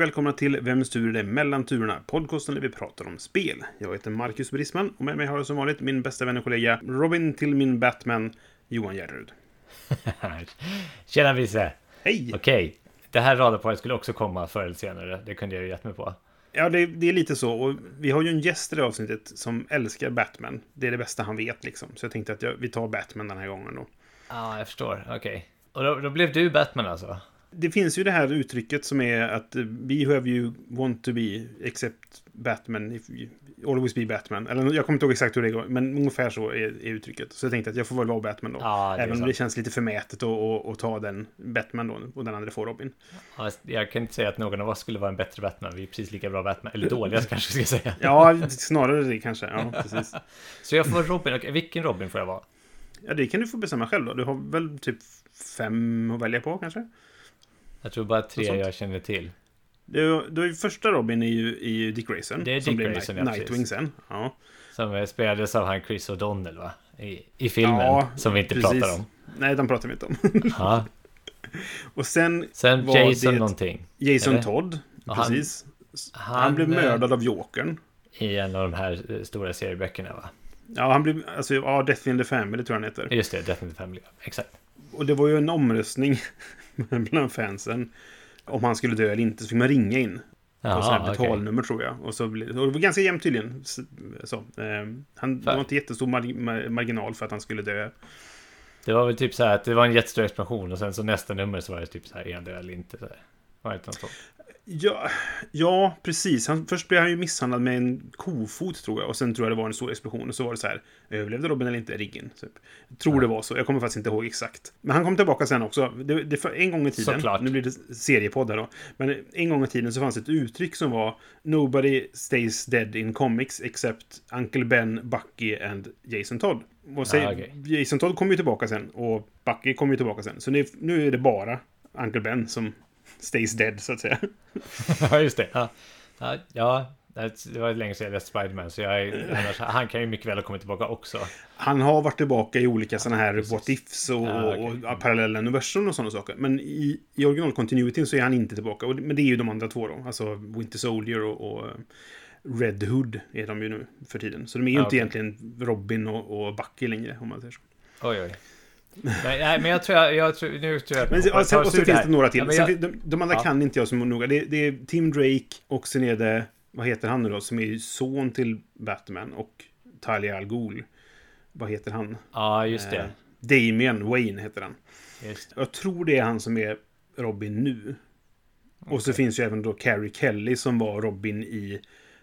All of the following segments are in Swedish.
Och välkomna till Vems tur är det mellan turerna? Podcasten där vi pratar om spel. Jag heter Marcus Brisman och med mig har jag som vanligt min bästa vän och kollega Robin till min Batman, Johan Järrud. Tjena Visse! Hej! Okej, det här radarparet skulle också komma förr eller senare. Det kunde jag ju gett mig på. Ja, det, det är lite så. Och vi har ju en gäst i det avsnittet som älskar Batman. Det är det bästa han vet liksom. Så jag tänkte att jag, vi tar Batman den här gången då. Ja, jag förstår. Okej. Och då, då blev du Batman alltså? Det finns ju det här uttrycket som är att eh, be whoever you want to be, except Batman, if you, always be Batman. Eller jag kommer inte ihåg exakt hur det går, men ungefär så är, är uttrycket. Så jag tänkte att jag får väl vara Batman då. Ja, Även om det känns lite förmätet att, ta den Batman då, och den andra får Robin. Ja, jag kan inte säga att någon av oss skulle vara en bättre Batman. Vi är precis lika bra Batman. Eller dåliga kanske jag ska säga. Ja, snarare det kanske. Ja, precis. Så jag får vara Robin. Vilken Robin får jag vara? Ja, det kan du få bestämma själv då. Du har väl typ fem att välja på kanske? Jag tror bara tre jag känner till. Du, du första Robin är ju, är ju Dick Grayson. Det är som Dick blev Grayson, Night, ja, Nightwing sen. Ja. Som spelades av han Chris O'Donnell va? I, i filmen. Ja, som vi inte precis. pratar om. Nej, den pratar vi inte om. Ja. och sen Sen Var Jason det- någonting. Jason Eller? Todd. Och han- Precis. Han, han, blev eh, mördad av Jokern. I en av de här eh, stora serieböckerna va? Ja, han blev... Alltså, ja, Death in the Family tror jag han heter. Just det, Death in the Family. Exakt. Och det var ju en omröstning bland fansen. Om han skulle dö eller inte, så fick man ringa in. och så här betalnummer tror jag. Och, så och det var ganska jämnt tydligen. Så, eh, han, det var inte jättestor mar mar marginal för att han skulle dö. Det var väl typ så här att det var en jättestor explosion och sen så nästa nummer så var det typ så här är han död eller inte. Så här. Var det något sånt? Ja, ja precis. Han, först blev han ju misshandlad med en kofot tror jag. Och sen tror jag det var en stor explosion. Och så var det så här. Överlevde Robin eller inte riggen? Typ. Jag tror det var så. Jag kommer faktiskt inte ihåg exakt. Men han kom tillbaka sen också. Det, det, en gång i tiden. Såklart. Nu blir det seriepodd här då. Men en gång i tiden så fanns ett uttryck som var Nobody stays dead in comics except Uncle Ben, Bucky and Jason Todd. Och säg, Ah, okej. Jason Todd kommer ju tillbaka sen. Och Bucky kommer ju tillbaka sen. Så nu, nu är det bara Uncle Ben som stays dead så att säga. Ja, just det. Ja, ja, ja det var länge sedan jag läste Spiderman så jag är, annars, han kan ju mycket väl ha kommit tillbaka också. Han har varit tillbaka i olika sådana här what ifs och, Ah, okej. och ja, parallella universum och sådana saker. Men i, i original continuityn så är han inte tillbaka. Och, men det är ju de andra två då. Alltså Winter Soldier och, och Red Hood är de ju nu för tiden. Så de är ju Ah, inte okej. egentligen Robin och, och Bucky längre, om man säger så. Oj, oj. Nej, nej, men jag tror jag, jag tror, nu tror jag... Men sen, och sen, och sen finns det några till. Ja, sen, jag, de, de andra Ja. kan inte jag så noga. Det, det är Tim Drake och sen är det, vad heter han nu då, som är son till Batman och Talia Al Ghul. Vad heter han? ja, just det. Eh, Damian Wayne heter han. Jag tror det är han som är Robin nu. Och så finns ju även då Carrie Kelly som var Robin i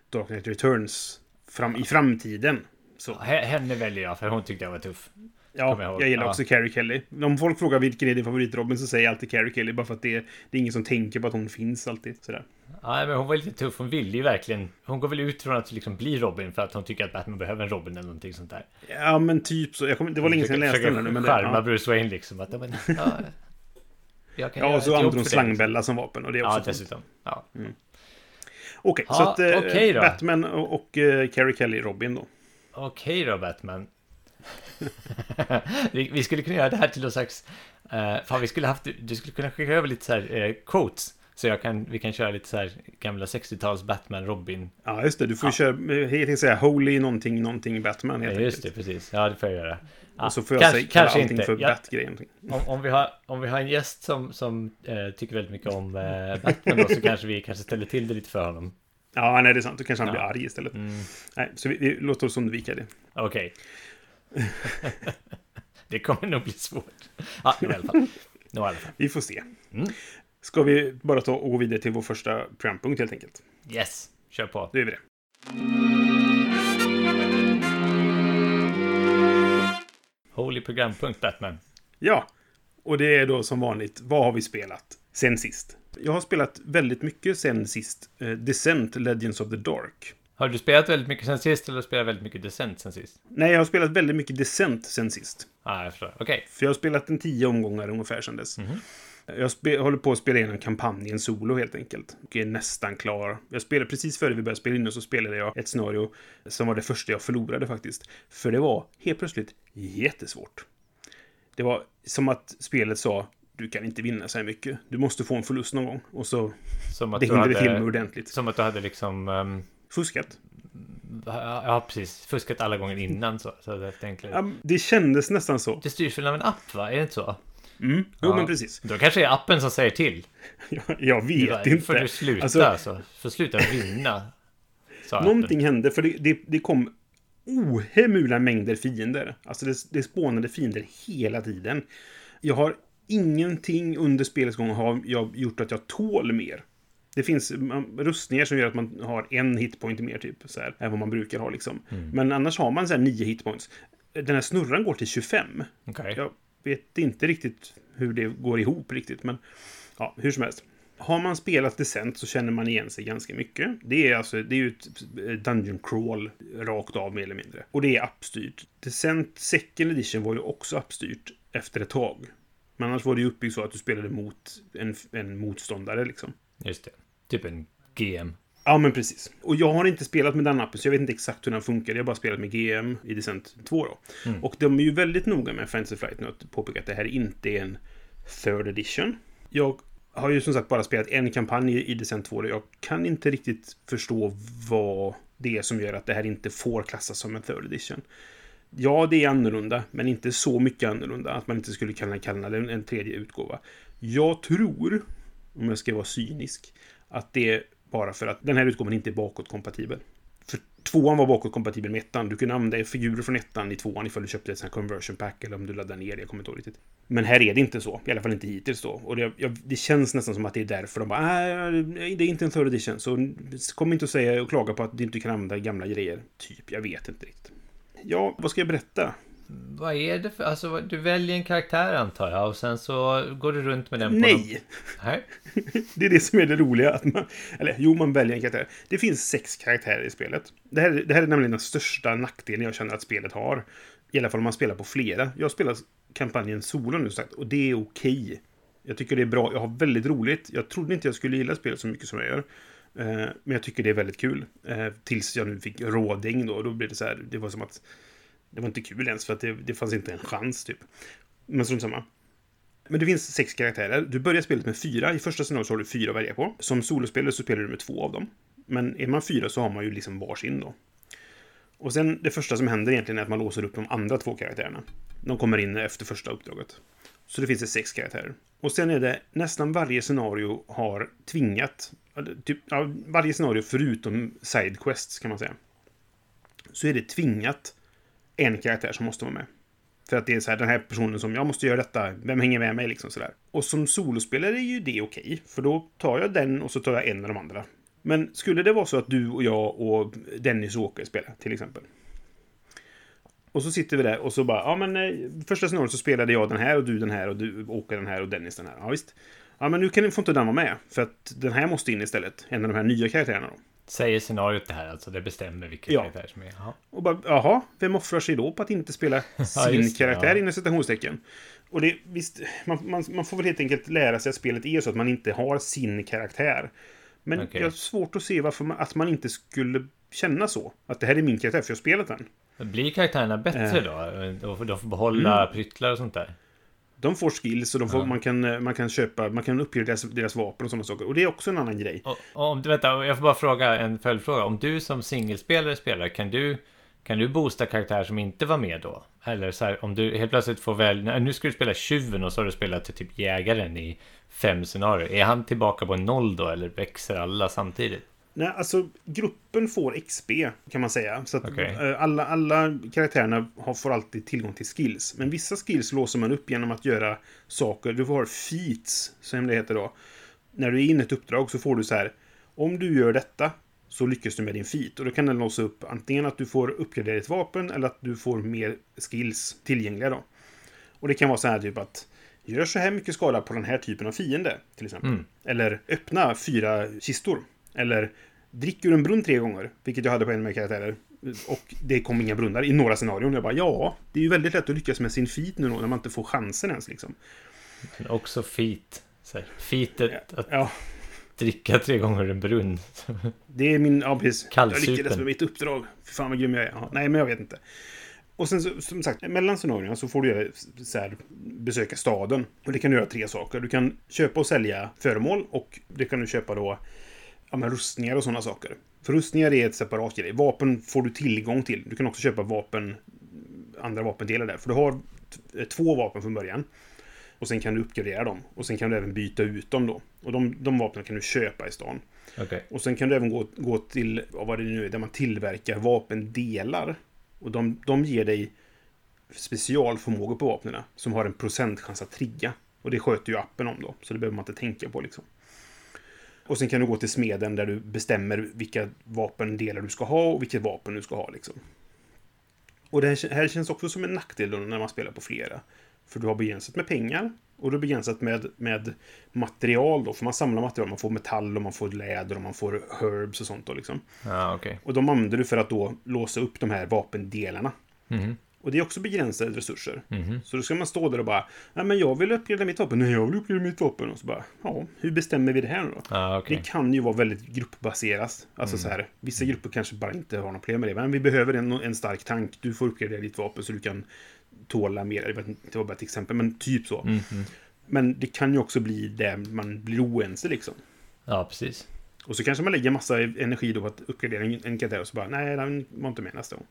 Dark Knight Returns fram, i framtiden. Så, Ja, he- Henne väljer jag för hon tyckte jag var tuff. Ja, jag jag gillar Ja. också Carrie Kelly. Om folk frågar vilken är din favorit Robin så säger jag alltid Carrie Kelly. Bara för att det, det är ingen som tänker på att hon finns alltid. Sådär. Ja, men hon var lite tuff. Hon ville ju verkligen... Hon går väl ut från att liksom bli Robin för att hon tycker att Batman behöver en Robin eller någonting sånt där. Ja, men typ så. Jag kommer, det var länge sedan jag läste den. Men det, charma ja. Bruce Wayne liksom. Att, men, ja, jag kan ja, och så använder hon slangbella som vapen. Och det är också Ja, dessutom. Ja. Okej, Ja, så att eh, då. Batman och, och eh, Carrie Kelly Robin då. Okej då, Batman. vi, vi skulle kunna göra det här till någon slags... Uh, fan, vi skulle haft... Du skulle kunna skicka över lite så här uh, quotes. Så jag kan, vi kan köra lite så här gamla 60-tals Batman, Robin. Ja, just det. Du får ju köra, eh, helt säga Holy någonting, någonting Batman helt Ja, just det, enkelt. precis. Ja, det får jag göra. Ja, Och så får jag kanske, säga kanske allting inte. för Ja, Bat-grejen. om, om, vi har, om vi har en gäst som, som eh, tycker väldigt mycket om eh, Batman då, så kanske vi kanske ställer till det lite för honom. Ja, nej, det är sant. Då kanske han Ja. blir arg istället. Mm, Nej, så vi, vi låter oss undvika det. Okej. det kommer nog bli svårt. Ja, i alla fall. I alla fall. Vi får se. Mm. Ska vi bara ta och gå vidare till vår första programpunkt helt enkelt? Yes, kör på. Då gör vi det. Holy programpunkt Batman. Ja, och det är då som vanligt, vad har vi spelat sen sist? Jag har spelat väldigt mycket sen sist. Eh, Descent Legends of the Dark. Har du spelat väldigt mycket sen sist eller har du spelat väldigt mycket Descent sen sist? Nej, jag har spelat väldigt mycket Descent sen sist. Ja, ah, jag förstår. Okej. För jag har spelat en tio omgångar ungefär sen dess. Jag spe- håller på att spela igenom kampanjen solo helt enkelt. Och är nästan klar. Jag spelade precis före vi började spela in och så spelade jag ett scenario som var det första jag förlorade faktiskt. För det var helt plötsligt jättesvårt. Det var som att spelet sa du kan inte vinna så här mycket. Du måste få en förlust någon gång. Och så Som att det det till hade... ordentligt. Som att du hade liksom... ehm, Fuskat. ja, precis. Fuskat alla gånger innan så. Så det enklare. Ja, det kändes nästan så. Det styrs väl av en app, va? Är det inte så? Mm. Jo, Ja. men precis. Då kanske det är appen som säger till. Jag, jag vet bara, inte. får du sluta Alltså, alltså. Får sluta vinna. Appen. Någonting hände, för det, det, det kom ohemula mängder fiender. Alltså det, det spånade fiender hela tiden. Jag har ingenting under spelets gång har jag gjort att jag tål mer. Det finns mm, rustningar som gör att man har en hitpoint mer, typ, så här, än vad man brukar ha. Liksom. Men annars har man så här nio hitpoints. Den här snurran går till 25. Okej. Jag vet inte riktigt hur det går ihop riktigt, men ja, hur som helst. Har man spelat Descent så känner man igen sig ganska mycket. Det är alltså, det är ju ett eh, Dungeon Crawl rakt av mer eller mindre. Och det är appstyrt. Descent Second Edition var ju också appstyrt efter ett tag. Men annars var det ju uppbyggt så att du spelade mot en, en motståndare liksom. Just det. Typ en GM. Ja, men precis. Och jag har inte spelat med den appen, så jag vet inte exakt hur den funkar. Jag har bara spelat med GM i Descent 2 då. Och de är ju väldigt noga med Fantasy Flight nu att påpeka att det här inte är en third edition. Jag har ju som sagt bara spelat en kampanj i- Descent 2 och jag kan inte riktigt förstå vad det är som gör att det här inte får klassas som en third edition. Ja, det är annorlunda, men inte så mycket annorlunda att man inte skulle kunna kalla det en, en tredje utgåva. Jag tror, om jag ska vara cynisk, att det är bara för att den här utgåvan inte är bakåtkompatibel. För tvåan var bakåtkompatibel med ettan. Du kunde använda figurer från ettan i tvåan ifall du köpte ett sånt här conversion pack eller om du laddade ner det. Jag kommer inte ihåg riktigt. Men här är det inte så. I alla fall inte hittills då. Och det, jag, det känns nästan som att det är därför de bara nej, det är inte en third edition. Så kom inte och säga och klaga på att du inte kan använda gamla grejer. Typ, jag vet inte riktigt. Ja, vad ska jag berätta? Vad är det för... Alltså, du väljer en karaktär antar jag och sen så går du runt med den på Nej! Nej. Det är det som är det roliga. Att man, eller jo, man väljer en karaktär. Det finns sex karaktärer i spelet. Det här, det här är nämligen den största nackdelen jag känner att spelet har. I alla fall om man spelar på flera. Jag spelar kampanjen solo nu sagt och det är okej. Jag tycker det är bra. Jag har väldigt roligt. Jag trodde inte jag skulle gilla spelet så mycket som jag gör. Eh, Men jag tycker det är väldigt kul. Eh, Tills jag nu fick råding då. Då blev det så här. Det var som att... Det var inte kul ens för att det, det fanns inte en chans typ. Men strunt samma. Men det finns sex karaktärer. Du börjar spelet med fyra. I första scenariot så har du fyra att välja på. Som solospelare så spelar du med två av dem. Men är man fyra så har man ju liksom varsin då. Och sen det första som händer egentligen är att man låser upp de andra två karaktärerna. De kommer in efter första uppdraget. Så det finns det sex karaktärer. Och sen är det nästan varje scenario har tvingat, ja, typ, ja, varje scenario förutom sidequests kan man säga. Så är det tvingat en karaktär som måste vara med. För att det är så här, den här personen som, jag måste göra detta, vem hänger med mig liksom sådär. Och som solospelare är ju det okej, för då tar jag den och så tar jag en av de andra. Men skulle det vara så att du och jag och Dennis och Åke spelar, till exempel. Och så sitter vi där och så bara, ja men eh, första scenariot så spelade jag den här och du den här och du Åke den här och Dennis den här. Ja visst. Ja men nu kan, får inte den vara med, för att den här måste in istället. En av de här nya karaktärerna då. Säger scenariot det här alltså, det bestämmer vilken Ja. karaktär som är. Jaha. Och bara, jaha, vem offrar sig då på att inte spela sin det, karaktär ja. inom citationstecken? Och det, visst, man, man, man får väl helt enkelt lära sig att spelet är så att man inte har sin karaktär. Men Okej. jag har svårt att se varför man, att man inte skulle känna så. Att det här är min karaktär, för jag har spelat den. Blir karaktärerna bättre då? Och de får behålla pryttlar och sånt där? De får skills och de får, Ja. man, kan, man kan köpa, man kan uppgradera deras, deras vapen och sådana saker. Och det är också en annan grej. Och, och om vänta, jag får bara fråga en följdfråga. Om du som singelspelare spelar, kan du, kan du boosta karaktär som inte var med då? Eller så här, om du helt plötsligt får väl, nej, nu ska du spela tjuven och så har du spelat till typ jägaren i fem scenarier. Är han tillbaka på noll då, eller växer alla samtidigt? Nej, alltså gruppen får XP kan man säga. Så att Okej. eh, alla, alla karaktärerna har, får alltid tillgång till skills. Men vissa skills låser man upp genom att göra saker. Du har feats, som det heter då. När du är inne i ett uppdrag så får du så här. Om du gör detta så lyckas du med din feat. Och då kan den låsa upp antingen att du får uppgradera ditt vapen eller att du får mer skills tillgängliga då. Och det kan vara så här typ att gör så här mycket skada på den här typen av fiende till exempel. Mm. Eller öppna fyra kistor. Eller drick ur en brunn tre gånger, vilket jag hade på en av mina karaktärer. Och det kom inga brunnar i några scenarion. Jag bara, ja, det är ju väldigt lätt att lyckas med sin feat nu då, när man inte får chansen ens liksom. Men också feat. Featet att Ja, dricka tre gånger en brunn. det är min, ja precis. Jag Kallsupen. lyckades med mitt uppdrag. Fy fan vad grym jag är. Ja, nej, men jag vet inte. Och sen så, som sagt, mellan scenarierna så får du göra, så här, besöka staden. Och det kan du göra tre saker. Du kan köpa och sälja föremål och det kan du köpa då ja, men rustningar och sådana saker. För rustningar är ett separat grej. Vapen får du tillgång till. Du kan också köpa vapen, andra vapendelar där. För du har två vapen från början. Och sen kan du uppgradera dem. Och sen kan du även byta ut dem då. Och de, de vapnen kan du köpa i stan. Okej. Och sen kan du även gå, gå till, vad det nu är, där man tillverkar vapendelar. Och de, de ger dig specialförmågor på vapnen som har en procentchans att trigga. Och det sköter ju appen om då, så det behöver man inte tänka på liksom. Och sen kan du gå till smeden där du bestämmer vilka vapendelar du ska ha och vilket vapen du ska ha liksom. Och det här, här känns också som en nackdel då när man spelar på flera. För du har begränsat med pengar och du har begränsat med, med material då. För man samlar material, man får metall och man får läder och man får herbs och sånt då liksom. Ja, okej. Och de använder du för att då låsa upp de här vapendelarna. Mhm. Och det är också begränsade resurser. Mhm. Så då ska man stå där och bara, nej men jag vill uppgradera mitt vapen, nej jag vill uppgradera mitt vapen. Och så bara, ja, hur bestämmer vi det här nu då? Ja, okej. Det kan ju vara väldigt gruppbaserat. Alltså så här, vissa grupper kanske bara inte har något problem med det. Men vi behöver en, en stark tank. Du får uppgradera ditt vapen så du kan tåla mer. Jag vet inte, Det var bara ett exempel, men typ så. Mhm. Men det kan ju också bli där man blir oense liksom. Ja, precis. Och så kanske man lägger massa energi då på att uppgradera en, en karaktär och så bara, nej, den var inte med nästa gång.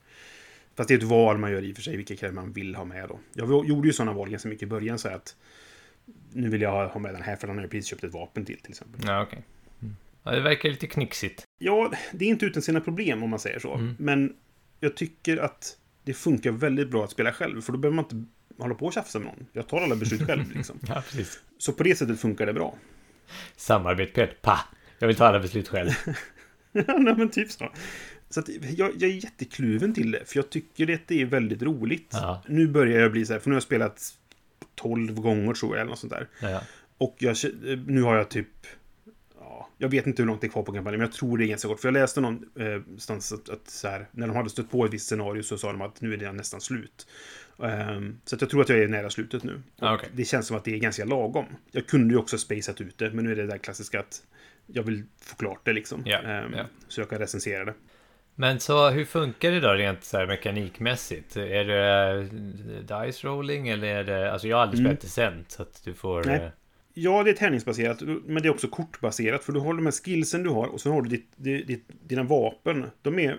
Fast det är ett val man gör i och för sig, vilka karaktärer man vill ha med då. Jag gjorde ju sådana val ganska mycket i början, så att nu vill jag ha- ha med den här för den har jag precis köpt ett vapen till, till exempel. Ja, okej. Mm. Ja, det verkar lite knixigt. Ja, det är inte utan sina problem om man säger så. Mm. Men jag tycker att det funkar väldigt bra att spela själv, för då behöver man inte hålla på och tjafsa med någon. Jag tar alla beslut själv, liksom. Ja, precis. Så på det sättet funkar det bra. Samarbete, pa! Jag vill ta alla beslut själv. Nej, men typ så. Så jag, jag är jättekluven till det, för jag tycker att det är väldigt roligt. Ja. Nu börjar jag bli så här, för nu har jag spelat 12 gånger tror jag, eller något sånt där. Ja. Och jag, nu har jag typ... Ja, jag vet inte hur långt det är kvar på kampanjen, men jag tror det är ganska kort. För jag läste någonstans att, att så här, när de hade stött på ett visst scenario så sa de att nu är det nästan slut. Ehm, så jag tror att jag är nära slutet nu. Ja, okej. Det känns som att det är ganska lagom. Jag kunde ju också spaceat ut det, men nu är det där klassiska att jag vill få klart det liksom. Ja, Ehm, ja. Så jag kan recensera det. Men så hur funkar det då rent så här mekanikmässigt? Är det eh, dice rolling eller är det... Alltså jag har aldrig Mm. spelat Descent så att du får... Nej. eh, Ja, det är tärningsbaserat, men det är också kortbaserat. För du har de här skillsen du har och så har du ditt, ditt, dina vapen. De är...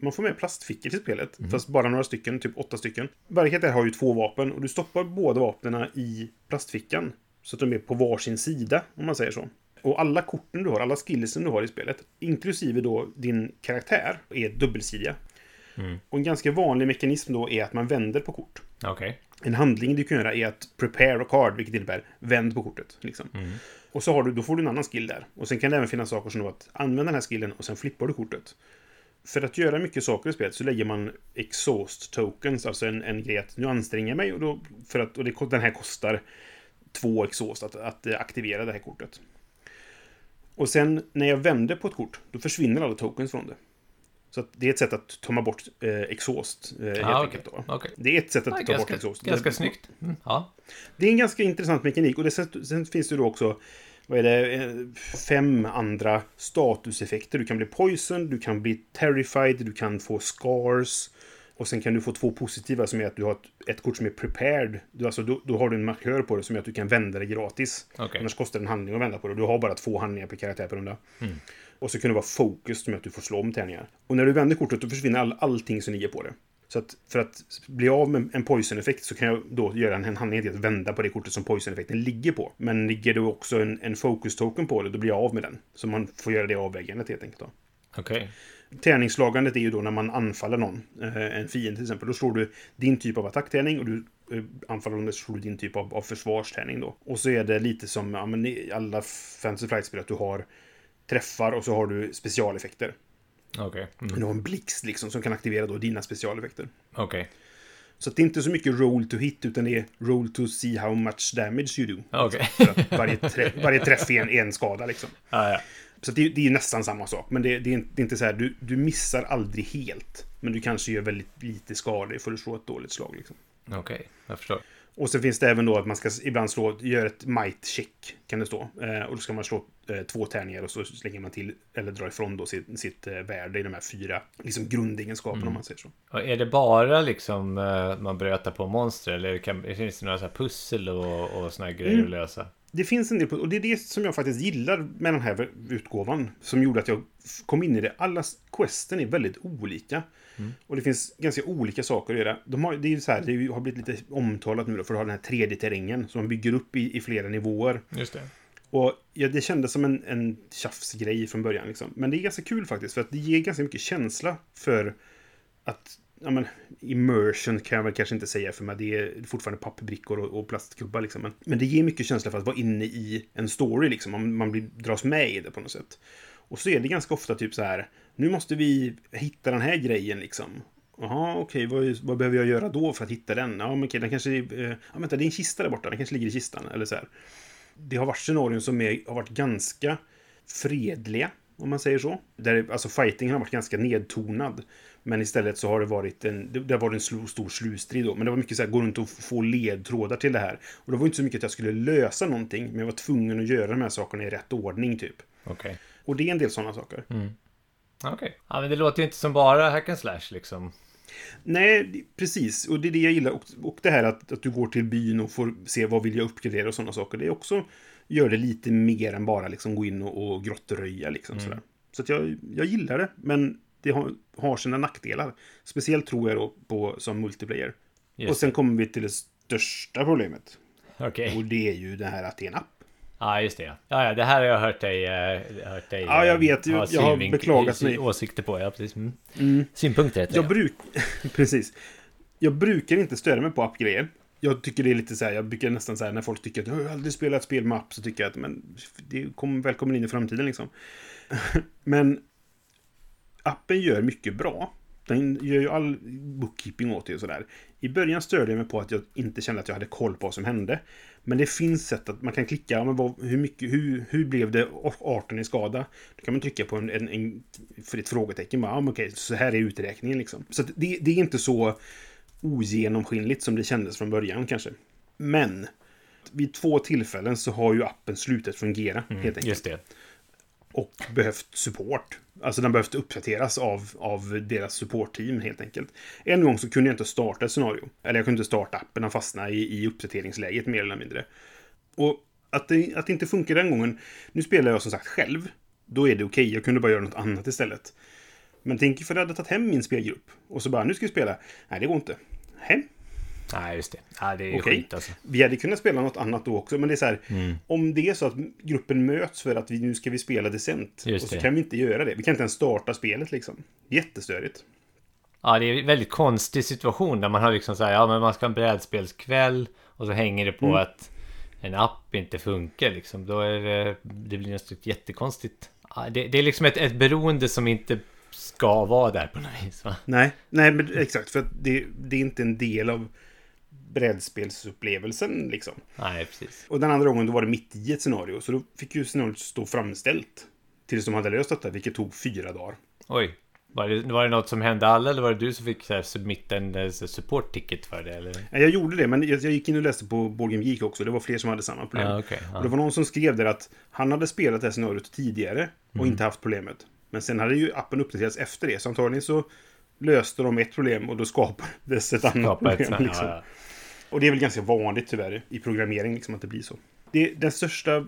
Man får med plastfickor till spelet, fast bara några stycken, typ åtta stycken. Varje karaktär har ju två vapen och du stoppar båda vapnen i plastfickan. Så att de är på varsin sida, om man säger så. Och alla korten du har, alla skillsen du har i spelet, inklusive då din karaktär, är dubbelsidiga. Mm. Och en ganska vanlig mekanism då är att man vänder på kort. Okej. En handling du kan göra är att prepare a card, vilket innebär vänd på kortet. Liksom. Mm. Och så har du, då får du en annan skill där. Och sen kan det även finnas saker som att använda den här skillen och sen flippar du kortet. För att göra mycket saker i spelet så lägger man exhaust tokens, alltså en, en grej att nu anstränger jag mig och, då, för att, och det, den här kostar två exhaust att, att aktivera det här kortet. Och sen när jag vänder på ett kort, då försvinner alla tokens från det. Så det är ett sätt att ta bort eh, exhaust, eh, helt Ja, enkelt. Då. Okej. Det är ett sätt att Ja, ta bort ganska, exhaust. ganska Det- snyggt. Mm. Ja. det är en ganska intressant mekanik och det, sen, sen finns det då också vad är det, eh, fem andra statuseffekter. Du kan bli poison, du kan bli terrified, du kan få scars. Och sen kan du få två positiva som är att du har ett, ett kort som är prepared. Du, alltså, då, då har du en markör på det som är att du kan vända det gratis. Okej. Annars kostar det en handling att vända på det. Du har bara två handlingar per karaktär per runda. Mm. Och så kan det vara focus som är att du får slå om tärningar. Och när du vänder kortet då försvinner all, allting som ligger på det. Så att för att bli av med en poison-effekt så kan jag då göra en, handling till att vända på det kortet som poison-effekten ligger på. Men ligger det också en, en focus-token på det, då blir jag av med den. Så man får göra det avvägandet helt enkelt. Okej. Tärningsslagandet är ju då när man anfaller någon, eh, en fiende till exempel. Då slår du din typ av attacktärning och du eh, anfaller någon, så slår du din typ av, av försvarstärning då. Och så är det lite som ja, men i alla Fantasy Flight-spel att du har träffar och så har du specialeffekter. Okej. Du Mm. har en blixt liksom som kan aktivera då dina specialeffekter. Okej. Så att det är inte så mycket roll to hit, utan det är roll to see how much damage you do. För att varje, träff, varje träff är en, en skada liksom. ja, ja. Så det, det är nästan samma sak. Men det, det, är, inte- det är inte så här, du, du missar aldrig helt. Men du kanske gör väldigt lite skador för att slå ett dåligt slag. Liksom. Okej, jag förstår. Och så finns det även då att man ska ibland slå, gör ett might check, kan det stå. Eh, och då ska man slå eh, två tärningar och så slänger man till, eller drar ifrån då sitt, sitt eh, värde i de här fyra liksom grundegenskaperna om man säger så. Och är det bara liksom eh, man brötar på monster eller kan, finns det några så pussel och, och såna grejer Mm. att lösa? Det finns en del, och det är det som jag faktiskt gillar med den här utgåvan. Som gjorde att jag kom in i det. Alla questen är väldigt olika. Och det finns ganska olika saker att göra. De har, det är ju så här, det har blivit lite omtalat nu då, för att ha den här 3D-terrängen som man bygger upp i, i flera nivåer. Just det. Och ja, det kändes som en, en tjafsgrej från början. Liksom. Men det är ganska kul faktiskt, för att det ger ganska mycket känsla för att... Ja, men, immersion kan jag väl kanske inte säga, för mig. det är fortfarande pappbrickor och, och plastgubbar. Liksom. Men, men det ger mycket känsla för att vara inne i en story. Liksom. Man, man blir, dras med i det på något sätt. Och så är det ganska ofta typ så här, nu måste vi hitta den här grejen liksom. Jaha, okej, vad, vad behöver jag göra då för att hitta den? Ja, men okej, den kanske... Eh, ja, vänta, det är en kista där borta, den kanske ligger i kistan. Eller så här det har varit scenarion som är, har varit ganska fredliga, om man säger så. Där, alltså fightingen har varit ganska nedtonad. Men istället så har det varit en, det, varit en stor, stor slutstrid då. Men det var mycket så här, gå runt och få ledtrådar till det här. Och det var inte så mycket att jag skulle lösa någonting, men jag var tvungen att göra de här sakerna i rätt ordning, typ. Okej. Och det är en del sådana saker. Okej. Ja, men det låter ju inte som bara hack and slash liksom. Nej, precis. Och det är det jag gillar. Och, och det här att, att du går till byn och får se vad vill jag uppgradera och sådana saker. Det är också gör det lite mer än bara liksom gå in och, och grottröja. Liksom, sådär. Så att jag, jag gillar det, men det har, har sina nackdelar. Speciellt tror jag då på som multiplayer. Just och sen kommer vi till det största problemet. Okej. Och det är ju det här att det är en app. Ja, just det. Ja, ja, det här har jag hört dig... eh, hört dig Ja, jag eh, vet. ha Jag har synvink- beklagat mig. Åsikter på, ja precis. Mm. Synpunkter heter Jag det. bruk... Precis. Jag brukar inte störa mig på appgrejer. Jag tycker det är lite så här, jag brukar nästan så här när folk tycker att jag har aldrig spelat spel med app så tycker jag att men det kommer välkommen in i framtiden liksom. men appen gör mycket bra. Den gör ju all bookkeeping åt dig och sådär. I början störde jag mig på att jag inte kände att jag hade koll på vad som hände. Men det finns sätt att man kan klicka, men vad, hur, mycket, hur, hur blev det 18 i skada? Då kan man trycka på en, en, en för ett frågetecken. Bara, ah, men så här är uträkningen liksom. Så det, det är inte så ogenomskinligt som det kändes från början kanske. Men vid två tillfällen så har ju appen slutat fungera helt enkelt Just det. och behövt support. Alltså den behövt uppdateras av, av deras supportteam helt enkelt. En gång så kunde jag inte starta ett scenario. Eller jag kunde inte starta appen, den fastnade i, i uppdateringsläget mer eller mindre. Och att det, att det inte funkar den gången. Nu spelar jag som sagt själv. Då är det okej, jag kunde bara göra något annat istället. Men tänk ifall jag hade tagit hem min spelgrupp. Och så bara, nu ska vi spela. Nej, det går inte. Hem? Nej, just det. Ja, det är Okej. skit alltså. Vi hade kunnat spela något annat då också, men det är så här. Mm. Om det är så att gruppen möts för att vi nu ska vi spela decent. Just och så det. kan vi inte göra det. Vi kan inte ens starta spelet liksom. Jättestörigt. Ja, det är en väldigt konstig situation där man har liksom så här, ja men man ska ha en brädspelskväll och så hänger det på Mm. att en app inte funkar liksom. Då är det, det blir något jättekonstigt. Ja, det, det är liksom ett, ett beroende som inte ska vara där på något vis va? Nej, nej men exakt. För att det, det är inte en del av brädspelsupplevelsen liksom. Nej, precis. Och den andra gången då var det mitt i ett scenario. Så då fick ju scenariot stå framställt. Tills de hade löst detta, vilket tog fyra dagar. Oj. Var det, var det något som hände alla eller var det du som fick så här, submitta en eh, support ticket för det? Eller? Jag gjorde det, men jag, jag gick in och läste på Game Geek också. Det var fler som hade samma problem. Ja, okej. Och det var någon som skrev där att han hade spelat det här scenariot tidigare och Mm. inte haft problemet. Men sen hade ju appen uppdaterats efter det, så antagligen så löste de ett problem och då skapades ett annat Skapa ett problem. sånt- liksom. ja, ja. Och det är väl ganska vanligt tyvärr i programmering liksom, att det blir så. Det, den största... eh,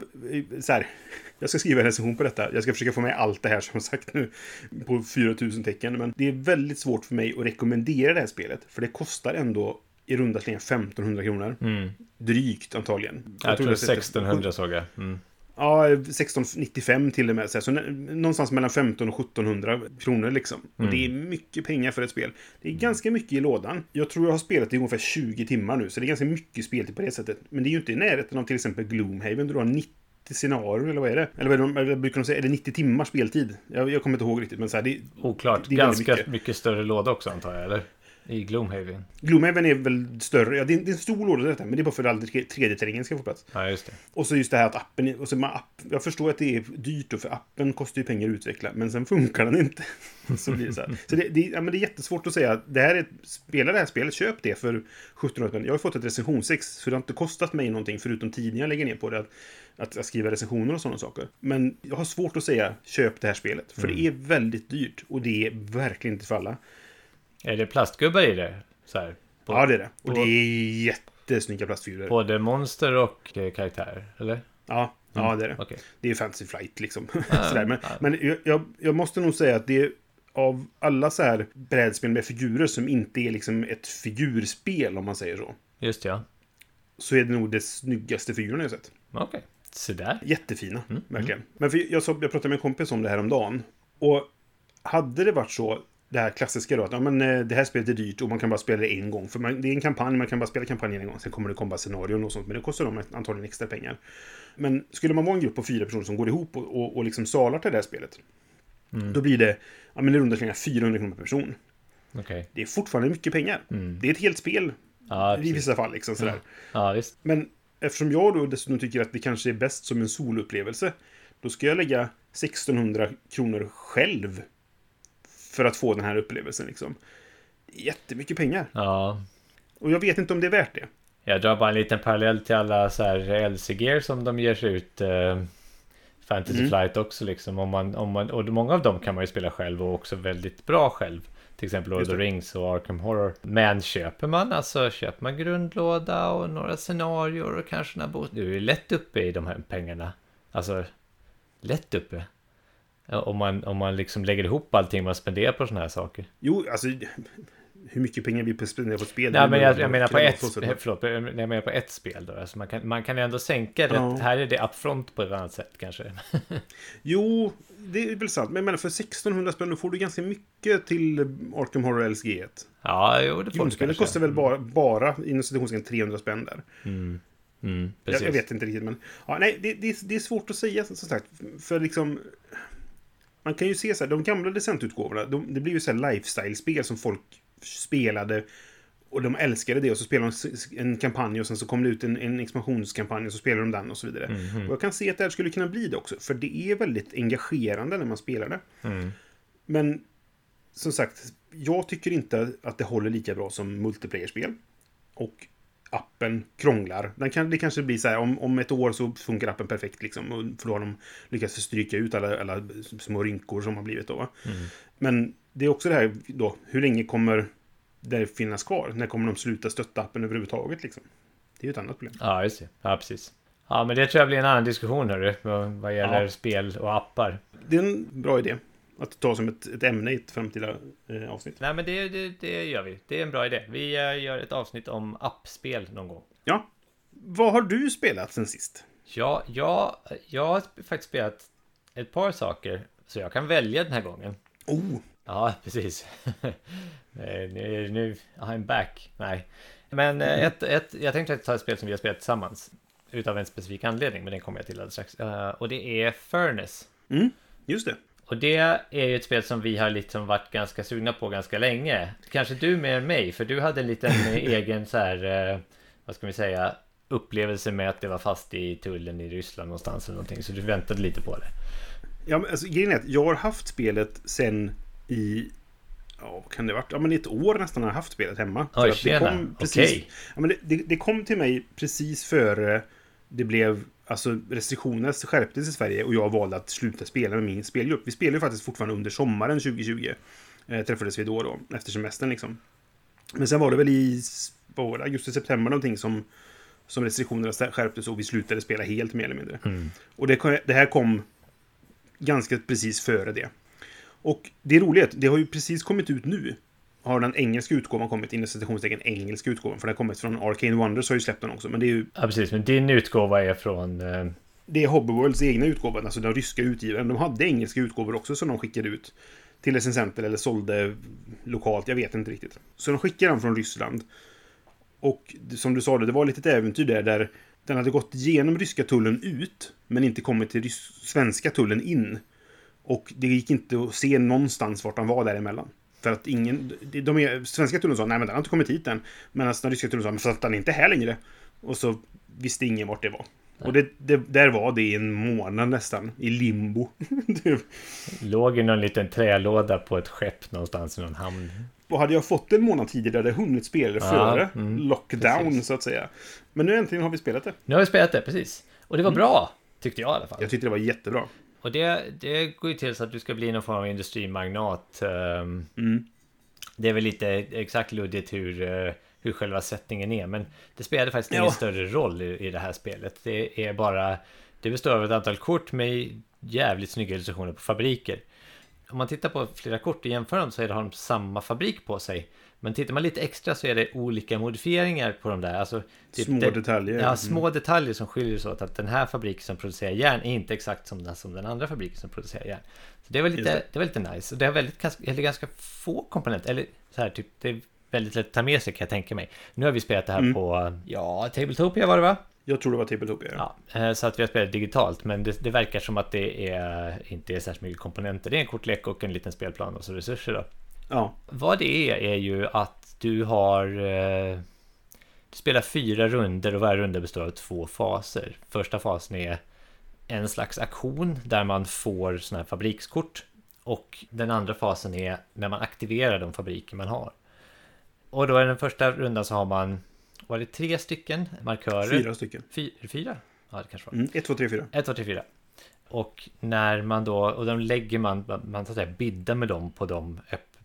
Så här, jag ska skriva en recension på detta. Jag ska försöka få med allt det här som sagt nu på 4000 tecken. Men det är väldigt svårt för mig att rekommendera det här spelet. För det kostar ändå i runda slängar 1500 kronor. Mm. Drygt antagligen. Jag tror det sätter- 1600 såg jag. Mm. Ja, 1695 till och med. Så Så någonstans mellan 15 och 1700 kronor liksom. Och det är mycket pengar för ett spel. Det är ganska mycket i lådan. Jag tror jag har spelat i ungefär 20 timmar nu, så det är ganska mycket speltid på det sättet. Men det är ju inte i närheten av till exempel Gloomhaven, där du har 90 scenarier, eller vad är det? Eller vad är det, brukar de säga, är det 90 timmars speltid? Jag, jag kommer inte ihåg riktigt, men så här, det, Oklart. Det Ganska mycket. mycket. större låda också antar jag, eller? I Gloomhaven. Gloomhaven är väl större. Ja, det, är, det är en stor låda detta, men det är bara för att all 3D-terrängen ska få plats. Ja, just det. Och så just det här att appen... Och så man, app, jag förstår att det är dyrt då, för appen kostar ju pengar att utveckla, men sen funkar den inte. så blir det så här. Så det, det, ja, men det är jättesvårt att säga. Det här är, spela det här spelet, köp det för 1700 spänn. Jag har fått ett recensionsex, så det har inte kostat mig någonting förutom tiden jag lägger ner på det. Att, att, att skriva recensioner och sådana saker. Men jag har svårt att säga köp det här spelet, för det är väldigt dyrt. Och det är verkligen inte för alla. Är det plastgubbar i det? Så här, på, Ja, det är det. Och på- det är jättesnygga plastfigurer. Både monster och eh, karaktär, eller? Ja, ja, det är det. Okej. Det är Fantasy Flight liksom. Ja, Sådär. Men, ja. men jag- jag, jag måste nog säga att det är av alla så här brädspel med figurer som inte är liksom ett figurspel, om man säger så, Just ja. så är det nog det snyggaste figurerna jag sett. Okej. Så där. Jättefina, Mm, verkligen. Men för jag, sa, jag pratade med en kompis om det här om dagen. Och hade det varit så, det här klassiska då, att ja, men, eh, det här spelet är dyrt och man kan bara spela det en gång. För man, det är en kampanj, man kan bara spela kampanjen en gång. Sen kommer det komma scenarion och sånt, men det kostar dem antagligen extra pengar. Men skulle man vara en grupp på fyra personer som går ihop och, och, och liksom salar till det här spelet. Då blir det, ja men i runda slängar 400 kronor per person. Okej. Det är fortfarande mycket pengar. Det är ett helt spel Ja, i vissa fall. Liksom, sådär. Ja, visst. Men eftersom jag då dessutom tycker att det kanske är bäst som en solupplevelse, då ska jag lägga 1600 kronor själv för att få den här upplevelsen. Liksom. Jättemycket pengar. Ja. Och jag vet inte om det är värt det. Jag drar bara en liten parallell till alla så här LCG som de ger sig ut. Eh, Fantasy Mm. Flight också liksom. Om man, om man, och många av dem kan man ju spela själv och också väldigt bra själv. Till exempel Lord of the. Rings och Arkham Horror. Men köper man alltså, köper man grundlåda och några scenarier och kanske några bot. Du är lätt uppe i de här pengarna. Alltså, lätt uppe. Ja, Om man, om man liksom lägger ihop allting man spenderar på sådana här saker. Jo, alltså hur mycket pengar vi spenderar på spel. Nej, men jag, jag menar på ett, förlåt, jag menar på ett spel då. Alltså man, kan, man kan ändå sänka det. Ja. Här är det upfront på ett annat sätt kanske. Jo, det är väl sant. Men jag menar för 1600 spänn då får du ganska mycket till Arkham Horror LSG1. Ja, jo, det får du kanske. kostar väl bara, bara inom citationstecken 300 spänn där. Mm, Jag, precis. jag vet inte riktigt, men... Ja, nej, det, det, är- det är svårt att säga, som sagt. För liksom... Man kan ju se så här, de gamla decentutgåvorna, de, det blir ju så här lifestyle-spel som folk spelade och de älskade det och så spelade de en kampanj och sen så kom det ut en, en expansionskampanj och så spelade de den och så vidare. Mhm. Och jag kan se att det här skulle kunna bli det också, för det är väldigt engagerande när man spelar det. Mm. Men som sagt, jag tycker inte att det håller lika bra som multiplayer-spel. Och appen krånglar. Den kan, det kanske blir så här, om, om ett år så funkar appen perfekt liksom. Och för då har de lyckats stryka ut alla, alla små rynkor som har blivit då. va? Men det är också det här då, hur länge kommer det finnas kvar? När kommer de sluta stötta appen överhuvudtaget liksom? Det är ju ett annat problem. Ja, just det. Ja, precis. Ja, men det tror jag blir en annan diskussion hörru. Vad, vad gäller Ja. spel och appar. Det är en bra idé. Att ta som ett, ett ämne i ett framtida eh, avsnitt. Nej, men det, det, det gör vi. Det är en bra idé. Vi eh, gör ett avsnitt om appspel någon gång. Ja. Vad har du spelat sen sist? Ja, ja, jag har faktiskt spelat ett par saker. Så jag kan välja den här gången. Oh, Ja, precis. Eh, nu, nu, I'm back. Nej. Men eh, ett, ett, jag tänkte ta ett spel som vi har spelat tillsammans. Utav en specifik anledning, men den kommer jag till alldeles strax. Eh, och det är Furnace. mm, just det. Och det är ju ett spel som vi har liksom varit ganska sugna på ganska länge. Kanske du mer än mig, för du hade en liten eh, egen så här, eh, vad ska vi säga, upplevelse med att det var fast i tullen i Ryssland någonstans eller någonting. Så du väntade lite på det. Ja, men alltså, grejen är att jag har haft spelet sen i... Ja, kan det varit? Ja, men ett år nästan har jag haft spelet hemma. Oj, det tjena. kom precis, Okej. ja, men det, det, det kom till mig precis före det blev... Alltså restriktionerna skärptes i Sverige och jag valde att sluta spela med min spelgrupp. Vi spelar ju faktiskt fortfarande under sommaren 2020. Eh, träffades vi då då, efter semestern liksom. Men sen var det väl i var det, augusti-september någonting som, som restriktionerna skärptes och vi slutade spela helt mer eller mindre. Och det, det här kom ganska precis före det. Och det är roligt, det har ju precis kommit ut nu. Har den engelska utgåvan kommit, inom citationstecken engelska utgåvan. För den har kommit från Arcane Wonders har ju släppt den också. Men det är ju Ja, precis. Men din utgåva är från... Eh, det är Hobbyworlds egna utgåva, alltså den ryska utgivaren. De hade engelska utgåvor också som de skickade ut till recensenter eller sålde lokalt, jag vet inte riktigt. Så de skickade den från Ryssland. Och som du sa, det var lite ett äventyr där, där den hade gått igenom ryska tullen ut, men inte kommit till svenska tullen in. Och det gick inte att se någonstans vart han var däremellan. För att ingen... De, är, svenska tullen sa nej men den har inte kommit hit än. Medan den ryska tullen sa men för att den inte här längre. Och så visste ingen vart det var. Och det, det, där var det i en månad nästan. I limbo. Låg i någon liten trälåda på ett skepp någonstans i någon hamn. och hade jag fått en månad tidigare hade jag hunnit spela det Ja, före mm, lockdown precis. så att säga. Men nu äntligen har vi spelat det. Nu har vi spelat det, precis. Och det var bra, tyckte jag i alla fall. Jag tyckte det var jättebra. Och det, det går ju till så att du ska bli någon form av industrimagnat. ehm, Mm. Det är väl lite exakt luddigt hur, eh, hur själva sättningen är. Men det spelade faktiskt Ja. ingen större roll i, i det här spelet. Det är bara... Det består av ett antal kort med jävligt snygga illustrationer på fabriker. Om man tittar på flera kort och jämför dem så är det, har de samma fabrik på sig. Men tittar man lite extra så är det olika modifieringar på de där. Alltså, typ Små det- detaljer. Ja, Mm. små detaljer som skiljer sig åt. Att den här fabriken som producerar järn är inte exakt som den, som den andra fabriken som producerar järn. Så det var lite, det. det. var lite nice. Det har väldigt, ganska, eller ganska få komponenter. Eller så här, typ, det är väldigt lätt att ta med sig kan jag tänka mig. Nu har vi spelat det här Mm. på, ja, Tabletopia var det va? Jag tror det var Tabletopia. Ja, eh, så att vi har spelat digitalt. Men det, det verkar som att det är, inte är särskilt mycket komponenter. Det är en kortlek och en liten spelplan och så resurser då. Ja. Vad det är är ju att du har... Eh, du spelar fyra runder och varje runda består av två faser. Första fasen är en slags aktion där man får sådana här fabrikskort. Och den andra fasen är när man aktiverar de fabriker man har. Och då i den första rundan så har man, var det tre stycken markörer? Fyra stycken. Fy, fyra? Ja, det kanske var. Mm. Ett, två, tre, fyra. 1, 2, 3, 4. Och när man då, och de lägger man, man så att säga biddar med dem på de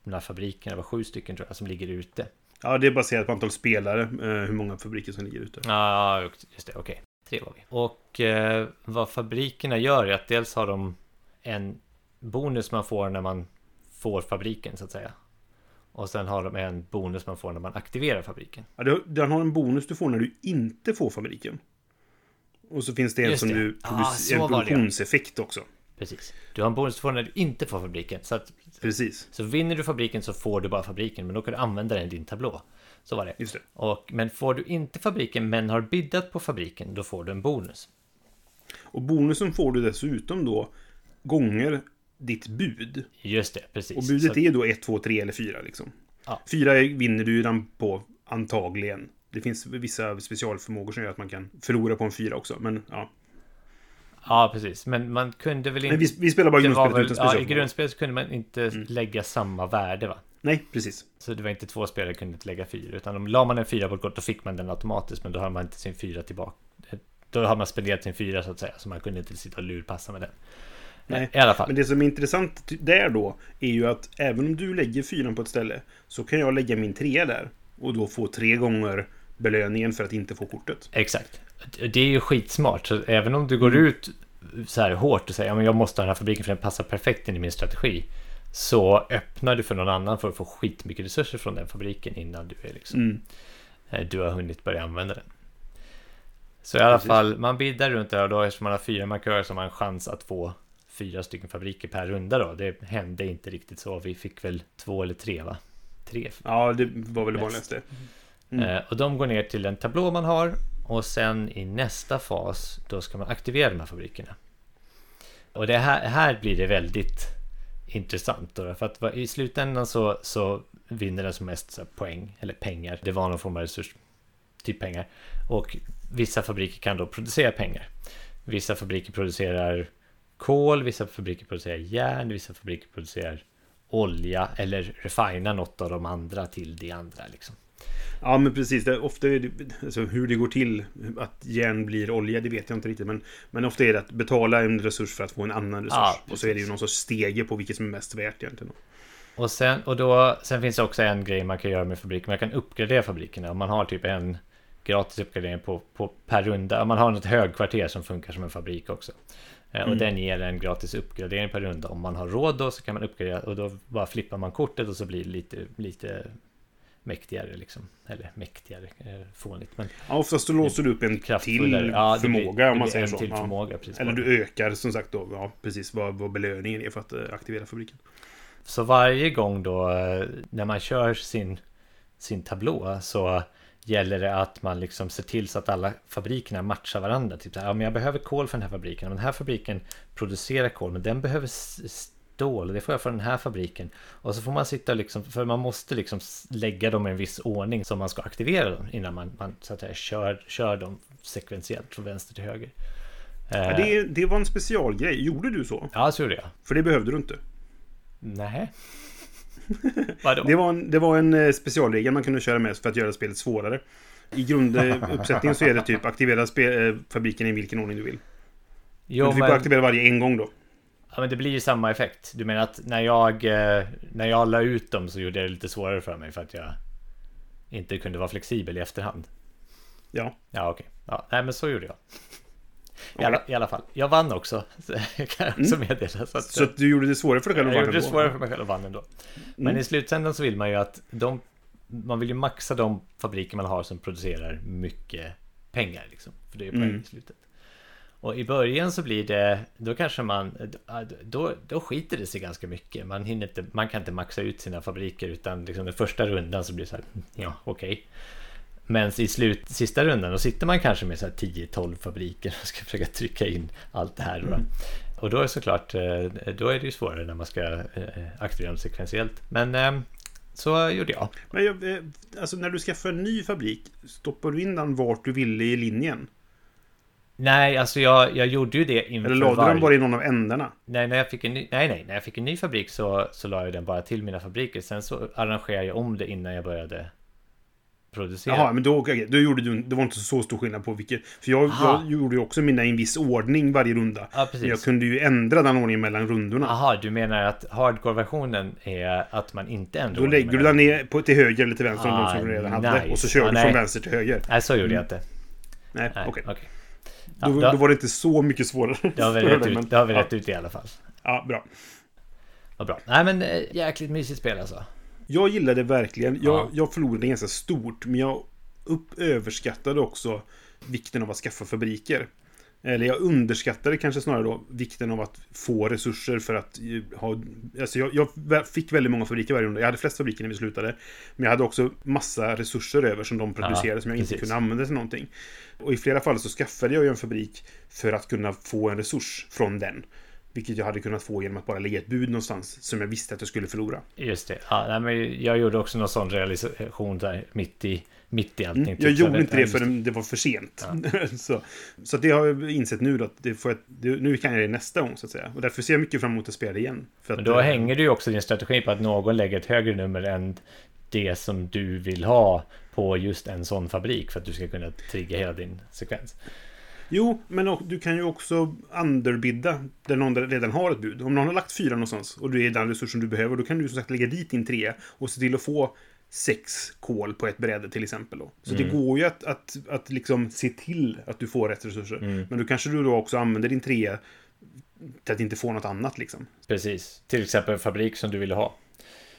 öppna fabrikerna, det var sju stycken tror jag, som ligger ute. Ja, det är baserat på antal spelare. eh, hur många fabriker som ligger ute. Ja, just det, okej. Tre var vi. Och eh, vad fabrikerna gör är att dels har de en bonus man får när man får fabriken så att säga. Och sen har de en bonus man får när man aktiverar fabriken. Ja, den har en bonus du får när du inte får fabriken. Och så finns det en Just som det. du Ah, en produktionseffekt också. Precis. Du har en bonus du får när du inte får fabriken. Så, att, Precis, så vinner du fabriken så får du bara fabriken, men då kan du använda den i din tablå. Så var det. just det. Och, men får du inte fabriken men har biddat på fabriken, då får du en bonus. Och bonusen får du dessutom då gånger ditt bud. Just det, precis. Och budet Så- är då 1, 2, 3 eller 4 liksom. Ja. Fyra är- vinner du den på antagligen. Det finns vissa specialförmågor som gör att man kan förlora på en fyra också. Men ja. Ja, precis. Men man kunde väl inte... Men vi, vi spelar bara grundspelet väl, utan ja, I specialförmågor. grundspel så kunde man inte lägga samma värde va? Nej, precis. Så det var inte två spelare kunde inte lägga fyra. Utan om la man en fyra på ett kort då fick man den automatiskt. Men då har man inte sin fyra tillbaka. Då har man spenderat sin fyra så att säga. Så man kunde inte sitta och lurpassa med den. Nej. I alla fall. Men det som är intressant där då är ju att även om du lägger fyran på ett ställe så kan jag lägga min trea där och då få tre gånger belöningen för att inte få kortet. Exakt. Det är ju skitsmart. Så även om du går ut så här hårt och säger att jag måste ha den här fabriken för den passar perfekt in i min strategi. Så öppnar du för någon annan för att få skitmycket resurser från den fabriken innan du är liksom Mm. eh, du har hunnit börja använda den. Så i alla Precis. fall, man biddar runt där och då eftersom man har fyra markörer så har man en chans att få fyra stycken fabriker per runda då. Det hände inte riktigt så. Vi fick väl två eller tre va? Tre. Ja, det var väl det vanligaste. Mm. Eh, och de går ner till en tablå man har och sen i nästa fas då ska man aktivera de här fabrikerna. Och det här, här blir det väldigt intressant då, för att i slutändan så, så vinner den som mest så här, poäng eller pengar. Det var någon form av resurs, typ pengar. Och vissa fabriker kan då producera pengar. Vissa fabriker producerar kol, vissa fabriker producerar järn, vissa fabriker producerar olja eller refina något av de andra till det andra liksom. Ja, men precis. Det, ofta är det, alltså, hur det går till att järn blir olja, det vet jag inte riktigt. Men, men ofta är det att betala en resurs för att få en annan resurs. Ja, och så är det ju någon sorts stege på vilket som är mest värt egentligen. Och sen, och då, sen finns det också en grej man kan göra med fabriken. Man kan uppgradera fabrikerna. Om man har typ en gratis uppgradering på, på per runda. Om man har något högkvarter som funkar som en fabrik också. Eh, Och Mm. den ger en gratis uppgradering per runda. Om man har råd då så kan man uppgradera. Och då bara flippar man kortet och så blir det lite, lite mäktigare liksom. Eller mäktigare, eh, fånigt. Men Ja, oftast så låser du upp en till Ja, blir- förmåga det om man blir säger så. Ja. förmåga. Eller du ökar som sagt då, ja, precis vad, vad belöningen är för att eh, aktivera fabriken. Så varje gång då eh, när man kör sin, sin tablå så gäller det att man liksom ser till så att alla fabrikerna matchar varandra. Typ så här, ja, men jag behöver kol för den här fabriken. Den här fabriken producerar kol, men den behöver och det får jag från den här fabriken. Och så får man sitta liksom, för man måste liksom lägga dem i en viss ordning som man ska aktivera dem innan man, man så att säga, kör, kör dem sekventiellt från vänster till höger. Ja, det, det var en specialgrej. Gjorde du så? Ja, så gjorde jag. För det behövde du inte. Nej. Det var en, det var en eh, specialregel man kunde köra med för att göra spelet svårare. I grunduppsättningen så är det typ aktivera eh, fabriken i vilken ordning du vill. Jo, men du fick bara aktivera varje en gång då. Ja, men det blir ju samma effekt. Du menar att när jag, eh, när jag la ut dem så gjorde det lite svårare för mig för att jag inte kunde vara flexibel i efterhand? Ja. Ja, okej. Ja, nej, men så gjorde jag. I alla, I alla fall, jag vann också. Så kan jag också meddela. Så att, Så att du gjorde det svårare för dig själv att jag vann gjorde det svårare för mig själv och vann ändå. Men i slutändan så vill man ju att de... Man vill ju maxa de fabriker man har som producerar mycket pengar liksom. För det är ju poäng Mm. i slutet. Och i början så blir det, då kanske man, då, då skiter det sig ganska mycket. Man, hinner inte, man kan inte maxa ut sina fabriker utan liksom den första rundan så blir det så här, ja okej. Men i slut, sista rundan då sitter man kanske med så här 10-12 fabriker och ska försöka trycka in allt det här. Då. Och då är det såklart, eh, då är det ju svårare när man ska eh, aktivera dem sekventiellt. Men eh, så gjorde jag. Men jag, alltså när du skaffar en ny fabrik, stoppar du in den vart du ville i linjen? Nej, alltså jag, jag gjorde ju det inför Eller lade du varje- den bara i någon av ändarna? Nej, när jag fick en ny, nej, nej, när jag fick en ny fabrik så, så la jag den bara till mina fabriker. Sen så arrangerade jag om det innan jag började producera. Jaha, men då, okej, då gjorde du, det var inte så stor skillnad på vilket... För jag, jag gjorde ju också mina i en viss ordning varje runda. Ja, precis. Jag kunde ju ändra den ordningen mellan rundorna. Jaha, du menar att hardcore-versionen är att man inte ändrar Då lägger du den ner på, till höger eller till vänster om Ah, de som du redan hade. nice. Och så kör Ah, du från vänster till höger. Nej, så gjorde jag inte. Nej, okej. okej. Ja, Då, då- då var det inte så mycket svårare. Det har vi rätt ut, men- det har vi ja, rätt ut i alla fall. Ja, bra. Vad bra. Nej men eh, jäkligt mysigt spel alltså. Jag gillade verkligen. Jag, Ja. jag förlorade ganska stort, men jag upp, överskattade också vikten av att skaffa fabriker. Eller jag underskattade kanske snarare då vikten av att få resurser för att ha... Alltså jag, jag fick väldigt många fabriker varje runda. Jag hade flest fabriker när vi slutade. Men jag hade också massa resurser över som de producerade som jag inte precis. kunde använda till någonting. Och i flera fall så skaffade jag ju en fabrik för att kunna få en resurs från den. Vilket jag hade kunnat få genom att bara lägga ett bud någonstans som jag visste att jag skulle förlora. Just det. Ja, nej, men jag gjorde också någon sån realisation där mitt i, mitt i allting. Mm, jag så gjorde inte ja, det förrän det var för sent. så så att det har jag insett nu då. Att det får jag, det, nu kan jag det nästa gång så att säga. Och därför ser jag mycket fram emot att spela det igen. Men då eh, hänger du ju också din strategi på att någon lägger ett högre nummer än det som du vill ha på just en sån fabrik för att du ska kunna trigga hela din sekvens. Jo, men du kan ju också underbidda där någon redan har ett bud. Om någon har lagt fyra någonstans och du är den resursen du behöver, då kan du som sagt lägga dit din trea och se till att få sex kol på ett bräde till exempel. Då. Så det går ju att, att, att liksom se till att du får rätt resurser. Men då kanske du då också använder din trea till att inte få något annat liksom. Precis. Till exempel en fabrik som du ville ha.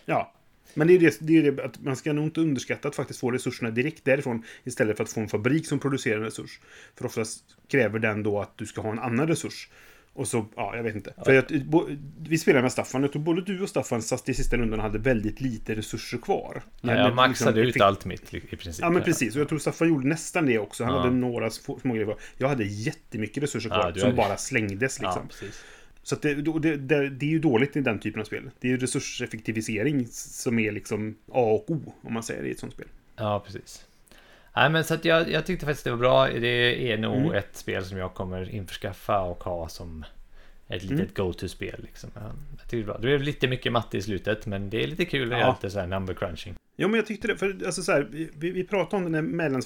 Ja. Men det är det, det är det att man ska nog inte underskatta att faktiskt få resurserna direkt därifrån istället för att få en fabrik som producerar en resurs. För oftast kräver den då att du ska ha en annan resurs. Och så, ja, jag vet inte. För att, bo- vi spelade med Staffan. Jag tror både du och Staffan satt i sista rundan hade väldigt lite resurser kvar. Ja, Men jag liksom, maxade ut fick- allt mitt i princip. Ja, men precis. Och jag tror Staffan gjorde nästan det också. Han Ja. hade några små grejer kvar. Jag hade jättemycket resurser Ja, kvar som hade- bara slängdes liksom. Ja. Så det, det, det, det är ju dåligt i den typen av spel. Det är ju resurseffektivisering som är liksom A och O, om man säger det i ett sånt spel. Ja, precis. Nej, men så att jag, jag tyckte faktiskt det var bra. Det är nog Mm. ett spel som jag kommer införskaffa och ha som ett litet Mm. go-to-spel. Liksom. Ja, Jag tyckte det var bra. Det blev lite mycket matte i slutet, men det är lite kul att Ja. göra lite så här number crunching. Ja, men jag tyckte det. För alltså så här, vi, vi pratade om det när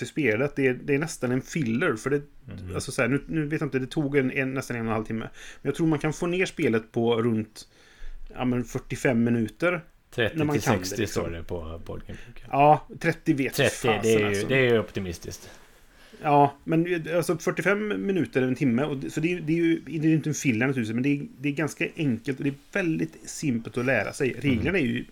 spelade, att det, är- det är nästan en filler. För det, Mhm. alltså så här, nu, nu vet jag inte, det tog en, en, nästan en och en halv timme. Men jag tror man kan få ner spelet på runt ja, men 45 minuter. 30 När man till kan 60 det, liksom. står det på Boardgameboken. Ja, 30 vet 30, fasen, det är ju alltså. det är optimistiskt. Ja, men alltså 45 minuter, en timme. Och det, så det är, det är ju det är inte en filler naturligtvis, men det är, det är ganska enkelt och det är väldigt simpelt att lära sig. Reglerna är ju...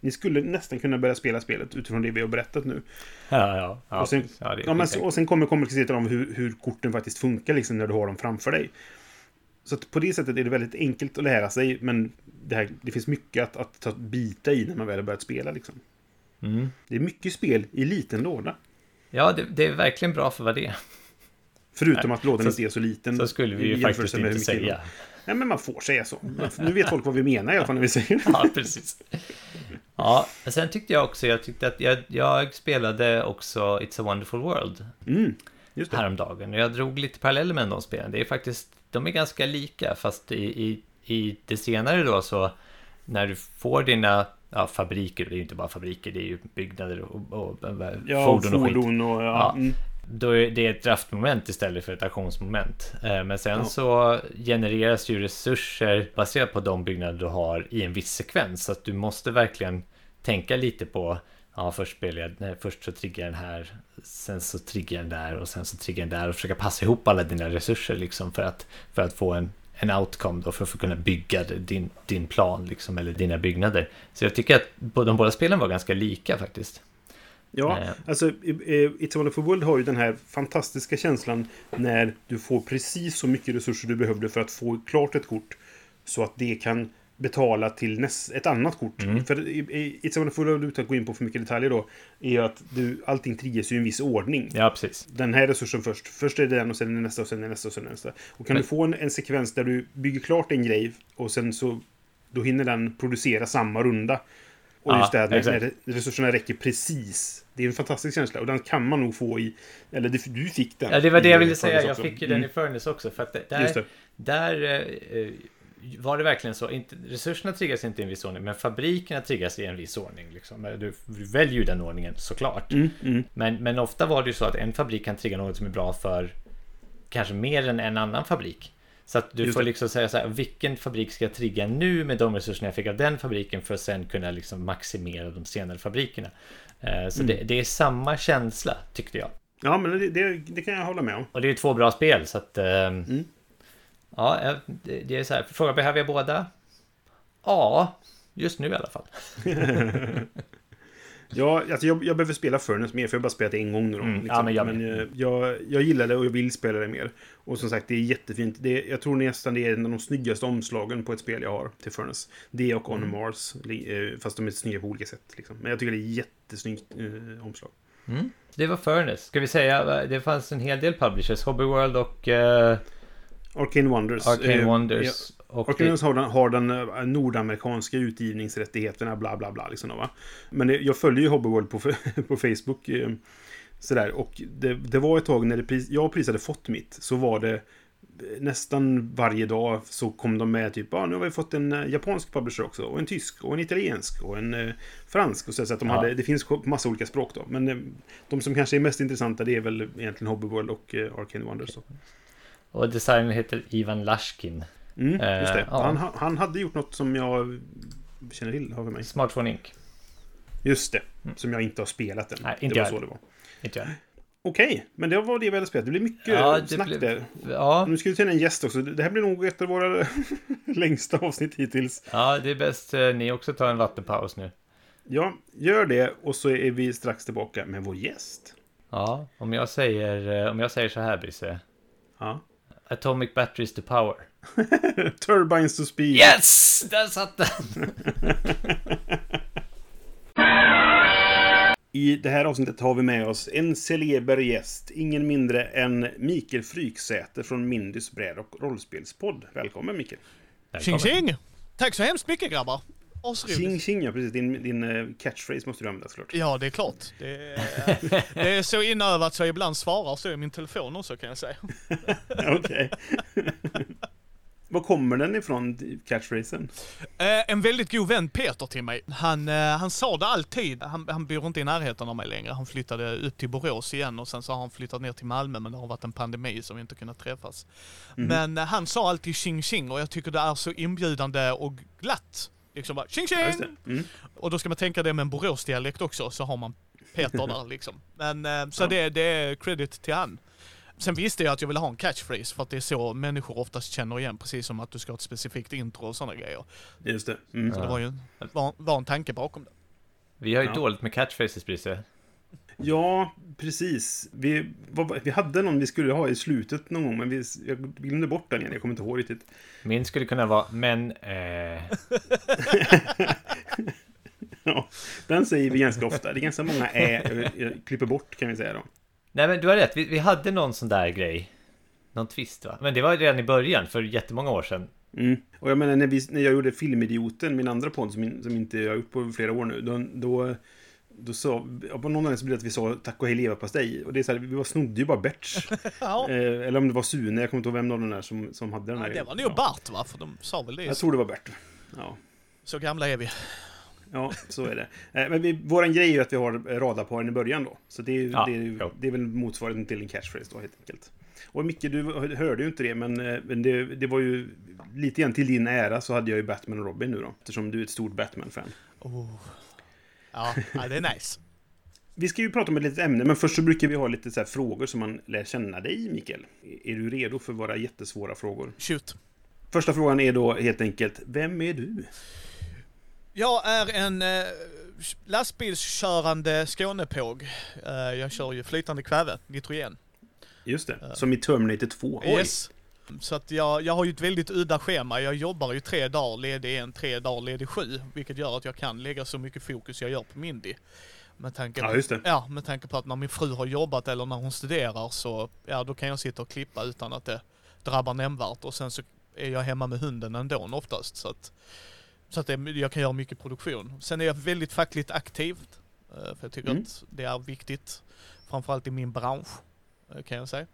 Ni skulle nästan kunna börja spela spelet utifrån det vi har berättat nu. Ja, ja. ja, och, sen, ja, ja, men, och sen kommer komplexiteten om hur, hur korten faktiskt funkar liksom, när du har dem framför dig. Så på det sättet är det väldigt enkelt att lära sig, men det, här, det finns mycket att, att ta bita i när man väl har börjat spela. Liksom. Mm. Det är mycket spel i liten låda. Ja, det, det är verkligen bra för vad det är. Förutom att lådan så- inte är så liten. Så skulle vi ju faktiskt inte säga. Nej, men man får säga så. Nu vet folk vad vi menar i alla fall när vi säger det. Ja, precis. Ja, sen tyckte jag också, jag tyckte att jag, jag spelade också It's a wonderful world Mm, just det. häromdagen. Och jag drog lite paralleller med de spelen. Det är faktiskt, de är ganska lika, fast i, i, i det senare då så när du får dina ja, fabriker, det är ju inte bara fabriker, det är ju byggnader och, och, och Ja, fordon och fordon och... Ja, Ja. Mm. Då är det ett draftmoment istället för ett aktionsmoment. Eh, Men sen Ja. så genereras ju resurser baserat på de byggnader du har i en viss sekvens. Så att du måste verkligen tänka lite på Ja, först spelar jag, nej, först så triggar jag den här, sen så triggar jag den där och sen så triggar jag den där och försöka passa ihop alla dina resurser liksom för att, för att få en, en outcome då för att få kunna bygga din, din plan liksom eller dina byggnader. Så jag tycker att de båda spelen var ganska lika faktiskt. Ja, Eh. alltså It's a Wonderful World har ju den här fantastiska känslan när du får precis så mycket resurser du behövde för att få klart ett kort så att det kan betala till näst, ett annat kort. Mm. För It's Wonderful utan att gå in på för mycket detaljer då, är ju att du, allting triggas i en viss ordning. Ja, precis. Den här resursen först. Först är det den och sen är det nästa och sen är det nästa och sen är det nästa. Och kan Men- du få en, en sekvens där du bygger klart en grej och sen så då hinner den producera samma runda. Och just det här när, resurserna räcker precis. Det är en fantastisk känsla och den kan man nog få i... Eller du, du fick den. Ja, det var det jag ville säga. Jag fick ju den Mm. i Furnace också. För att där, där eh, var det verkligen så. Inte, resurserna triggas inte i en viss ordning, men fabrikerna triggas i en viss ordning. Liksom. Du, väljer ju den ordningen såklart. Mm, mm. Men, men ofta var det ju så att en fabrik kan trigga något som är bra för kanske mer än en annan fabrik. Så att du Just får liksom säga så här, vilken fabrik ska jag trigga nu med de resurserna jag fick av den fabriken för att sen kunna liksom maximera de senare fabrikerna. Eh, Så Mm. det, det är samma känsla, tyckte jag. Ja, men det, det, det kan jag hålla med om. Och det är ju två bra spel så att... ehm, Mm. Ja, jag- det, är så här. Fråga, behöver jag båda? Ja, just nu i alla fall. Ja, alltså jag, jag behöver spela Furnace mer, för jag har bara spelat det en gång nu då. Mm, liksom. ja, men jag men eh, jag, jag gillar det och jag vill spela det mer. Och som sagt, det är jättefint. Det, är- jag tror nästan det är en av de snyggaste omslagen på ett spel jag har till Furnace. Det och Mm. On Mars, li- eh, fast de är snygga på olika sätt. Liksom. Men jag tycker det är jättesnyggt eh, omslag. Det var Furnace. Ska vi säga, det fanns en hel del publishers. Hobby World och uh, Arcane Wonders. Arcane eh, Wonders. Och Arcane Wonders har den, har den eh, nordamerikanska utgivningsrättigheterna, bla bla bla. Liksom, va? Men det, jag följer ju Hobby World på, på Facebook. Eh, sådär. Och det, det var ett tag när pris, jag precis hade fått mitt, så var det eh, nästan varje dag så kom de med typ, ah, nu har vi fått en japansk publisher också, och en tysk, och en italiensk, och en eh, fransk. Och så, så att de Ja. hade, det finns massa olika språk då. Men eh, de som kanske är mest intressanta, det är väl egentligen Hobby World och eh, Arcane Wonders. Då. Och designern heter Ivan Lashkin. Mm, just det. Eh, ja. han, han hade gjort något som jag känner till, har för mig. Smartphone Inc. Just det, som jag inte har spelat än. Nej, inte det var jag så det var. Inte jag. Okej, men det var det vi hade spelat. Det blev mycket Ja, det snack blev- där. Ja, Nu ska vi in en gäst också. Det här blir nog ett av våra längsta avsnitt hittills. ja, det är bäst eh, ni också tar en vattenpaus nu. Ja, gör det och så är vi strax tillbaka med vår gäst. Ja, om jag säger, eh, om jag säger så här Brisse. Ja. Atomic batteries to power. Turbines to speed. Yes! Där satt den! I det här avsnittet har vi med oss en celeber gäst. Ingen mindre än Mikael Fryksäter från Mindys bräd och rollspelspodd. Välkommen Mikael. Tjing tjing! Tack så hemskt mycket grabbar! Tjing Asroligt. tjing, ja precis. Din, din eh, catchphrase måste du använda såklart. Ja, det är klart. Det är, det är så inövat så jag ibland svarar så i min telefon också kan jag säga. Okej. Var kommer den ifrån, catchphrasen? Eh, en väldigt god vän, Peter, till mig. Han, eh, han sa det alltid. Han, han bor inte i närheten av mig längre. Han flyttade upp till Borås igen och sen så har han flyttat ner till Malmö men det har varit en pandemi så vi inte kunnat träffas. Men eh, han sa alltid tjing tjing och jag tycker det är så inbjudande och glatt. Liksom bara tjing tjing! Mm. Och då ska man tänka det med en Boråsdialekt också, så har man Peter där liksom. Men eh, så Ja. det, det är credit till han. Sen visste jag att jag ville ha en catchphrase för att det är så människor oftast känner igen, precis som att du ska ha ett specifikt intro och sådana grejer. Just det. Mm. Så det var ju var, var en tanke bakom det. Vi har ju Ja. dåligt med catchphrases Brisse. Ja, precis. Vi, vad, vi hade någon vi skulle ha i slutet någon gång, men vi, jag glömde bort den igen. Jag kommer inte ihåg riktigt. Min skulle kunna vara, men... Eh, Ja, den säger vi ganska ofta. Det är ganska många ä jag, jag klipper bort, kan vi säga då. nej men du har rätt, vi, vi hade någon sån där grej. Någon twist va? Men det var redan i början, för jättemånga år sedan. Mm. Och jag menar, när, vi, när jag gjorde Filmidioten, min andra podd som, in, som inte jag har gjort på flera år nu, då, då, då sa, ja, på någon anledning så blev det att vi sa tack och hej leverpastej. Och det är så här, vi var snodde ju bara Berts. Ja. eh, eller om det var Sune, jag kommer inte ihåg vem av den där som, som hade den Ja, här. det var nog Bart va? För de sa väl det. Jag tror det var Bert. Ja. Så gamla är vi. Ja, så är det. Eh, Men vi, våran grej är ju att vi har radarparen i början då. Så det är, Ja, det, är, det är väl motsvarigheten till en catchphrase då, helt enkelt. Och Micke, du hörde ju inte det, men, eh, men det, det var ju lite grann till din ära så hade jag ju Batman och Robin nu då. Eftersom du är ett stort Batman-fan. Oh. Ja, ja, det är nice. Vi ska ju prata om ett litet ämne, men först så brukar vi ha lite så här frågor som man lär känna dig, Mikael. Är du redo för våra jättesvåra frågor? Shoot. Första frågan är då helt enkelt, vem är du? Jag är en eh, lastbilskörande Skånepåg. Eh, jag kör ju flytande kväve, nitrogen. Just det, som i Terminator 2. Oj! Så att jag, jag har ju ett väldigt udda schema. Jag jobbar ju tre dagar ledig en, tre dagar ledig sju. Vilket gör att jag kan lägga så mycket fokus jag gör på Mindy. Med tanke på, Ja, just det. Ja, med tanke på att när min fru har jobbat eller när hon studerar så, ja då kan jag sitta och klippa utan att det drabbar nämnvärt. Och sen så är jag hemma med hunden ändå oftast. Så att, så att det, jag kan göra mycket produktion. Sen är jag väldigt fackligt aktiv. eh, För jag tycker Mm. att det är viktigt. Framförallt i min bransch, eh, kan jag säga.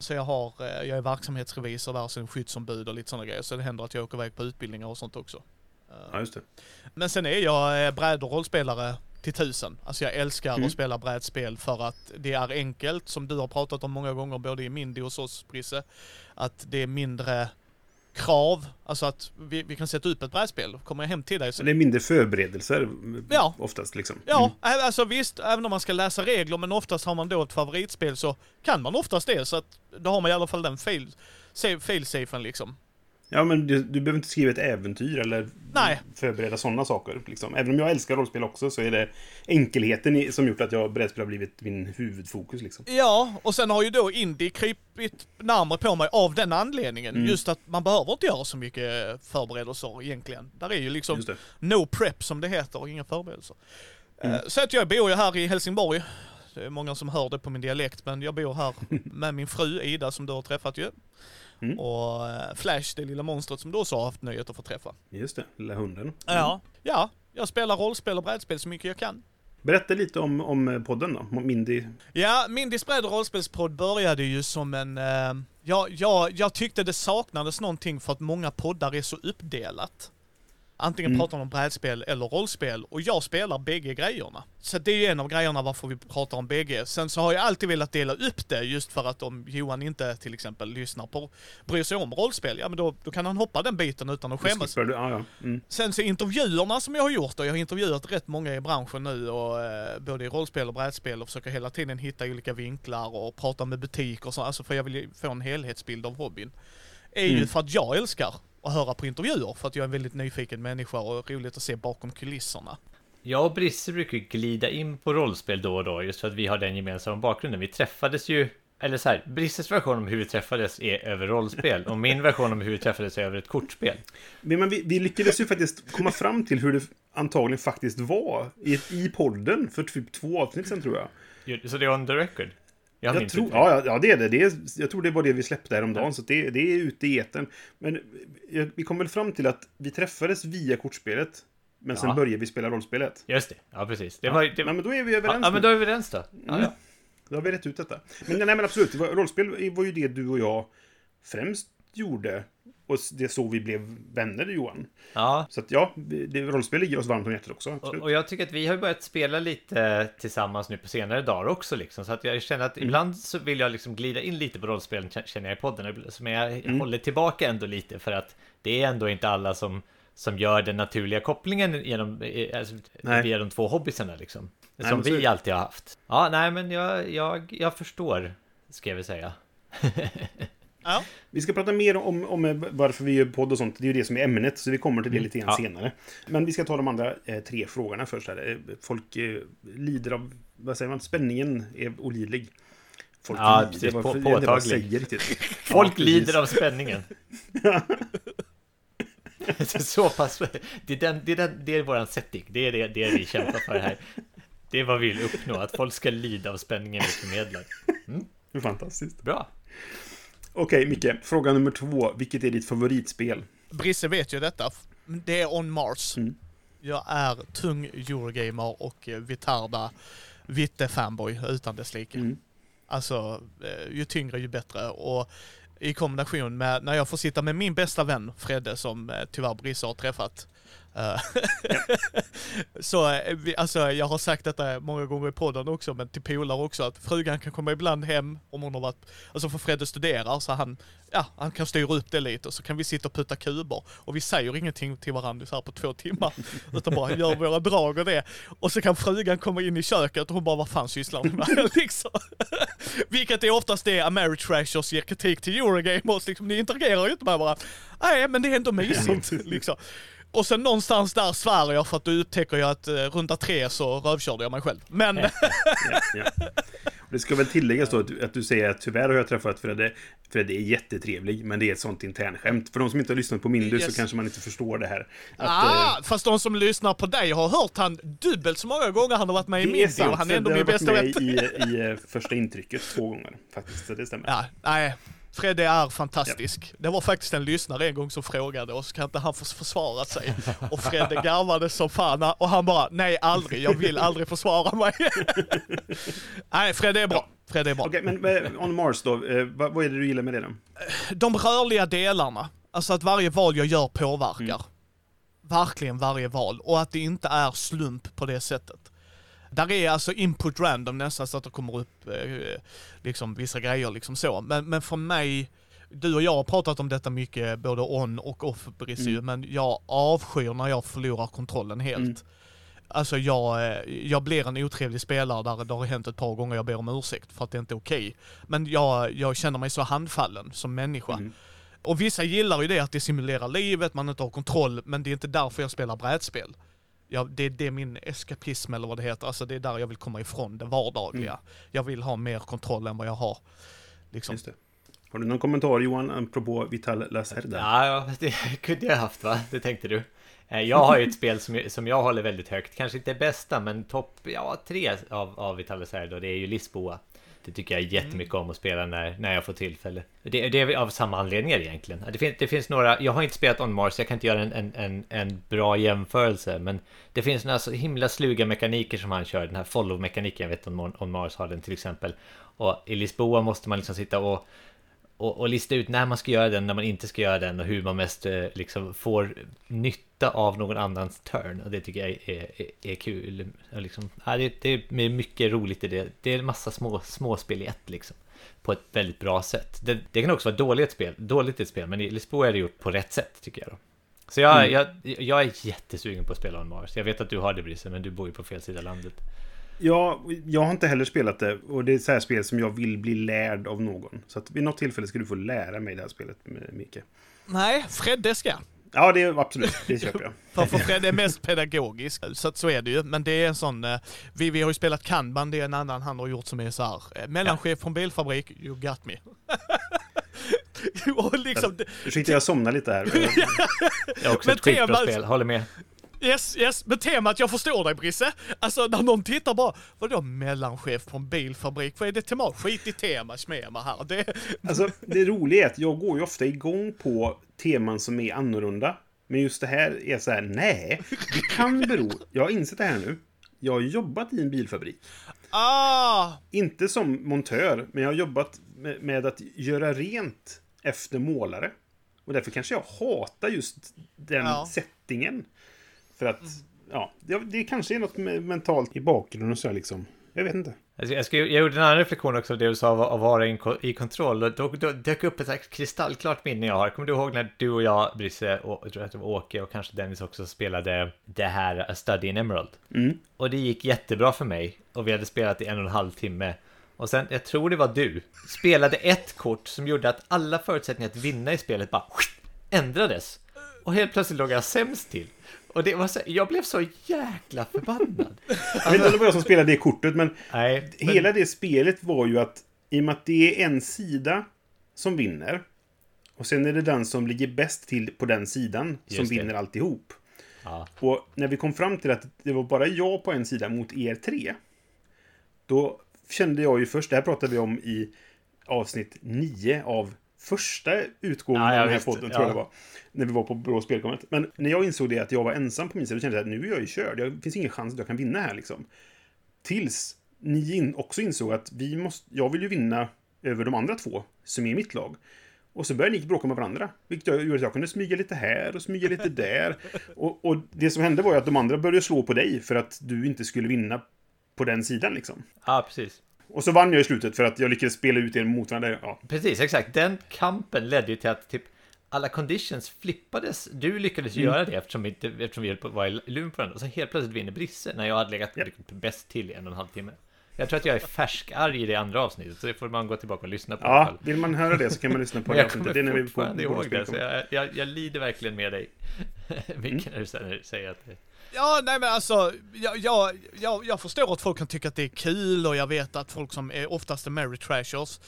Så jag har, eh, jag är verksamhetsrevisor där, sen skyddsombud och lite sådana grejer. Så det händer att jag åker iväg på utbildningar och sånt också. Eh, Ja, just det. Men sen är jag eh, bräd och rollspelare till tusen. Alltså jag älskar Mm. att spela brädspel för att det är enkelt, som du har pratat om många gånger både i Mindy och hos oss Brisse. Att det är mindre krav, alltså att vi, vi kan sätta upp ett brädspel. Kommer jag hem till dig så det är mindre förberedelser Ja. oftast liksom. Ja, ä- alltså visst, även om man ska läsa regler, men oftast har man då ett favoritspel så kan man oftast det, så att då har man i alla fall den fail, fail-safen liksom. Ja, men du, du behöver inte skriva ett äventyr eller Nej. förbereda sådana saker. Liksom. Även om jag älskar rollspel också så är det enkelheten som gjort att jag brädspel har blivit min huvudfokus. Liksom. Ja, och sen har ju då Indie krypit närmare på mig av den anledningen. Mm. Just att man behöver inte göra så mycket förberedelser egentligen. Där är ju liksom no prep som det heter och inga förberedelser. Mm. Eh, Så att jag bor ju här i Helsingborg. Det är många som hör det på min dialekt, men jag bor här med min fru Ida som du har träffat ju. Mm. Och eh, Flash, det lilla monstret som du också har haft nöjet att få träffa. Just det, lilla hunden. Ja. Ja, jag spelar rollspel och brädspel så mycket jag kan. Berätta lite om, om podden då, Mindy. Ja, min Disbredd och rollspelspodd började ju som en... Eh, ja, ja, jag tyckte det saknades någonting för att många poddar är så uppdelat. Antingen Mm. pratar man om brädspel eller rollspel och jag spelar bägge grejerna. Så det är ju en av grejerna varför vi pratar om bägge. Sen så har jag alltid velat dela upp det just för att om Johan inte till exempel lyssnar på, bryr sig om rollspel, ja men då, då kan han hoppa den biten utan att skämmas. Du? Ja, ja. Mm. Sen så intervjuerna som jag har gjort och jag har intervjuat rätt många i branschen nu och eh, både i rollspel och brädspel och försöker hela tiden hitta olika vinklar och prata med butiker och så, alltså för jag vill ju få en helhetsbild av hobbyn. Är ju Mm. för att jag älskar att höra på intervjuer för att jag är en väldigt nyfiken människa och roligt att se bakom kulisserna. Jag och Brisse brukar glida in på rollspel då och då just för att vi har den gemensamma bakgrunden. Vi träffades ju, eller så här, Brisses version om hur vi träffades är över rollspel och min version om hur vi träffades är över ett kortspel. Men vi, vi lyckades ju faktiskt komma fram till hur det antagligen faktiskt var i, i podden för typ två avsnitt sen tror jag. Så det är on the record? Jag, Jag tror, ja, ja, ja, det är det. det är, jag tror det var det vi släppte häromdagen, så det, det är ute i etern. Men vi kom väl fram till att vi träffades via kortspelet, men sen Ja. började vi spela rollspelet. Just det, ja precis. Det var, det, Ja, men då är vi ja, överens ja, men nu. då är vi överens då. Ja, Mm. ja. Då har vi rätt ut detta. Men nej, men absolut, rollspel var ju det du och jag främst gjorde. Och det är så vi blev vänner, Johan. ja. Så att ja, det, rollspel ligger oss varmt om hjärtat också. Och, och jag tycker att vi har börjat spela lite tillsammans nu på senare dagar också liksom. Så att jag känner Mm. att ibland så vill jag liksom glida in lite på rollspelen känner jag i podden. Men jag Mm. håller tillbaka ändå lite för att det är ändå inte alla som, som gör den naturliga kopplingen genom, alltså, via de två hobbysarna liksom. Nej, som vi det. alltid har haft. Ja, nej men jag, jag, jag förstår, ska jag väl säga. Ja, Vi ska prata mer om, om varför vi gör podd och sånt. Det är ju det som är ämnet, så vi kommer till det lite grann Ja. senare. Men vi ska ta de andra eh, tre frågorna först. Här. Eh, Folk eh, lider av, vad säger man, spänningen är olidlig. Folk Ja, lider, precis, på- inte vad jag påtaglig. säger riktigt. Folk Ja, lider av spänningen. Det är så pass, det är, den, det är, den, det är våran setting, det är det, det är vi kämpar för här. Det är vad vi vill uppnå, att folk ska lida av spänningen vi förmedlar. Är Fantastiskt. Bra! Okej, Micke. Fråga nummer två. Vilket är ditt favoritspel? Brisse vet ju detta. Det är On Mars. Mm. Jag är tung Eurogamer och eh, Vitarda Vitte-fanboy utan dess like. Mm. Alltså, eh, ju tyngre ju bättre. Och i kombination med när jag får sitta med min bästa vän Fredde som eh, tyvärr Brisse har träffat. Eh, så eh, alltså jag har sagt detta många gånger i podden också, men till polare också, att frugan kan komma ibland hem om hon har varit, alltså för Fredde studerar så han, ja, han kan styra upp det lite och så kan vi sitta och putta kuber och vi säger ingenting till varandra så här på två timmar, utan bara gör våra drag och det. Och så kan frugan komma in i köket och hon bara, vad fan sysslar ni med liksom? Vilket är oftast det Ameritrashers ger kritik till Eurogamers, liksom, ni interagerar ju inte med varandra. Nej, men det är ändå mysigt liksom. Och sen någonstans där svär jag för att då upptäcker jag att eh, runda tre så rövkörde jag mig själv. Men Ja, ja. Det ska väl tilläggas då att du, att du säger att tyvärr har jag träffat Fredde. Fredde är jättetrevlig, men det är ett sånt internskämt. För de som inte har lyssnat på Mindy så Yes. kanske man inte förstår det här. Att, ah, eh, fast de som lyssnar på dig har hört han dubbelt så många gånger han har varit med i Mindy sant, och han är ändå min bästa vän. i, i eh, första intrycket två gånger faktiskt, så det stämmer. Ja, nej. Fredde är fantastisk. Det var faktiskt en lyssnare en gång som frågade så kan inte han få försvara sig. Och Fredde garvade som fan och han bara, nej aldrig, jag vill aldrig försvara mig. nej, Fredde är bra. Fredde är bra. Okej, men eh, On Mars då, eh, vad är det du gillar med det då? de rörliga delarna, alltså att varje val jag gör påverkar. Mm. Verkligen varje val. Och att det inte är slump på det sättet. Där är alltså input random nästan så att det kommer upp eh, liksom vissa grejer liksom så. Men, men för mig, du och jag har pratat om detta mycket både on och off Brissy, Mm. men jag avskyr när jag förlorar kontrollen helt. Mm. Alltså jag, eh, jag blir en otrevlig spelare där det har hänt ett par gånger jag ber om ursäkt för att det inte är okej. Men jag, jag känner mig så handfallen som människa. Mm. Och vissa gillar ju det att det simulerar livet, man inte har kontroll, men det är inte därför jag spelar brädspel. Ja, det, det är min eskapism eller vad det heter, alltså det är där jag vill komma ifrån det vardagliga. Jag vill ha mer kontroll än vad jag har. Liksom. Just det. Har du någon kommentar Johan, apropå Vital Lacerda? Ja, ja, det kunde jag haft va? Det tänkte du. Eh, Jag har ju ett spel som, som jag håller väldigt högt. Kanske inte bästa, men topp ja, tre av, av Vitalis här då. Det är ju Lisboa. Det tycker jag jättemycket om att spela när, när jag får tillfälle. Det, det är av samma anledningar egentligen. Det finns, det finns några, jag har inte spelat On Mars, jag kan inte göra en, en, en, en bra jämförelse. Men det finns några så himla sluga mekaniker som han kör. Den här follow-mekaniken, jag vet om On, On Mars har den till exempel. Och i Lisboa måste man liksom sitta och och, och lista ut när man ska göra den, när man inte ska göra den och hur man mest eh, liksom får nytta av någon annans turn. Och det tycker jag är, är, är kul. Liksom, det, det är mycket roligt i det. Det är en massa små, småspel i ett liksom. På ett väldigt bra sätt. Det, det kan också vara dåligt spel, dåligt ett spel, men i Lisboa är det gjort på rätt sätt tycker jag. Då. Så jag, Mm. jag, jag är jättesugen på att spela On Mars. Jag vet att du har det Brisse, men du bor ju på fel sida landet. Ja, jag har inte heller spelat det. Och det är så här spel som jag vill bli lärd av någon. Så att vid något tillfälle ska du få lära mig det här spelet, Micke. Nej, Fredde ska. Ja, det är absolut. Det köper jag. För, för Fred är mest pedagogisk, så att så är det ju. Men det är en sån, eh, vi, vi har ju spelat Kanban, det är en annan han har gjort som är så här, eh, mellanchef från bilfabrik, you got me. och liksom, det- Ursäkta, jag somnar lite här. Jag har också Men ett skitbra spel, håller med. Yes, yes, men temat, jag förstår dig Brisse. Alltså när någon tittar bara, vadå mellanchef från bilfabrik? Vad är det tema? Skit i tema, smema här. Det, Alltså, det roliga är att jag går ju ofta igång på teman som är annorlunda. Men just det här är så här, nej, det kan bero... Jag har insett det här nu. Jag har jobbat i en bilfabrik. ah! Inte som montör, men jag har jobbat med, med att göra rent efter målare. Och därför kanske jag hatar just den Ja. settingen. För att, ja, det, det kanske är något me- mentalt i bakgrunden och så här liksom. Jag vet inte. Alltså, jag, skrev, jag gjorde en annan reflektion också av det du sa av att vara i kontroll. Och då, då dök upp ett här kristallklart minne jag har. Kommer du ihåg när du och jag, Brisse, och jag tror att det var Åke och kanske Dennis också spelade det här A Study in Emerald? Mm. Och det gick jättebra för mig. Och vi hade spelat i en och en halv timme. Och sen, jag tror det var du, spelade ett kort som gjorde att alla förutsättningar att vinna i spelet bara ändrades. Och helt plötsligt låg jag sämst till. Och det var så, jag blev så jäkla förbannad. Jag vet inte om det var jag som spelade det kortet, men Nej, men, hela det spelet var ju att i och med att det är en sida som vinner och sen är det den som ligger bäst till på den sidan som det. vinner alltihop. Ja. Och när vi kom fram till att det var bara jag på en sida mot er tre. Då kände jag ju först, det här pratade vi om i avsnitt 9 av första utgången Ja, av den här podden, tror jag det var. När vi var på Brå spelkommet. Men när jag insåg det att jag var ensam på min sida, då kände jag att nu är jag ju körd. Det finns ingen chans att jag kan vinna här liksom. Tills ni in, också insåg att vi måste, jag vill ju vinna över de andra två som är i mitt lag. Och så började ni bråka med varandra. Vilket jag- gjorde att jag kunde smyga lite här och smyga lite där. Och, och det som hände var ju att de andra började slå på dig för att du inte skulle vinna på den sidan liksom. Ja, precis. Och så vann jag i slutet för att jag lyckades spela ut er mot varandra. Ja, Precis, exakt. Den kampen ledde ju till att typ alla conditions flippades. Du lyckades ju göra det eftersom vi, inte, eftersom vi höll på att vara i luven på varandra. Och så helt plötsligt vinner Brisse när jag hade legat Ja. bäst till i en och en halv timme. Jag tror att jag är färskarg i det andra avsnittet, så det får man gå tillbaka och lyssna på ja vill man höra det så kan man lyssna på det avsnittet. Det är när vi båda ihåg det, så jag, jag, jag lider verkligen med dig. Micke, när du säger att. Ja, nej men alltså, jag, jag, jag, jag förstår att folk kan tycka att det är kul och jag vet att folk som är oftast är Mary Trashers,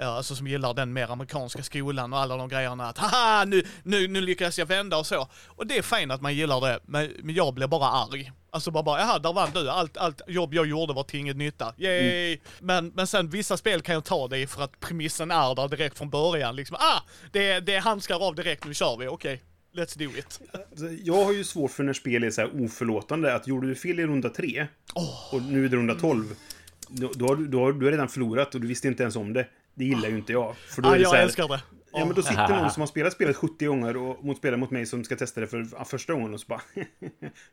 eh, alltså som gillar den mer amerikanska skolan och alla de grejerna att haha, nu, nu, nu lyckas jag vända och så. Och det är fint att man gillar det, men, men jag blir bara arg. Alltså bara, bara jaha, där vann du. Allt, allt jobb jag gjorde var till inget nytta. Yay! Men, men sen vissa spel kan jag ta det i för att premissen är där direkt från början. Liksom, ah, det, det handskar av direkt, nu kör vi, okej. Let's do it. Alltså, Jag har ju svårt för när spel är så här oförlåtande. Att gjorde du fel i runda tre och nu är det runda tolv. Då, då, har du, då har du redan förlorat och du visste inte ens om det. Det gillar ju inte jag. För då Ah, är det jag så här, älskar det. Ja, men då sitter någon som har spelat spelet 70 gånger och mot spelar mot mig som ska testa det för första gången och så bara...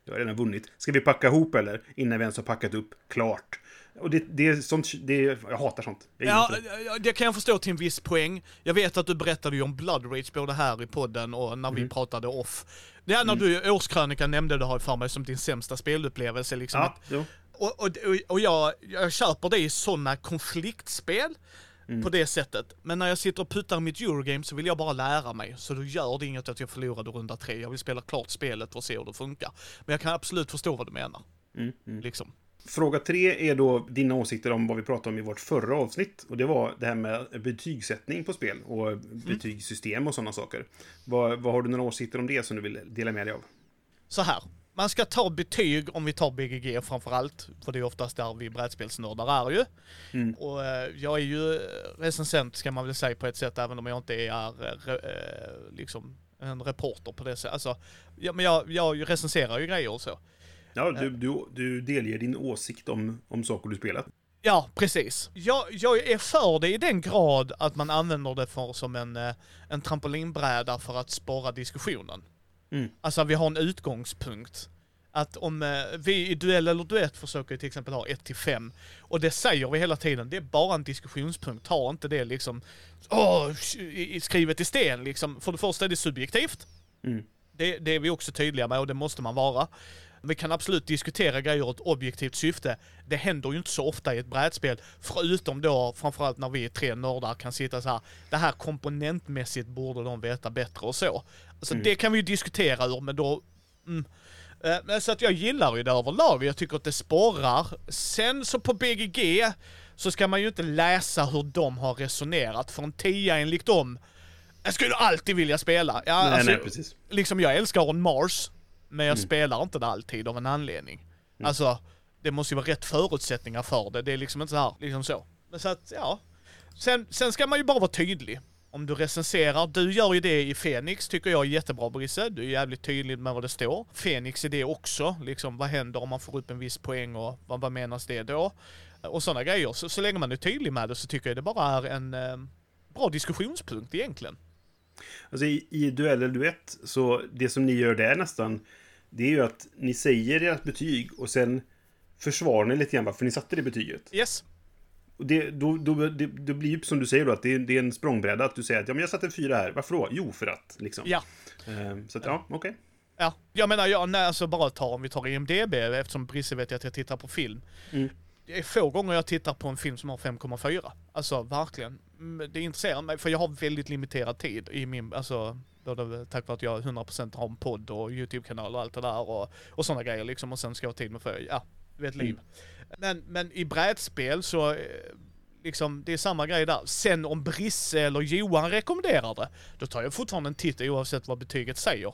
jag har redan vunnit. Ska vi packa ihop eller? Innan vi ens har packat upp. Klart. Och det, det är sånt... Det, jag hatar sånt. Jag Ja, det. det kan jag förstå till en viss poäng. Jag vet att du berättade ju om Blood Rage både här i podden och när Mm. vi pratade off. Det är när du i årskrönikan nämnde det har jag för mig som din sämsta spelupplevelse. Liksom Ja, att, och och, och jag, jag köper det i sådana konfliktspel Mm. på det sättet. Men när jag sitter och puttar mitt Eurogame så vill jag bara lära mig. Så då gör det inget att jag förlorade runda tre. Jag vill spela klart spelet och se hur det funkar. Men jag kan absolut förstå vad du menar. Mm, Liksom. Fråga tre är då dina åsikter om vad vi pratade om i vårt förra avsnitt. Och det var det här med betygssättning på spel och betygssystem och sådana saker. Vad, vad har du några åsikter om det som du vill dela med dig av? så här. Man ska ta betyg om vi tar BGG framförallt, för det är oftast där vi brädspelsnördar är ju. Mm. Och eh, jag är ju recensent ska man väl säga på ett sätt, även om jag inte är eh, eh, liksom en reporter på det sättet. Alltså, ja, men jag, jag recenserar ju grejer och så. Ja, du, du, du delger din åsikt om, om saker du spelat. Ja, precis. Jag, jag är för det i den grad att man använder det för, som en, eh, en trampolinbräda för att spara diskussionen. Mm. Alltså vi har en utgångspunkt. Att om eh, vi i duell eller duett försöker till exempel ha 1 till 5 och det säger vi hela tiden, det är bara en diskussionspunkt. Ta inte det liksom, åh, skrivet i sten liksom. För det första är det subjektivt. Mm. Det, det är vi också tydliga med och det måste man vara. Vi kan absolut diskutera grejer ur ett objektivt syfte. Det händer ju inte så ofta i ett brädspel. Förutom då, framförallt när vi tre nördar kan sitta så här. Det här komponentmässigt borde de veta bättre och så. Alltså det kan vi ju diskutera ur, men då... Mm. Eh, så att jag gillar ju det överlag. Jag tycker att det sporrar. Sen så på BGG så ska man ju inte läsa hur de har resonerat. För en tia enligt dem, jag skulle alltid vilja spela. Ja, Nej, alltså, nej, precis. liksom jag älskar On Mars, men jag spelar inte det alltid av en anledning. Alltså, det måste ju vara rätt förutsättningar för det. Det är liksom inte så här, liksom så. Men så att, ja. Sen, sen ska man ju bara vara tydlig. Om du recenserar, du gör ju det i Fenix, tycker jag är jättebra Brisse. Du är jävligt tydlig med vad det står. Fenix är det också, liksom vad händer om man får upp en viss poäng och vad, vad menas det då? Och sådana grejer. Så, så länge man är tydlig med det så tycker jag det bara är en eh, bra diskussionspunkt egentligen. Alltså i, i duell eller duett, så det som ni gör där nästan, det är ju att ni säger ert betyg och sen försvarar ni lite grann varför ni satte det betyget. Yes. Och det, då, då, det, det blir ju som du säger då, att det är, det är en språngbräda. Att du säger att ja, men jag satte en fyra här. Varför då? Jo, för att. Liksom. Ja. Ehm, så att, ja, okej. Ja, jag menar, jag, nej, alltså bara ta om vi tar IMDB, eftersom Brisse vet att jag tittar på film. Mm. Det är få gånger jag tittar på en film som har 5,4. Alltså verkligen. Mm, Det intresserar mig, för jag har väldigt limiterad tid i min, alltså både tack vare att jag 100% har en podd och YouTube-kanal och allt det där och, och sådana grejer liksom. Och sen ska jag ha tid med för, ja, vet liv. Men, men i brädspel så, eh, liksom, det är samma grej där. Sen om Brisse eller Johan rekommenderar det, då tar jag fortfarande en titt oavsett vad betyget säger.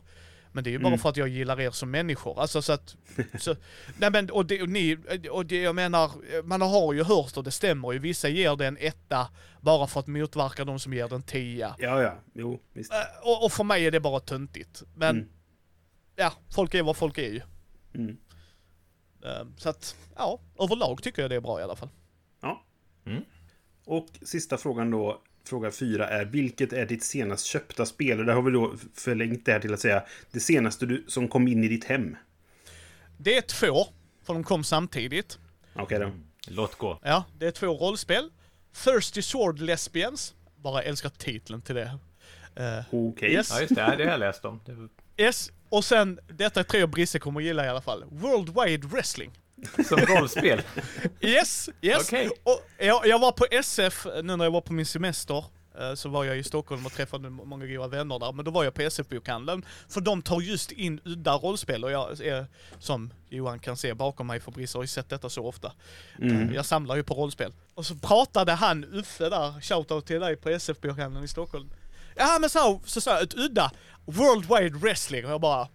Men det är ju bara Mm. för att jag gillar er som människor. Alltså så att... Så, nej men och, det, och ni, och det, jag menar, man har ju hört och det stämmer ju. Vissa ger det en etta bara för att motverka de som ger den tia. Ja, ja. Jo, visst. Eh, Och, och för mig är det bara töntigt. Men Mm. ja, folk är vad folk är ju. Mm. Eh, Så att, ja, överlag tycker jag det är bra i alla fall. Ja. Mm. Och sista frågan då. Fråga fyra är vilket är ditt senast köpta spel? Och där har vi då förlängt det här till att säga det senaste du, som kom in i ditt hem. Det är två, för de kom samtidigt. Okej då. Låt gå. Ja, det är två rollspel. Thirsty Sword Lesbians. Bara älskar titeln till det. Eh, Okej. Yes. Ja, just det. Ja, det har jag läst om. Det var yes, och sen, detta tre och Brisse kommer att gilla i alla fall. World Wide Wrestling. Som rollspel. Yes, yes. Okej. Och jag, jag var på SF nu när jag var på min semester. eh, Så var jag i Stockholm och träffade många goda vänner där. Men då var jag på SF-bokhandeln. För de tar just in udda rollspel och jag är, som Johan kan se bakom mig, för Brisse har ju sett detta så ofta. Mm. Eh, Jag samlar ju på rollspel. Och så pratade han, Uffe där, shoutout till dig på SF-bokhandeln i Stockholm. Ja men så, så sa jag, ett udda, World Wide Wrestling. Och jag bara,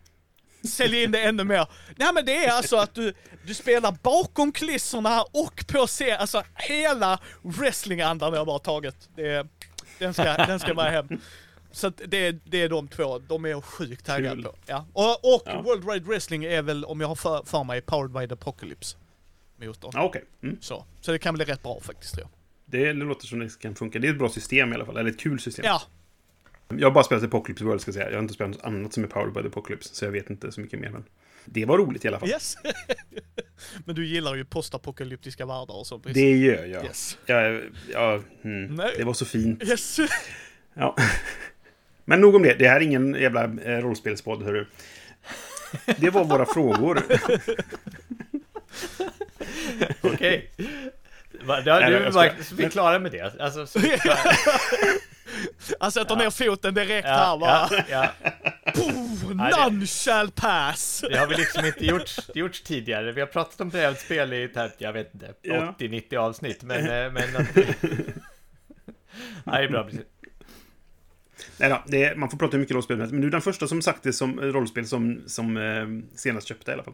säljer in det ännu mer. Nej men det är alltså att du, du spelar bakom kulisserna och på scen, alltså hela wrestlingandan jag bara tagit. Det, den, ska, den ska bara hem. Så det, det är de två, de är jag sjukt taggad på. Ja. Och, och Ja. World Wide Wrestling är väl, om jag har för, för mig, Powered by the Apocalypse. Motorn. Ja, Okej. Mm. Så. så det kan bli rätt bra faktiskt tror jag. Det låter som det kan funka. Det är ett bra system i alla fall. Eller ett kul system. Ja, Jag har bara spelat Apocalypse World, ska jag säga. Jag har inte spelat något annat som är powered by the Apocalypse. Så jag vet inte så mycket mer. Men det var roligt i alla fall. yes. Men du gillar ju postapokalyptiska världar och så. precis. Det gör jag. Yes. Ja, ja, mm. Nej. Det var så fint. Yes. Ja. Men nog om det. Det här är ingen jävla eh, rollspelspodd, hörru. Det var våra frågor. Okej. Jag är skojar. vi, är klara med det. Alltså, så. Han sätter ner foten direkt här ja, bara. ja, ja. Poof, Ja, det- none shall pass. Det har vi liksom inte gjort, gjorts tidigare. Vi har pratat om brädspel i, typ, jag vet inte, Ja. 80-90 avsnitt. Men, eh, men att... Nej, det är bra. Precis. Nej då, det är, man får prata hur mycket rollspel som helst. Men du är den första som sagt det som rollspel som, som eh, senast köpte i alla fall.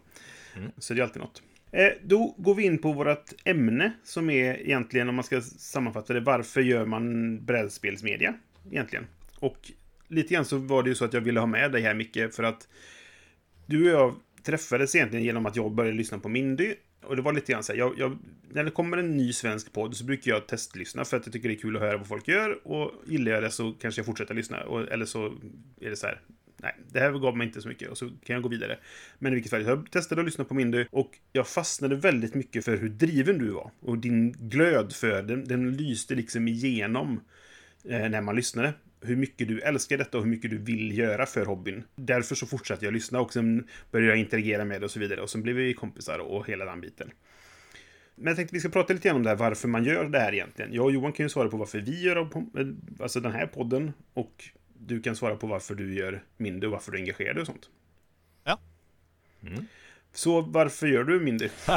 Mm. Så det är alltid något. Eh, då går vi in på vårt ämne som är egentligen, om man ska sammanfatta det, varför gör man brädspelsmedia egentligen? Och lite grann så var det ju så att jag ville ha med dig här Micke, för att du och jag träffades egentligen genom att jag började lyssna på Mindy. Och det var lite grann så här, jag, jag, när det kommer en ny svensk podd så brukar jag testlyssna för att jag tycker det är kul att höra vad folk gör. Och gillar jag det så kanske jag fortsätter lyssna. Och, eller så är det så här, nej, det här gav mig inte så mycket och så kan jag gå vidare. Men i vilket fall, jag testade att lyssna på Mindy och jag fastnade väldigt mycket för hur driven du var. Och din glöd för den, den lyste liksom igenom eh, när man lyssnade. Hur mycket du älskar detta och hur mycket du vill göra för hobbyn. Därför så fortsatte jag lyssna och sen började jag interagera med det och så vidare. Och sen blev vi kompisar och hela den biten. Men jag tänkte vi ska prata lite grann om det här, varför man gör det här egentligen. Jag och Johan kan ju svara på varför vi gör eh, alltså den här podden. Och du kan svara på varför du gör mindre och varför du engagerar dig och sånt. Ja. Mm. Så varför gör du mindre?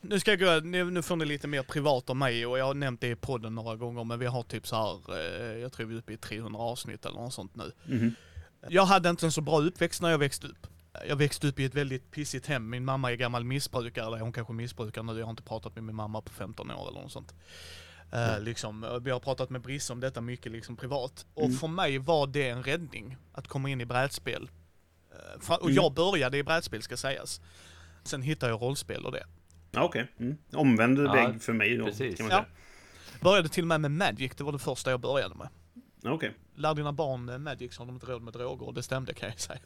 Nu ska jag gå, nu, nu får ni lite mer privat om mig och jag har nämnt det i podden några gånger men vi har typ så här, eh, jag tror vi är uppe i 300 avsnitt eller något sånt nu. Mhm. Jag hade inte en så bra uppväxt när jag växte upp. Jag växte upp i ett väldigt pissigt hem. Min mamma är gammal missbrukare, eller hon kanske missbrukar nu. Jag har inte pratat med min mamma på 15 år eller något sånt. Eh, liksom, eh, vi har pratat med Brisse om detta mycket liksom privat. Och Mm. för mig var det en räddning att komma in i brädspel. Eh, och Mm. jag började i brädspel ska sägas. Sen hittade jag rollspel och det. Ja, okej. Mm. Omvänd Ja, väg för mig då, precis. kan man Ja. säga. Började till och med med Magic, det var det första jag började med. Okej. Lär dina barn eh, Magic så har de inte råd med droger, och det stämde kan jag säga.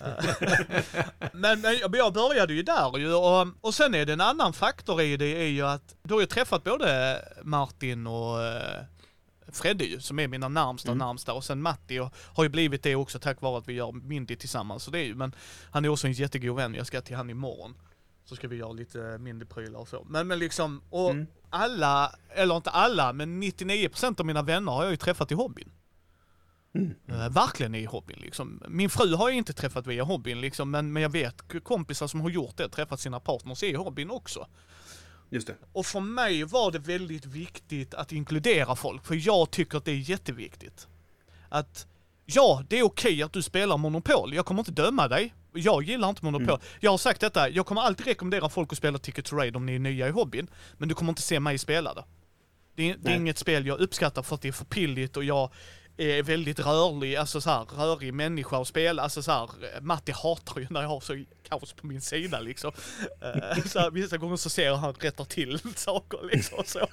Men, men jag började ju där ju, och, och sen är det en annan faktor i det är ju att då har jag träffat både Martin och eh, Fredde ju, som är mina närmsta Mm. närmsta, och sen Matti och har ju blivit det också tack vare att vi gör Mindy tillsammans. Så det är ju, men han är också en jättegod vän, jag ska till han imorgon. Så ska vi göra lite Mindy-prylar och så. Men, men liksom, och Mm. Alla, eller inte alla, men 99% av mina vänner har jag ju träffat i hobbyn. Mm. Eh, verkligen i hobbyn liksom. Min fru har jag inte träffat via hobbyn liksom, men, men jag vet kompisar som har gjort det, träffat sina partners i hobbyn också. Just det. Och för mig var det väldigt viktigt att inkludera folk, för jag tycker att det är jätteviktigt. Att Ja, det är okej att du spelar Monopol. Jag kommer inte döma dig. Jag gillar inte Monopol. Jag har sagt detta, jag kommer alltid rekommendera folk att spela Ticket to Raid om ni är nya i hobbyn. Men du kommer inte se mig spela det. Det är, det är inget spel jag uppskattar för att det är för pilligt och jag är väldigt rörlig, alltså så här, rörig människa att spela. Alltså så här, Matti hatar ju när jag har så kaos på min sida liksom. Eh, så här, vissa gånger så ser jag han rättar till saker liksom så.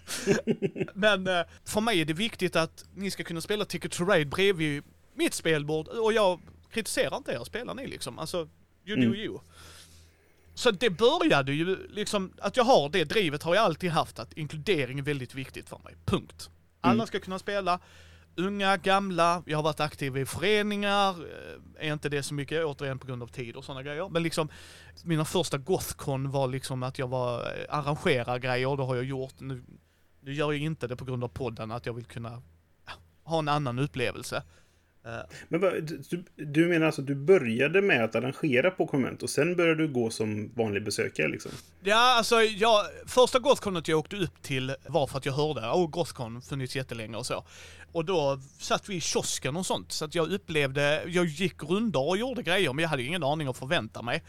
Men eh, för mig är det viktigt att ni ska kunna spela Ticket to Raid bredvid mitt spelbord och jag kritiserar inte er, spelar ni liksom. Alltså, you do Mm. you. Så det började ju liksom, att jag har det drivet har jag alltid haft, att inkludering är väldigt viktigt för mig. Punkt. Alla Mm. ska kunna spela, unga, gamla, jag har varit aktiv i föreningar, eh, är inte det så mycket återigen på grund av tid och sådana grejer. Men liksom, mina första Gothcon var liksom att jag var, eh, arrangerar grejer och det har jag gjort. Nu, nu gör jag inte det på grund av podden, att jag vill kunna ha en annan upplevelse. Eh. Men du, du menar alltså att du började med att arrangera på konvent och sen började du gå som vanlig besökare liksom? Ja, alltså jag, första Gothconet jag åkte upp till var för att jag hörde, åh Gothcon funnits jättelänge och så. Och då satt vi i kiosken och sånt, så att jag upplevde, jag gick rundor och gjorde grejer, men jag hade ju ingen aning att förvänta mig.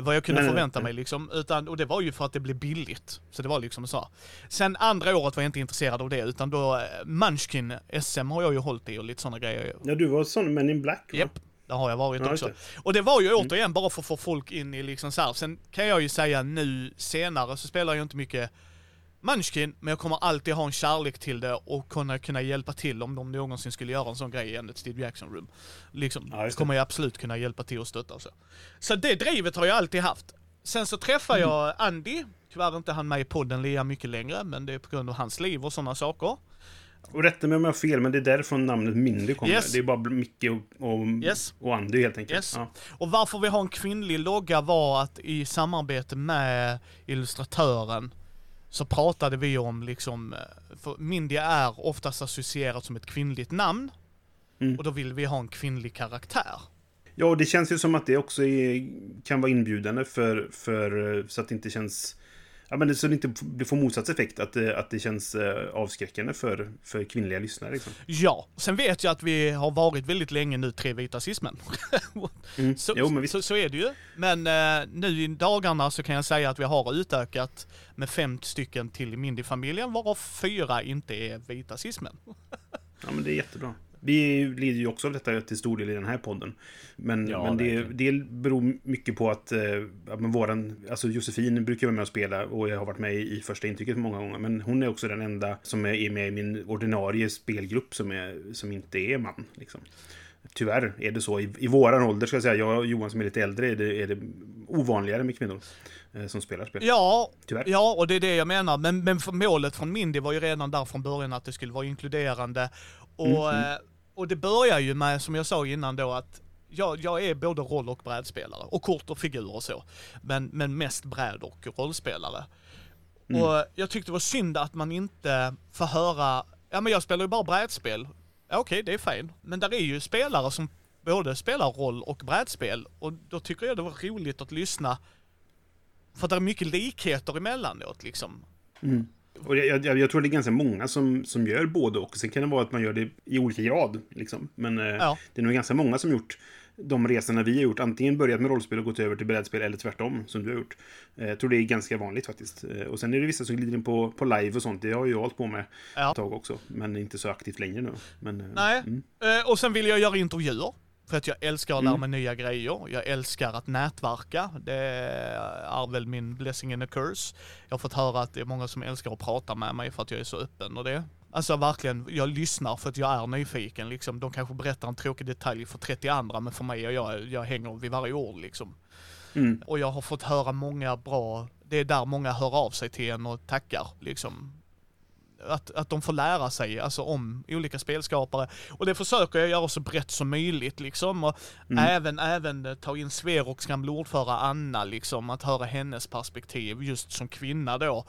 Vad jag kunde Nej, nej, förvänta nej. mig liksom, utan, och det var ju för att det blev billigt. Så det var liksom så. Sen andra året var jag inte intresserad av det, utan då, eh, Munchkin SM har jag ju hållit i och lite sådana grejer. Ja, du var sån Men in Black va? Japp, det har jag varit Ja, också. det. Och det var ju återigen bara för att få folk in i liksom så här. Sen kan jag ju säga nu senare så spelar jag inte mycket Munchkin, men jag kommer alltid ha en kärlek till det och kunna, kunna hjälpa till om de någonsin skulle göra en sån grej igen, ett Steve Jackson Room. Liksom, Ja, kommer jag absolut kunna hjälpa till och stötta och så. Så det drivet har jag alltid haft. Sen så träffade Mm. jag Andy, tyvärr inte han med i podden lika mycket längre, men det är på grund av hans liv och sådana saker. Och rätta mig om jag har fel, men det är därifrån namnet Mindy kommer. Yes. Det är bara Micke och, och, Yes. och Andy helt enkelt. Yes. Ja. Och varför vi har en kvinnlig logga var att i samarbete med illustratören så pratade vi om liksom, eh, för Mindy är oftast associerat som ett kvinnligt namn. Mm. Och då vill vi ha en kvinnlig karaktär. ja, och det känns ju som att det också är, kan vara inbjudande för, för så att det inte känns... Ja, men det, så det inte det får motsatt effekt, att det, att det känns eh, avskräckande för, för kvinnliga lyssnare. Liksom. Ja, sen vet jag att vi har varit väldigt länge nu tre vita cismän. Mm. Så, jo, så, så är det ju. Men eh, nu i dagarna så kan jag säga att vi har utökat med fem stycken till Mindy-familjen, varav fyra inte är vita cismän. Ja, men det är jättebra. Vi lider ju också av detta till stor del i den här podden. Men, Ja, men det, det beror mycket på att, eh, att men våran, alltså Josefin brukar vara med och spela och jag har varit med i första intrycket många gånger. Men hon är också den enda som är är med i min ordinarie spelgrupp som, är, som inte är man. Liksom. Tyvärr är det så. I, I våran ålder, ska jag säga, jag och Johan som är lite äldre, är det, är det ovanligare med kvinnor eh, som spelar spel. Ja, Tyvärr. ja, och det är det jag menar. Men, men målet från Mindy var ju redan där från början att det skulle vara inkluderande. Och, Mm, eh, och det börjar ju med, som jag sa innan då, att jag, jag är både roll och brädspelare. Och kort och figurer och så. Men, men mest bräd och rollspelare. Mm. Och jag tyckte det var synd att man inte får höra, ja men jag spelar ju bara brädspel. Ja, Okej, det är fint. Men där är ju spelare som både spelar roll och brädspel. Och då tycker jag det var roligt att lyssna. För att det är mycket likheter emellanåt liksom. Och jag, jag, jag tror det är ganska många som, som gör både och. Sen kan det vara att man gör det i olika grad. Liksom. Men eh, Ja. det är nog ganska många som gjort de resorna vi har gjort. Antingen börjat med rollspel och gått över till brädspel eller tvärtom, som du har gjort. Eh, jag tror det är ganska vanligt faktiskt. Eh, och sen är det vissa som glider in på, på live och sånt. Det har ju jag hållit på med Ja. ett tag också. Men inte så aktivt längre nu. Men, eh, Nej. Mm. Och sen vill jag göra intervjuer. För att jag älskar att lära Mm. mig nya grejer. Jag älskar att nätverka. Det är väl min blessing and a curse. Jag har fått höra att det är många som älskar att prata med mig för att jag är så öppen och det. Alltså verkligen, jag lyssnar för att jag är nyfiken liksom. De kanske berättar en tråkig detalj för 30 andra men för mig, jag, jag hänger vid varje ord liksom. Mm. Och jag har fått höra många bra, det är där många hör av sig till en och tackar liksom. Att, att de får lära sig alltså, om olika spelskapare. Och det försöker jag göra så brett som möjligt liksom. Och även, även eh, ta in Sveroks gamla ordförare Anna liksom. Att höra hennes perspektiv just som kvinna då.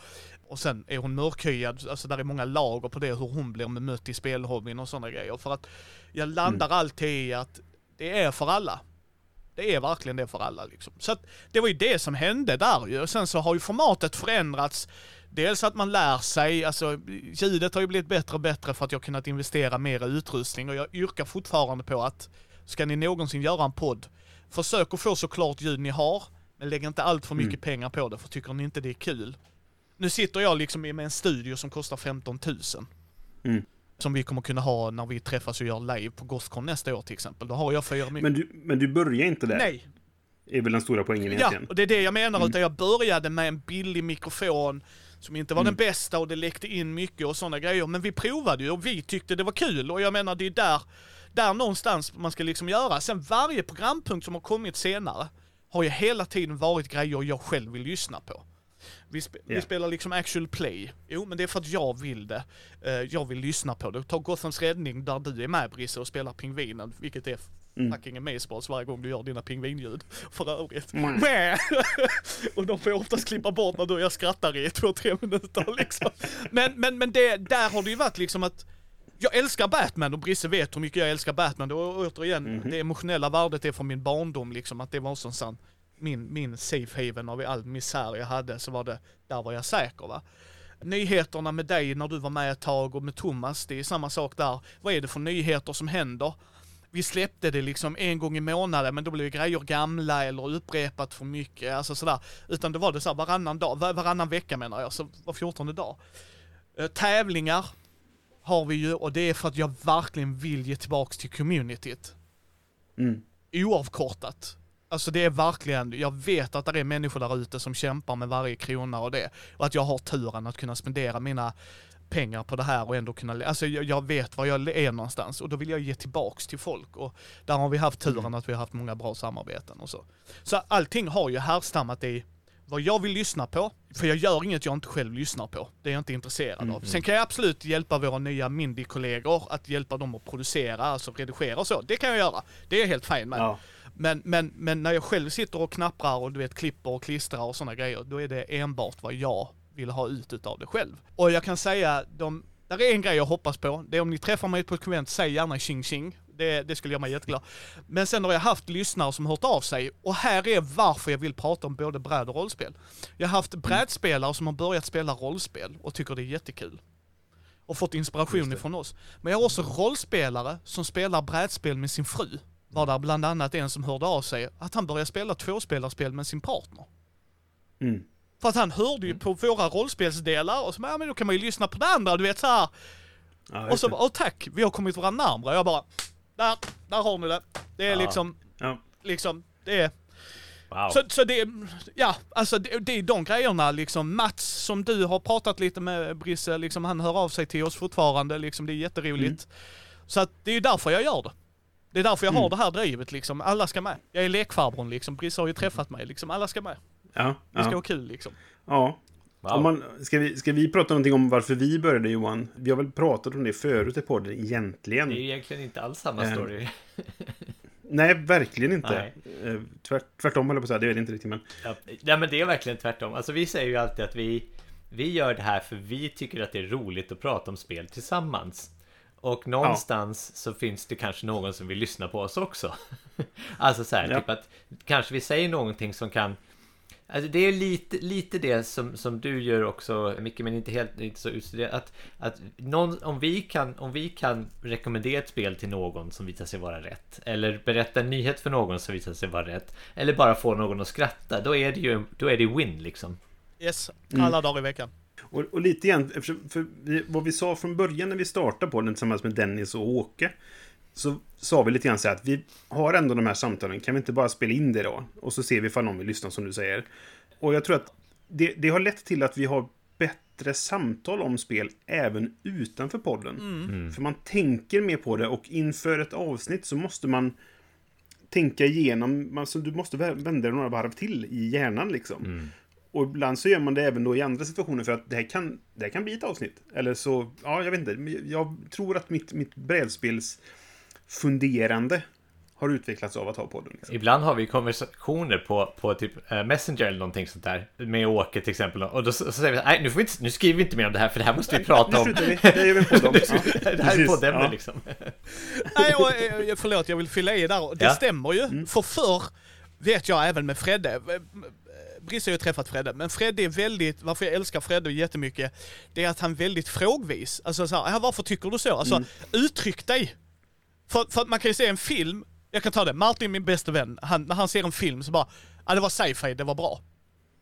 Och sen är hon mörkhyad, alltså där är många lager på det, hur hon blir bemött i spelhobbyn och sådana grejer. För att jag landar alltid i att det är för alla. Det är verkligen det för alla liksom. Så att det var ju det som hände där ju. Sen så har ju formatet förändrats. Dels att man lär sig, alltså ljudet har ju blivit bättre och bättre för att jag kunnat investera mer i utrustning och jag yrkar fortfarande på att ska ni någonsin göra en podd, försök att få så klart ljud ni har, men lägg inte allt för mycket Mm. pengar på det, för tycker ni inte det är kul. Nu sitter jag liksom med en studio som kostar 15 000. Mm. Som vi kommer kunna ha när vi träffas och gör live på Gothcon nästa år till exempel. Då har jag fyra Men du, men du börjar inte där? Nej, Är väl den stora poängen Ja, egentligen? och det är det jag menar. Mm. Utan jag började med en billig mikrofon som inte var Mm. den bästa och det läckte in mycket och sådana grejer. Men vi provade ju och vi tyckte det var kul och jag menar det är där, där någonstans man ska liksom göra. Sen varje programpunkt som har kommit senare har ju hela tiden varit grejer jag själv vill lyssna på. Vi, spe- vi Ja. spelar liksom actual play. Jo, men det är för att jag vill det. Eh, jag vill lyssna på det. Ta Gothams räddning där du är med Brisse och spelar pingvinen, vilket är Mm. fucking amazeballs varje gång du gör dina pingvinljud. För övrigt. Mm. Och de får jag oftast klippa bort när du och jag skrattar i två, tre minuter liksom. Men, men, men det, där har det ju varit liksom att jag älskar Batman och Brisse vet hur mycket jag älskar Batman och återigen, Mhm. det emotionella värdet är från min barndom liksom, att det var sån sann min, min safe haven av all misär jag hade, så var det, där var jag säker va. Nyheterna med dig när du var med ett tag och med Thomas, det är samma sak där. Vad är det för nyheter som händer? Vi släppte det liksom en gång i månaden, men då blev grejer gamla eller upprepat för mycket, alltså sådär. Utan det var det så här varannan dag, var- varannan vecka menar jag, så var fjortonde dag. Eh, tävlingar har vi ju, och det är för att jag verkligen vill ge tillbaks till communityt Mm. oavkortat. Alltså det är verkligen, jag vet att det är människor där ute som kämpar med varje krona och det. Och att jag har turen att kunna spendera mina pengar på det här och ändå kunna, alltså jag, jag vet var jag är någonstans och då vill jag ge tillbaks till folk och där har vi haft turen att vi har haft många bra samarbeten och så. Så allting har ju härstammat i vad jag vill lyssna på, för jag gör inget jag inte själv lyssnar på. Det är jag inte intresserad av. Sen kan jag absolut hjälpa våra nya Mindy-kollegor att hjälpa dem att producera, alltså redigera och så. Det kan jag göra. Det är helt fint med. Ja. Men, men, men när jag själv sitter och knapprar och du vet klipper och klistrar och sådana grejer, då är det enbart vad jag vill ha ut utav det själv. Och jag kan säga, de, där är en grej jag hoppas på, det är om ni träffar mig på ett konvent, säg gärna tjing tjing. Det, det skulle göra mig jätteglad. Men sen har jag haft lyssnare som hört av sig, och här är varför jag vill prata om både bräd och rollspel. Jag har haft brädspelare som har börjat spela rollspel och tycker det är jättekul. Och fått inspiration ifrån oss. Men jag har också rollspelare som spelar brädspel med sin fru. Var där bland annat en som hörde av sig att han började spela tvåspelarspel med sin partner. Mm. För att han hörde ju på våra rollspelsdelar och så ja men då kan man ju lyssna på det andra, du vet så här. Ja, Och så bara, tack, vi har kommit varandra närmare. Jag bara, där, där har ni det. Det är Ja. liksom, ja. liksom, det är Wow. så, så det, ja, alltså det, det är de grejerna liksom. Mats som du har pratat lite med Brisse, liksom han hör av sig till oss fortfarande, liksom det är jätteroligt. Så att det är ju därför jag gör det. Det är därför jag har Mm. det här drivet liksom, alla ska med. Jag är lekfarbrorn liksom, Brisse har ju träffat mig liksom, alla ska med. Ja, Vi ska ja. ha kul liksom. ja. Wow. Om man, ska, vi, ska vi prata någonting om varför vi började Johan? Vi har väl pratat om det förut i podden egentligen. Det är egentligen inte alls samma Ehm, story. Nej, verkligen inte. Nej. Eh, Tvärt, tvärtom höll jag på att säga, det vet jag inte riktigt men. Ja, nej men det är verkligen tvärtom. Alltså vi säger ju alltid att vi Vi gör det här för vi tycker att det är roligt att prata om spel tillsammans. Och någonstans så finns det kanske någon som vill lyssna på oss också. alltså så här, Ja. typ att kanske vi säger någonting som kan Alltså det är lite, lite det som, som du gör också Micke, men inte helt inte så utstuderat. Att, att någon, om, vi kan, om vi kan rekommendera ett spel till någon som visar sig vara rätt. Eller berätta en nyhet för någon som visar sig vara rätt. Eller bara få någon att skratta. Då är det ju då är det win liksom. Yes, Mm. alla dagar i veckan. Och, och lite grann, för vi, vad vi sa från början när vi startade på den tillsammans med Dennis och Åke. Så sa vi lite grann så här att vi har ändå de här samtalen, kan vi inte bara spela in det då? Och så ser vi ifall någon vill lyssna som du säger. Och jag tror att det, det har lett till att vi har bättre samtal om spel även utanför podden. Mm. För man tänker mer på det och inför ett avsnitt så måste man tänka igenom, alltså du måste vä- vända det några varv till i hjärnan liksom. Mm. Och ibland så gör man det även då i andra situationer för att det här kan, det här kan bli ett avsnitt. Eller så, ja, jag vet inte. Jag tror att mitt, mitt brädspels funderande har utvecklats av att ha podden. Liksom. Ibland har vi konversationer på, på typ eh, Messenger eller någonting sånt där. Med Åke till exempel. Och då så, så säger vi nej nu, får vi inte, nu skriver vi inte mer om det här för det här måste vi prata om. vi. Det. Ja, här är poddämne Ja. liksom. Nej, och, eh, förlåt, jag vill fylla i där. Det Ja. stämmer ju. Mm. För förr vet jag även med Fredde. eh, Brisse har ju träffat Fredde, men Fredde är väldigt, varför jag älskar Fredde jättemycket, det är att han är väldigt frågvis. Alltså så här, "Ja, varför tycker du så? Alltså, Mm. uttryck dig! För, för man kan ju se en film, jag kan ta det, Martin min bästa vän, han, när han ser en film så bara, ja det var sci-fi, det var bra.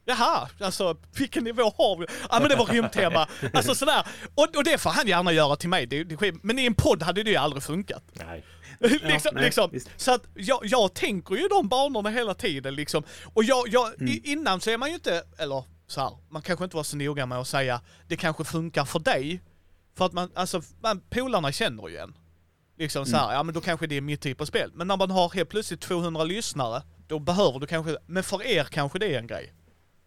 Jaha, alltså vilken nivå har vi? Ja men det var rymdtema. Alltså sådär. Och, och det får han gärna göra till mig, det, det, men i en podd hade det ju aldrig funkat. Nej. liksom, nej, liksom. Så att jag, jag tänker ju de banorna hela tiden liksom. Och jag, jag, Mm. innan så är man ju inte, eller så här, man kanske inte var så noga med att säga det kanske funkar för dig. För att man, alltså, man, polarna känner ju en. Liksom så Mm. här, ja men då kanske det är mitt typ av spel. Men när man har helt plötsligt 200 lyssnare, då behöver du kanske, men för er kanske det är en grej.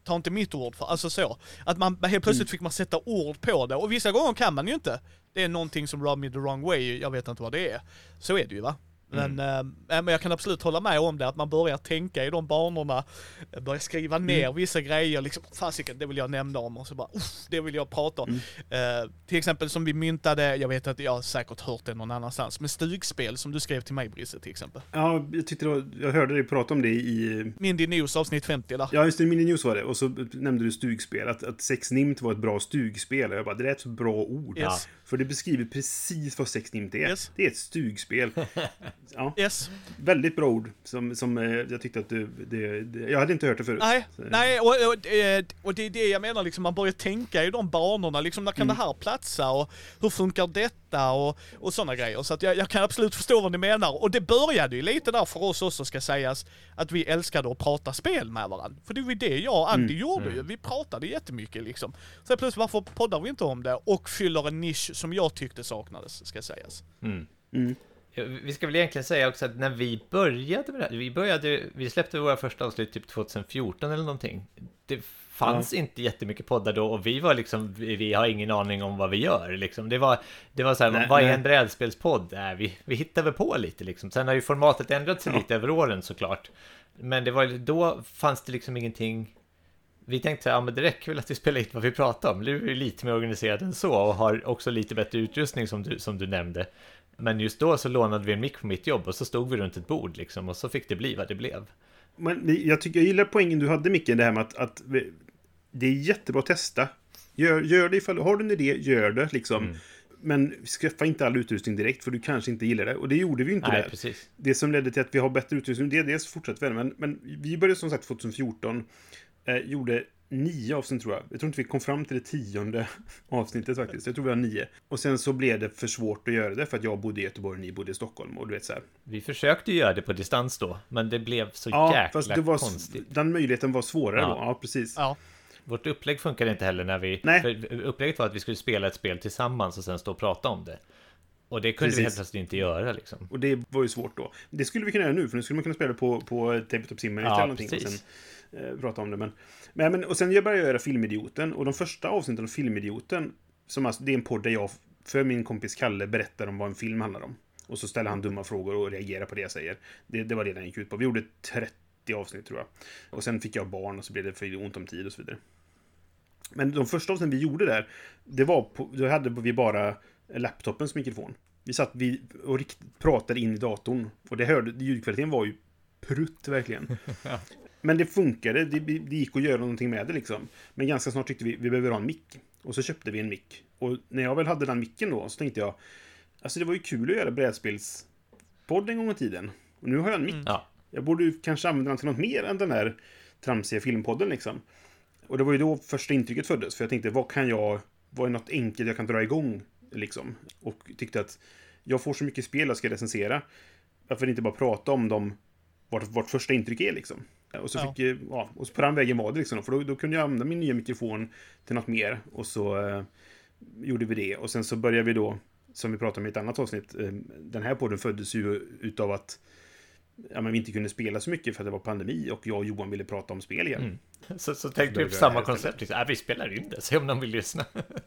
Ta inte mitt ord för, alltså så. Att man helt plötsligt Mm. fick man sätta ord på det. Och vissa gånger kan man ju inte. Det är någonting som rub me the wrong way, jag vet inte vad det är. Så är det ju va. Men, Mm. eh, men jag kan absolut hålla med om det, att man börjar tänka i de banorna, eh, börjar skriva Mm. ner vissa grejer, liksom, fasiken, det vill jag nämna om, och så bara, det vill jag prata om. Mm. Eh, till exempel som vi myntade, jag vet att jag har säkert hört det någon annanstans, med stugspel som du skrev till mig Brisse till exempel. Ja, jag tyckte var, jag hörde dig prata om det i... Mindy News avsnitt 50 där. Ja, just det, Mini News var det. Och så nämnde du stugspel. Att, att Sex Nimt var ett bra stugspel. Och jag bara, det är ett så bra ord. Yes. För det beskriver precis vad Sex Nimt är. Yes. Det är ett stugspel. ja, Yes. väldigt bra ord. Som, som eh, jag tyckte att du... Det, det, jag hade inte hört det förut. Nej, Så- nej och, och, eh, och det är det jag menar, liksom, man börjar tänka i de banorna, liksom, när kan Mm. det här platsa och hur funkar detta och, och sådana grejer. Så att jag, jag kan absolut förstå vad ni menar. Och det började ju lite där för oss också ska sägas, att vi älskade att prata spel med varandra. För det var ju det jag och Andy Mm. gjorde ju, vi pratade jättemycket liksom. Så plötsligt varför poddar vi inte om det? Och fyller en nisch som jag tyckte saknades, ska sägas. Mm. Mm. Vi ska väl egentligen säga också att när vi började med det här, vi började, vi släppte våra första avsnitt typ 2014 eller någonting. Det fanns inte jättemycket poddar då och vi var liksom, vi, vi har ingen aning om vad vi gör liksom. Det var, det var så här, Nej, vad är nej. en brädspelspodd? Äh, vi, vi hittar väl på lite liksom. Sen har ju formatet ändrat sig Ja. lite över åren såklart. Men det var, då fanns det liksom ingenting vi tänkte här, ja men det räcker väl att vi spelar in vad vi pratar om. Nu är vi lite mer organiserade än så och har också lite bättre utrustning som du, som du nämnde. Men just då så lånade vi en mick på mitt jobb och så stod vi runt ett bord liksom och så fick det bli vad det blev. Men jag, tycker, jag gillar poängen du hade, Micke, det här med att, att vi, det är jättebra att testa. Gör, gör det ifall har du en idé, gör det liksom. Mm. Men skaffa inte all utrustning direkt, för du kanske inte gillar det. Och det gjorde vi ju inte Nej, där. precis. Det som ledde till att vi har bättre utrustning, det är dels fortsatt vänner, men, men vi började som sagt 2014. Eh, gjorde nio avsnitt tror jag. Jag tror inte vi kom fram till det tionde avsnittet faktiskt. Jag tror vi har nio. Och sen så blev det för svårt att göra det för att jag bodde i Göteborg och ni bodde i Stockholm. Och du vet så här. Vi försökte göra det på distans då, men det blev så Ja, jäkla fast det var, konstigt. den möjligheten var svårare Ja. då. Ja, precis. Ja. Vårt upplägg funkade inte heller när vi... Nej. För upplägget var att vi skulle spela ett spel tillsammans och sen stå och prata om det. Och det kunde vi Precis. helt plötsligt inte göra liksom. Och det var ju svårt då. Det skulle vi kunna göra nu, för nu skulle man kunna spela på, på Tabletop Simulator Ja, eller någonting. Och sen eh, prata om det. Men, men, men, och sen jag började jag göra Filmidioten. Och de första avsnitten av Filmidioten, som alltså, det är en podd där jag för min kompis Kalle berättar om vad en film handlar om. Och så ställer han dumma frågor och reagerar på det jag säger. Det, det var det den gick ut på. Vi gjorde 30 avsnitt tror jag. Och sen fick jag barn och så blev det för ont om tid och så vidare. Men de första avsnitten vi gjorde där, det var på, då hade vi bara laptopens mikrofon. Vi satt vi och rikt, pratade in i datorn. Och det hörde, ljudkvaliteten var ju prutt verkligen. Men det funkade, det, det gick att göra någonting med det liksom. Men ganska snart tyckte vi, vi behöver ha en mick. Och så köpte vi en mick. Och när jag väl hade den micken då, så tänkte jag, alltså det var ju kul att göra brädspelspodd en gång i tiden. Och nu har jag en mick. Ja, Jag borde ju kanske använda den till något mer än den här tramsiga filmpodden liksom. Och det var ju då första intrycket föddes, för jag tänkte, vad kan jag, vad är något enkelt jag kan dra igång, liksom? Och tyckte att jag får så mycket spel jag ska recensera. Varför inte bara prata om dem, vart, vart första intryck är liksom? Och så Ja. fick, eh, ja, och så på den vägen var det liksom, för då, då kunde jag använda min nya mikrofon till något mer. Och så eh, gjorde vi det. Och sen så började vi då, som vi pratade om i ett annat avsnitt, eh, den här podden föddes ju utav att ja, men vi inte kunde spela så mycket för att det var pandemi och jag och Johan ville prata om spel igen. Mm. så, så tänkte vi på samma koncept. Liksom. Äh, vi spelar in det, se om någon vill lyssna.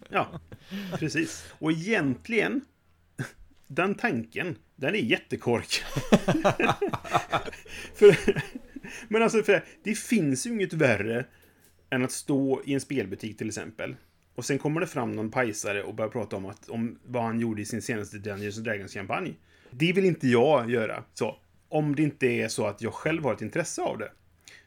Ja, precis. Och egentligen, den tanken, den är jättekork. för, men alltså, för det finns ju inget värre än att stå i en spelbutik till exempel. Och sen kommer det fram någon pajsare och börjar prata om, att, om vad han gjorde i sin senaste Dungeons and Dragons-kampanj. Det vill inte jag göra. Så, om det inte är så att jag själv har ett intresse av det.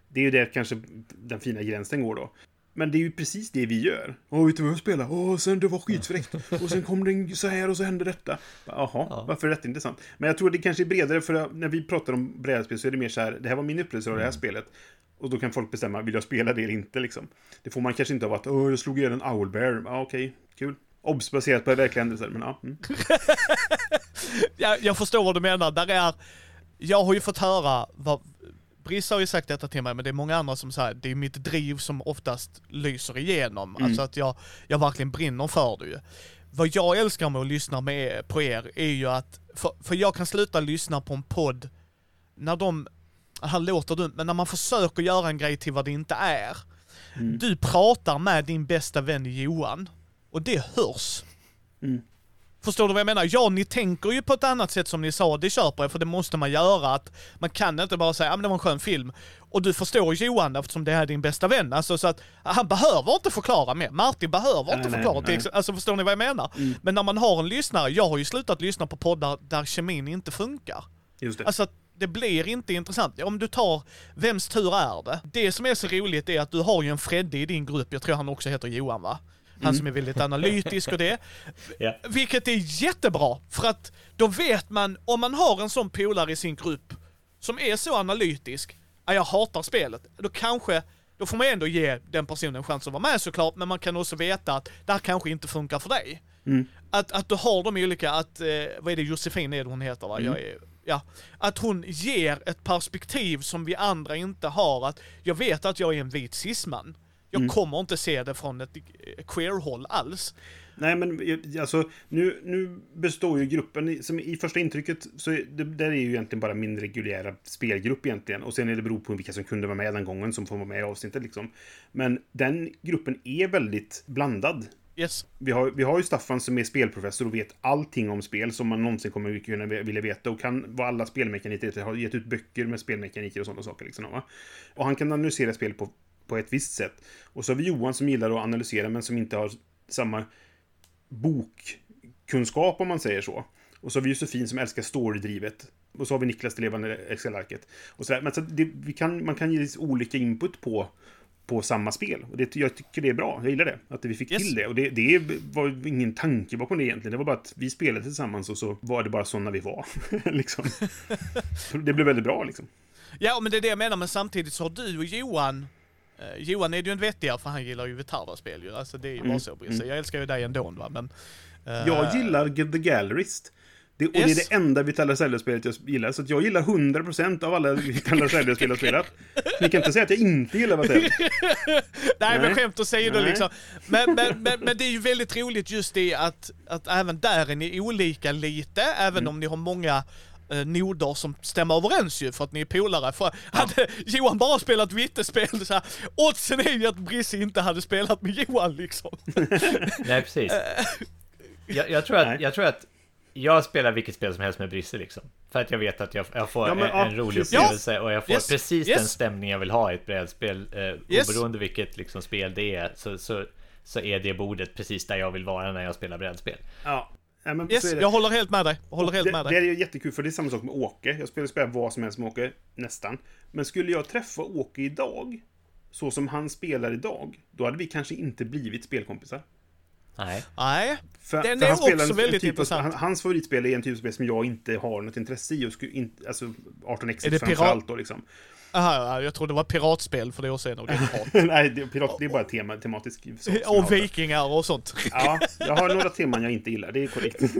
Det är ju där kanske den fina gränsen går då. Men det är ju precis det vi gör. Åh, vet du vad jag spelar? Åh, sen det var skitfräckt. Och sen kom det så här och så hände detta. Jaha, Ja. varför är detta intressant? Men jag tror det kanske är bredare, för när vi pratar om brädspel så är det mer så här, det här var min upplevelse av det här spelet. Och då kan folk bestämma, vill jag spela det eller inte liksom. Det får man kanske inte av att, åh, jag slog ihjäl en owlbear. Ja, okej, kul. Obs baserat på verkliga händelser, men ja. Mm. jag, jag förstår vad du menar. Där är, jag har ju fått höra, vad, Brisse har ju sagt detta till mig, men det är många andra som säger det är mitt driv som oftast lyser igenom. Alltså att jag, jag verkligen brinner för det ju. Vad jag älskar med att lyssna med på er är ju att, för, för jag kan sluta lyssna på en podd när de, här låter dumt, men när man försöker göra en grej till vad det inte är. Du pratar med din bästa vän Johan, och det hörs. Förstår du vad jag menar? Ja, ni tänker ju på ett annat sätt som ni sa, det köper jag, för det måste man göra. Att man kan inte bara säga, ja men det var en skön film. Och du förstår Johan eftersom det är din bästa vän. Alltså så att han behöver inte förklara mer. Martin behöver Nej, inte nej, förklara. nej. ex- Alltså förstår ni vad jag menar? Men när man har en lyssnare, jag har ju slutat lyssna på poddar där kemin inte funkar. Just det. Alltså det blir inte intressant. Om du tar Vems tur är det? Det som är så roligt är att du har ju en Fredde i din grupp, jag tror han också heter Johan va? Han som är väldigt analytisk och det. Ja. Vilket är jättebra, för att då vet man, om man har en sån polare i sin grupp som är så analytisk, ja, jag hatar spelet, då kanske, då får man ändå ge den personen en chans att vara med såklart, men man kan också veta att det här kanske inte funkar för dig. Att, att du har de olika, att, eh, vad är det, Josefin är det hon heter va? Jag är, ja. Att hon ger ett perspektiv som vi andra inte har, att jag vet att jag är en vit cisman. Jag kommer inte se det från ett queer-håll alls. Nej, men eh, alltså, nu, nu består ju gruppen, som i första intrycket, så det där är ju egentligen bara min reguljära spelgrupp egentligen. Och sen är det beror på vilka som kunde vara med den gången som får vara med i avsnittet liksom. Men den gruppen är väldigt blandad. Yes. Vi har, vi har ju Staffan som är spelprofessor och vet allting om spel som man någonsin kommer kunna vilja veta och kan vad alla spelmekaniker. Har gett ut böcker med spelmekaniker och sådana saker. Liksom, va? Och han kan analysera spel på, på ett visst sätt. Och så har vi Johan som gillar att analysera men som inte har samma bokkunskap om man säger så. Och så har vi Josefin som älskar storydrivet. Och så har vi Niklas det levande Excel-arket. Och så där. Men så det, vi kan, man kan ge olika input på, på samma spel. Och det, jag tycker det är bra. Jag gillar det. Att vi fick Yes. till det. Och det, det var ingen tanke bakom det egentligen. Det var bara att vi spelade tillsammans och så var det bara sådana vi var. liksom. Det blev väldigt bra liksom. Ja, men det är det jag menar, men samtidigt så har du och Johan eh, Johan är ju en vettigare för han gillar ju Vitarda-spel ju. Alltså det är ju bara så Brisse. Jag älskar ju dig ändå va, men... eh, Jag gillar The Gallerist. Det, och det är Yes. det enda Vitala Zelda-spelet jag gillar. Så jag gillar 100% av alla Vitala Zelda-spel jag spelat. Ni kan inte säga att jag inte gillar Vatell. Nej, men Nej. skämt åsido liksom. Men, men, men, men det är ju väldigt roligt just det att, att även där är ni olika lite, även Mm. om ni har många noder som stämmer överens ju för att ni är polare. För hade Johan bara spelat vittespel så här, oddsen är ju att Brisse inte hade spelat med Johan liksom. Nej, precis. Jag, jag, tror att, jag tror att jag spelar vilket spel som helst med Brisse liksom. För att jag vet att jag, jag får Ja, men, en, ja, en rolig precis. upplevelse och jag får Yes, precis yes. den stämning jag vill ha i ett brädspel. Eh, Yes. Oberoende vilket liksom, spel det är så, så, så är det bordet precis där jag vill vara när jag spelar brädspel. Ja. Men Yes, det. jag håller helt med dig. Jag håller helt det, med det dig. är ju jättekul, för det är samma sak med Åke. Jag spelar, spelar vad som helst med Åke, nästan. Men skulle jag träffa Åke idag, så som han spelar idag, då hade vi kanske inte blivit spelkompisar. Nej. Nej, För, Den för är också en, väldigt en typ intressant. Av, han, hans favoritspel är en typ av spel som jag inte har något intresse i. Och skulle inte, alltså 18x Är det framför pirat- allt då liksom. Aha, jag trodde det var piratspel för det år sedan och det är hat. Nej, det, pirat, det är bara tema, tematisk Och vikingar och sånt. Ja, jag har några teman jag inte gillar, det är korrekt.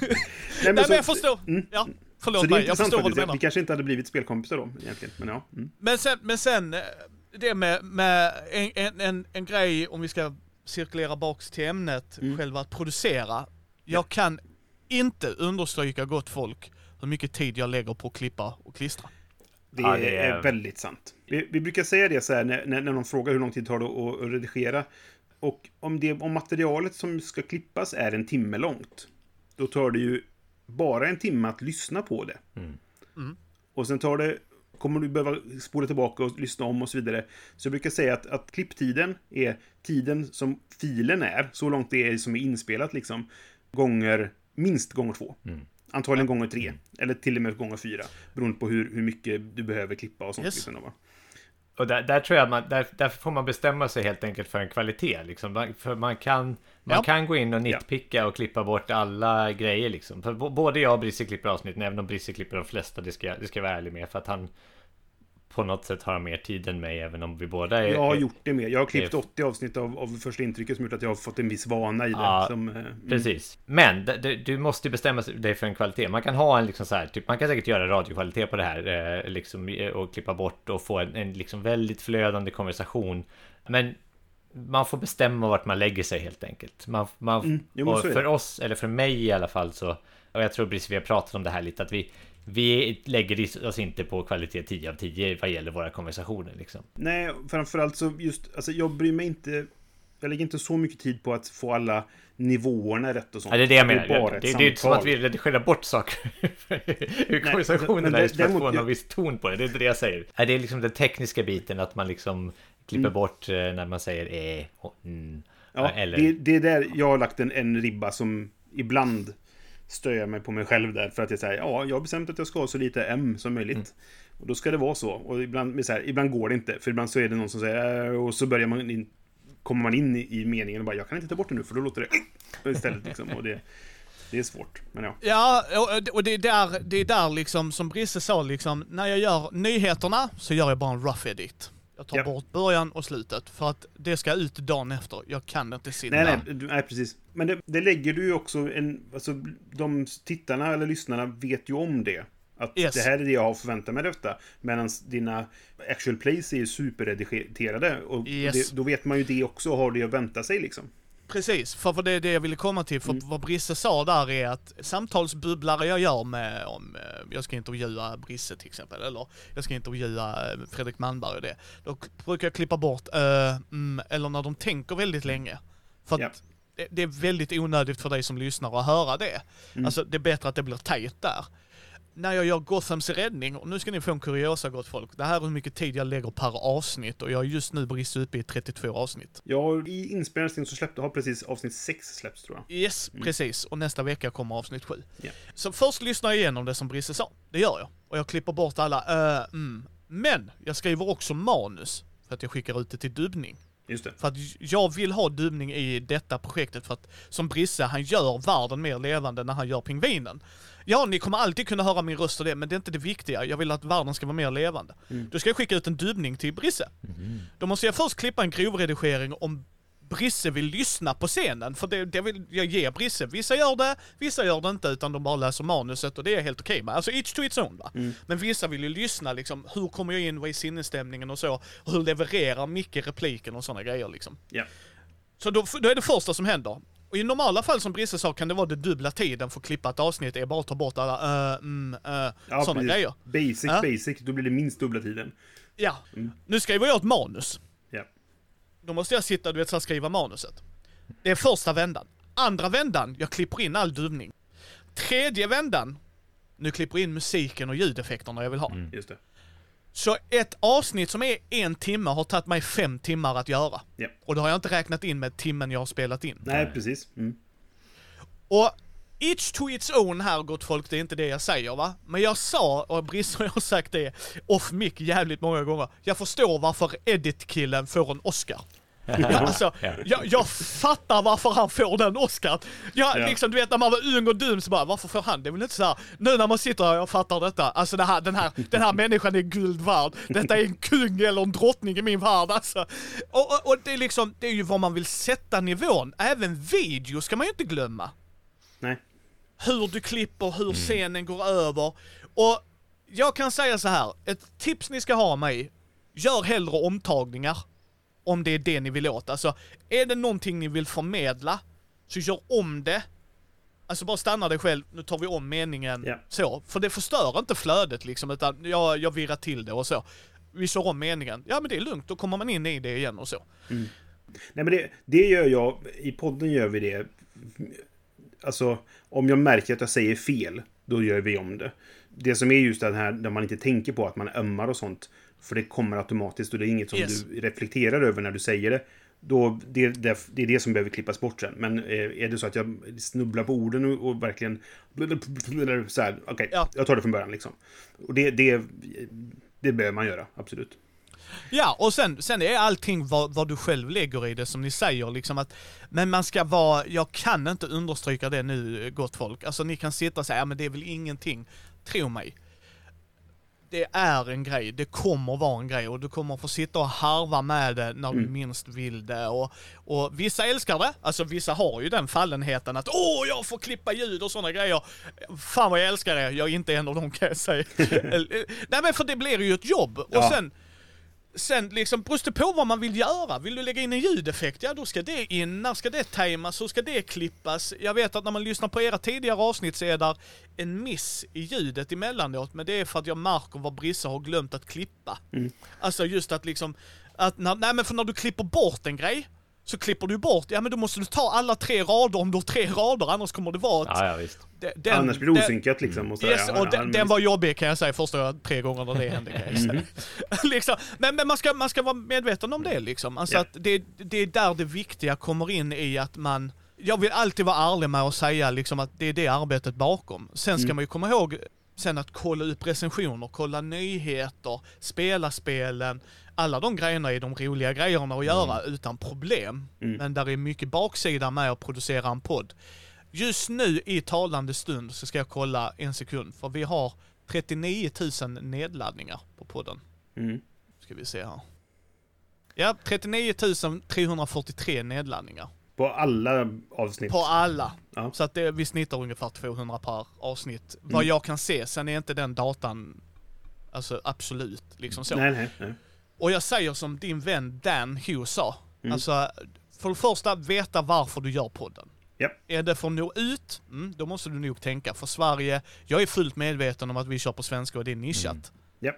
Nej, Nej men så- jag förstår. Ja, Så förlåt det är mig, jag förstår vad du menar. Vi kanske inte hade blivit spelkompisar då, egentligen. Men ja. Mm. Men sen, men sen eh, det med, med en, en, en, en grej, om vi ska cirkulera baks till ämnet, Mm. själva att producera. Jag kan inte understryka gott folk hur mycket tid jag lägger på att klippa och klistra. Det, Ja, det är... är- väldigt sant. Vi, vi brukar säga det så här när, när, när någon frågar hur lång tid tar det att, att redigera. Och om, det, om materialet som ska klippas är en timme långt, då tar det ju bara en timme att lyssna på det. Och sen tar det, kommer du behöva spola tillbaka och lyssna om och så vidare. Så jag brukar säga att, att klipptiden är tiden som filen är, så långt det är som är inspelat liksom, gånger, minst gånger två. Antagligen gånger tre. Eller till och med gånger fyra. Beroende på hur, hur mycket du behöver klippa och sånt. Yes. Liksom? Och där, där tror jag man, där, därför får man bestämma sig helt enkelt för en kvalitet. Liksom. Man- För man kan, man Ja. kan gå in och nitpicka och klippa bort alla grejer. Liksom. För både jag och Brisse klipper avsnitten, även om Brisse klipper de flesta, det ska, det ska jag vara ärlig med. För att han på något sätt har mer tid än mig, även om vi båda är... Jag har gjort det med. Jag har klippt det- 80 avsnitt av, av första intrycket som gjort att jag har fått en viss vana i det. Ja, som, eh, mm. Precis. Men du måste bestämma dig för en kvalitet. Man kan ha en liksom så här, typ, man kan säkert göra radiokvalitet på det här eh, liksom, eh, och klippa bort och få en, en liksom väldigt flödande konversation. Men man får bestämma vart man lägger sig helt enkelt. Man, man, Mm, för oss, eller för mig i alla fall så, och jag tror precis vi har pratat om det här lite, att vi vi lägger oss inte på kvalitet 10 av 10 vad gäller våra konversationer liksom. Nej, framförallt så just, alltså jag bryr mig inte, jag lägger inte så mycket tid på att få alla nivåerna rätt och sånt. Ja, det är det jag menar. bara Det, ett det, det är inte som att vi redigerar bort saker ur konversationerna just för att få en viss ton på det. Det är inte det jag säger. Det är liksom den tekniska biten, att man liksom klipper Mm. bort eh, när man säger eh och mm. Ja, Eller... det, det är där jag har lagt en, en ribba som ibland stör jag mig på mig själv där. För att jag säger, ja, jag har bestämt att jag ska ha så lite M som möjligt. Mm. Och då ska det vara så. Och ibland, så här, ibland går det inte. För ibland så är det någon som säger, "Äh", och så börjar man in, kommer man in i, i meningen och bara, jag kan inte ta bort det nu för då låter det istället liksom. Och det, det är svårt. Men ja. Ja, och- och det är där, det är där liksom, som Brisse sa, liksom, när jag gör nyheterna så gör jag bara en rough edit. Jag tar Ja. bort början och slutet, för att det ska ut dagen efter. Jag kan inte sitta Nej, nej, nej, precis. Men det, det lägger du ju också en... Alltså, de tittarna eller lyssnarna vet ju om det. Att Yes. det här är det jag har förväntat mig detta. Medan dina actual plays är ju superredigerade. Och Yes. det, då vet man ju det också och har det att vänta sig liksom. Precis, för, för det är det jag ville komma till. För Mm. vad Brisse sa där är att samtalsbubblare jag gör med, om eh, jag ska intervjua Brisse till exempel, eller jag ska intervjua eh, Fredrik Malmberg och det. Då brukar jag klippa bort, eh, mm, eller när de tänker väldigt länge. För att Ja. det, det är väldigt onödigt för dig som lyssnar att höra det. Mm. Alltså det är bättre att det blir tajt där. När jag gör Gothams räddning, och nu ska ni få en kuriosa gott folk. Det här är hur mycket tid jag lägger per avsnitt och jag är just nu Brisse uppe i 32 avsnitt. Ja, i inspelningen så släppte, har precis avsnitt 6 släppts tror jag. Yes, precis. Och nästa vecka kommer avsnitt sju. Ja. Så först lyssnar jag igenom det som Brisse sa. Det gör jag. Och jag klipper bort alla äh, mm. Men jag skriver också manus. För att jag skickar ut det till dubbning. Just det. För att jag vill ha dubbning i detta projektet för att som Brisse, han gör världen mer levande när han gör pingvinen. Ja, ni kommer alltid kunna höra min röst och det, men det är inte det viktiga. Jag vill att världen ska vara mer levande. Då ska jag skicka ut en dubbning till Brisse. Då måste jag först klippa en grovredigering om Brisse vill lyssna på scenen, för det, det vill jag ge Brisse. Vissa gör det, vissa gör det inte, utan de bara läser manuset och det är helt okej med. Alltså each to its own va. Men vissa vill ju lyssna liksom, hur kommer jag in, vad är sinnesstämningen och så. Och hur levererar Micke repliken och sådana grejer liksom. Ja. Så då, då är det första som händer. Och i normala fall som Brisse sa kan det vara det dubbla tiden för att klippa ett avsnitt, är bara att ta bort alla uh, mm, uh, Ja, sådana grejer. Basic, Ja. basic. Då blir det minst dubbla tiden. Ja. Nu skriver jag ett manus. Ja. Då måste jag sitta du vet, så skriva manuset. Det är första vändan. Andra vändan, jag klipper in all dubbning. Tredje vändan, nu klipper jag in musiken och ljudeffekterna jag vill ha. Just det. Så ett avsnitt som är en timme har tagit mig fem timmar att göra. Ja. Och då har jag inte räknat in med timmen jag har spelat in. Nej, precis. Mm. Och each to its own här gott folk, det är inte det jag säger va. Men jag sa, och Brisse har sagt det off mic jävligt många gånger. Jag förstår varför Edit-killen får en Oscar. Ja, alltså, Ja. jag, jag fattar varför han får den Oscar. Jag, Ja. liksom, du vet när man var ung och dum så bara, varför får han? Det är väl inte så här. Nu när man sitter här och fattar detta, alltså det här, den, här, den här människan är guld värd. Detta är en kung eller en drottning i min värld alltså. Och, och, och det är liksom, det är ju var man vill sätta nivån. Även video ska man ju inte glömma Nej. hur du klipper, hur scenen går över. Och jag kan säga så här, ett tips ni ska ha mig, gör hellre omtagningar. Om det är det ni vill åt. Alltså, är det någonting ni vill förmedla, så gör om det. Alltså bara stanna dig själv, nu tar vi om meningen Ja. så. För det förstör inte flödet liksom, utan jag, jag virrar till det och så. Vi kör om meningen. Ja men det är lugnt, då kommer man in i det igen och så. Nej, men det, det gör jag. I podden gör vi det. Alltså, om jag märker att jag säger fel, då gör vi om det. Det som är just det här där man inte tänker på att man ömmar och sånt. För det kommer automatiskt och det är inget som Yes. du reflekterar över när du säger det. Då, det, det, det är det som behöver klippas bort sen. Men eh, är det så att jag snubblar på orden och, och verkligen... Så här, okej, Ja. jag tar det från början liksom. Och det, det, det behöver man göra, absolut. Ja, och sen, sen är allting vad, vad du själv lägger i det som ni säger liksom att Men man ska vara, jag kan inte understryka det nu gott folk. Alltså ni kan sitta och säga, ja men det är väl ingenting. Tro mig. Det är en grej, det kommer vara en grej och du kommer få sitta och harva med det när du minst vill det. Och, och vissa älskar det, alltså vissa har ju den fallenheten att åh, jag får klippa ljud och sådana grejer. Fan vad jag älskar det, jag är inte en av dem kan jag säga. Nej men för det blir ju ett jobb. Och Ja. sen Sen liksom, beror det på vad man vill göra. Vill du lägga in en ljudeffekt, ja då ska det in. När ska det tajmas? Hur ska det klippas? Jag vet att när man lyssnar på era tidigare avsnitt så är där en miss i ljudet emellanåt. Men det är för att jag märker vad Brisse har glömt att klippa. Alltså just att liksom, att när, nej men för när du klipper bort en grej, så klipper du bort, ja men då måste du ta alla tre rader om du har tre rader, annars kommer det vara ett... Ja, ja visst. den- Annars blir det osynkat liksom. Och så, Yes, ja, och ja, den, den var jobbig kan jag säga första tre gångerna det hände kan jag säga. liksom. Men, men man, ska, man ska vara medveten om det liksom. Alltså Ja. att det, det är där det viktiga kommer in i att man jag vill alltid vara ärlig med att säga liksom att det är det arbetet bakom. Sen ska man ju komma ihåg sen att kolla upp recensioner, kolla nyheter, spela spelen. Alla de grejerna är de roliga grejerna att göra utan problem. Men där är mycket baksida med att producera en podd. Just nu i talande stund så ska jag kolla en sekund, för vi har 39 000 nedladdningar på podden. Mm. Ska vi se här. Ja, 39 343 nedladdningar. På alla avsnitt. På alla. Ja. Så att det, vi snittar ungefär 200 per avsnitt. Vad Mm. jag kan se, sen är inte den datan Alltså absolut, liksom så. Nej, nej, nej. Och jag säger som din vän Dan Hughes sa. Mm. Alltså, för det första, veta varför du gör podden. Japp. Är det för att nå ut? Mm, då måste du nog tänka. För Sverige, jag är fullt medveten om att vi kör på svenska och det är nischat. Japp.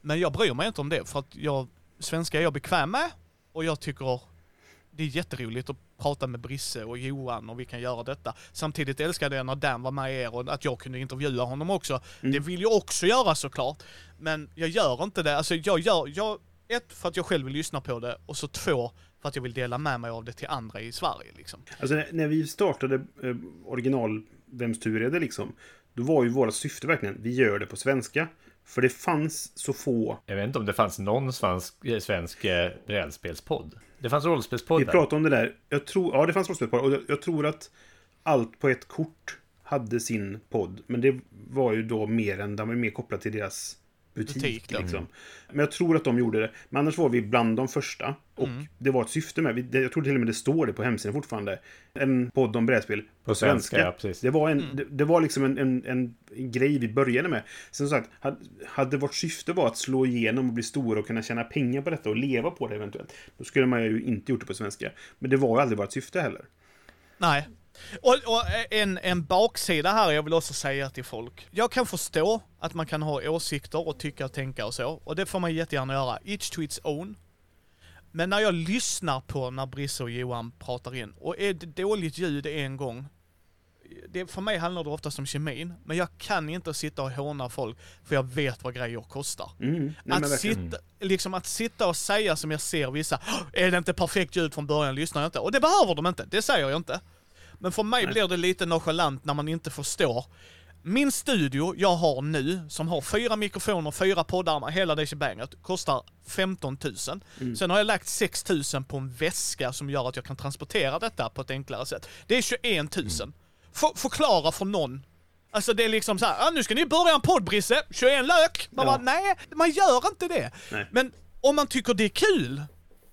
Men jag bryr mig inte om det, för att jag, svenska är jag bekväm med. Och jag tycker det är jätteroligt att prata med Brisse och Johan och vi kan göra detta. Samtidigt älskade jag när Dan var med er och att jag kunde intervjua honom också. Mm. Det vill jag också göra såklart. Men jag gör inte det. Alltså jag gör, jag, ett, för att jag själv vill lyssna på det och så två, för att jag vill dela med mig av det till andra i Sverige liksom. Alltså när, när vi startade eh, original Vems tur är det liksom? Då var ju våra syfte verkligen, vi gör det på svenska. För det fanns så få. Jag vet inte om det fanns någon svensk, eh, svensk eh, brädspelspodd. Det fanns Vi rollspelspoddar. pratade om det där. Jag tror, ja det fanns rollspelspodd. Och jag, jag tror att allt på ett kort hade sin podd. Men det var ju då mer än, den var mer kopplad till deras butik. Butik, liksom. Men jag tror att de gjorde det. Men annars var vi bland de första. Och Mm. det var ett syfte med. vi- Jag tror till och med det står det på hemsidan fortfarande. En podd om brädspel På svenska, ja, precis. Det var, en, Mm. det, det var liksom en, en, en grej vi började med. Sen som sagt, hade, hade vårt syfte var att slå igenom och bli stora och kunna tjäna pengar på detta och leva på det eventuellt. Då skulle man ju inte gjort det på svenska. Men det var ju aldrig vårt syfte heller. Nej. Och, och en, en baksida här jag vill också säga till folk. Jag kan förstå att man kan ha åsikter och tycka och tänka och så. Och det får man jättegärna göra. Each to its own. Men när jag lyssnar på när Brisse och Johan pratar in och är det dåligt ljud en gång. Det, för mig handlar det oftast om kemin. Men jag kan inte sitta och håna folk för jag vet vad grejer kostar. Mm. Nej, Att sitta, liksom att sitta och säga som jag ser vissa, "Åh, är det inte perfekt ljud från början lyssnar jag inte. Och det behöver de inte, det säger jag inte. Men för mig Nej. blir det lite nonchalant när man inte förstår. Min studio jag har nu, som har fyra mikrofoner, fyra poddarmar, hela det shebanget, kostar 15 000. Mm. Sen har jag lagt 6 000 på en väska som gör att jag kan transportera detta på ett enklare sätt. Det är 21 000. Mm. För, förklara för någon. Alltså det är liksom så här, ah, nu ska ni börja en podd Brisse, 21 lök. Man Ja. bara, nej, man gör inte det. Nej. Men om man tycker det är kul,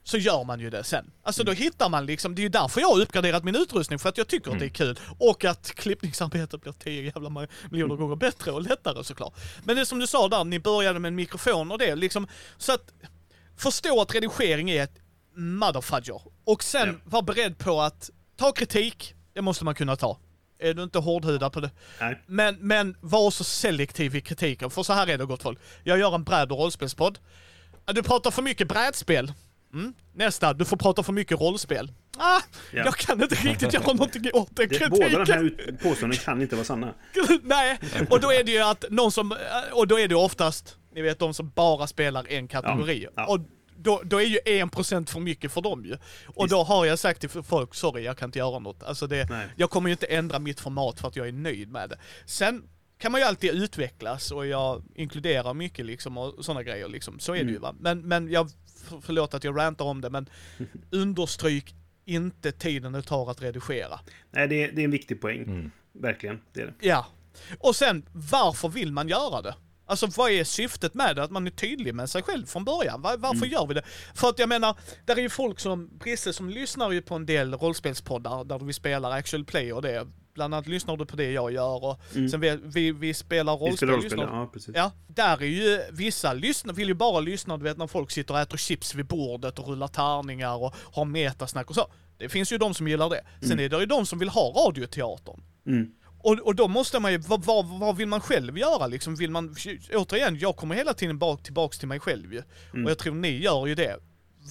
så gör man ju det sen. Alltså då hittar man liksom, det är ju därför jag har uppgraderat min utrustning, för att jag tycker att det är kul. Och att klippningsarbetet blir tio jävla miljoner gånger bättre och lättare såklart. Men det som du sa där, ni började med en mikrofon och det liksom, så att förstå att redigering är ett motherfudger. Och sen Ja. var beredd på att ta kritik, det måste man kunna ta. Är du inte hårdhudad på det? Nej. Men, men var så selektiv i kritiken, för så här är det gott folk. Jag gör en bräd och rollspelspodd. Du pratar för mycket brädspel. Mm. Nästa, du får prata för mycket rollspel. Ah, Ja. Jag kan inte riktigt göra någonting åt den kritiken. båda de här påståendena kan inte vara sanna. Nej, och då är det ju att någon som, och då är det oftast, ni vet de som bara spelar en kategori. Ja, ja. Och då, då är ju 1% för mycket för dem ju. Och Visst. då har jag sagt till folk, sorry jag kan inte göra något. Alltså det, Nej. jag kommer ju inte ändra mitt format för att jag är nöjd med det. Sen kan man ju alltid utvecklas och jag inkluderar mycket liksom och sådana grejer liksom. Så är det ju va. Men, men jag, för- förlåt att jag rantar om det men understryk inte tiden det tar att redigera. Nej, det, är- det är en viktig poäng. Mm. Verkligen, det är det. Ja. Och sen, varför vill man göra det? Alltså vad är syftet med det? Att man är tydlig med sig själv från början. Var, varför gör vi det? För att jag menar, där är ju folk som, Brisse som lyssnar ju på en del rollspelspoddar där vi spelar actual play och det. Bland annat lyssnar du på det jag gör och sen vi, vi, vi spelar rollspel. Vi spelar rollspel, lyssnar- ja precis. Ja, där är ju vissa lyssnar, vill ju bara lyssna, du vet när folk sitter och äter chips vid bordet och rullar tärningar och har metasnack och så. Det finns ju de som gillar det. Sen är det ju de som vill ha radioteatern. Mm. Och, och då måste man ju, vad, vad, vad vill man själv göra liksom? Vill man, återigen, jag kommer hela tiden bak, tillbaks till mig själv ju. Och jag tror ni gör ju det.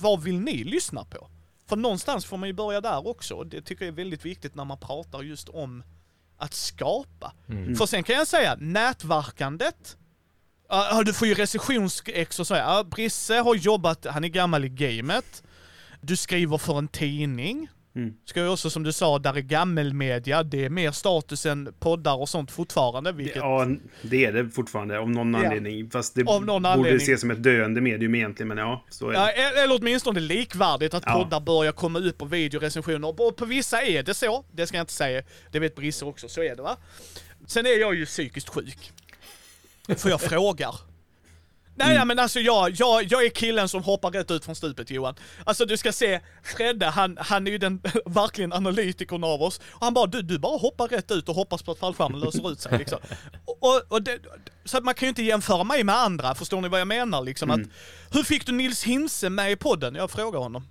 Vad vill ni lyssna på? För någonstans får man ju börja där också. Det tycker jag är väldigt viktigt när man pratar just om att skapa. För sen kan jag säga, nätverkandet. Ja, du får ju recensionsex och så. Ja, Brisse har jobbat, han är gammal i gamet. Du skriver för en tidning. Mm. Ska ju också, som du sa, där är gammelmedia. Det är mer status än poddar och sånt fortfarande. Vilket, Ja, det är det fortfarande av någon Ja. anledning. Fast det borde anledning. ses som ett döende medium egentligen, men ja, så är det. Ja, e- eller åtminstone likvärdigt att Ja. poddar börjar komma ut på videorecensioner. Och på- på vissa är det så, det ska jag inte säga. Det vet Brisse också, så är det va. Sen är jag ju psykiskt sjuk. För jag frågar. Nej, Mm. men alltså jag, jag, jag är killen som hoppar rätt ut från stupet Johan. Alltså du ska se, Fredde han, han är ju den verkligen analytikern av oss. Och han bara, du, du bara hoppar rätt ut och hoppas på att fallskärmen löser ut sig liksom. Och, och, och det, så att man kan ju inte jämföra mig med andra, förstår ni vad jag menar liksom? Mm. Att, hur fick du Nils Hinse med i podden? Jag frågar honom.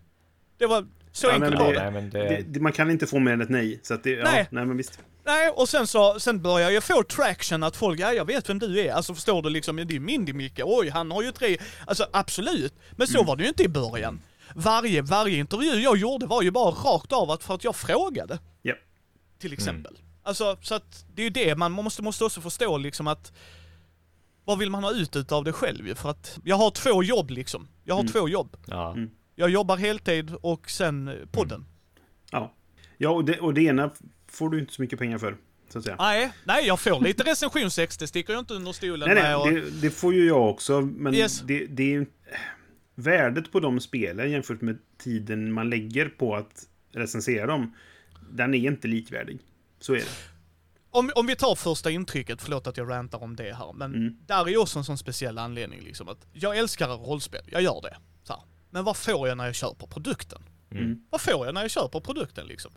Det var, så Ja, enkelt var det- det. Nej, det... Det, man kan inte få mer än ett nej. Så att det, ja, Nej. nej. men visst. Nej, och sen så, sen börjar jag få traction att folk, ja jag vet vem du är. Alltså förstår du liksom, det är Mindy Micke, oj han har ju tre, alltså absolut. Men så var det ju inte i början. Varje, varje intervju jag gjorde var ju bara rakt av att, för att jag frågade. Ja. Till exempel. Alltså, så att det är ju det, man måste, måste också förstå liksom att vad vill man ha ut utav det själv? För att jag har två jobb liksom. Jag har två jobb. Ja. Jag jobbar heltid och sen podden. Ja, ja och, det, och det ena får du inte så mycket pengar för. Så att säga. Nej, nej jag får lite recensionsex, det sticker jag inte under stolen nej, med. Och, det, det får ju jag också. Men Yes. det, det är. Värdet på de spelen jämfört med tiden man lägger på att recensera dem, den är inte likvärdig. Så är det. om, om vi tar första intrycket, förlåt att jag rantar om det här, men Mm. där är ju också en sån speciell anledning liksom att jag älskar rollspel, jag gör det. Men vad får jag när jag köper produkten? Mm. Vad får jag när jag köper produkten liksom?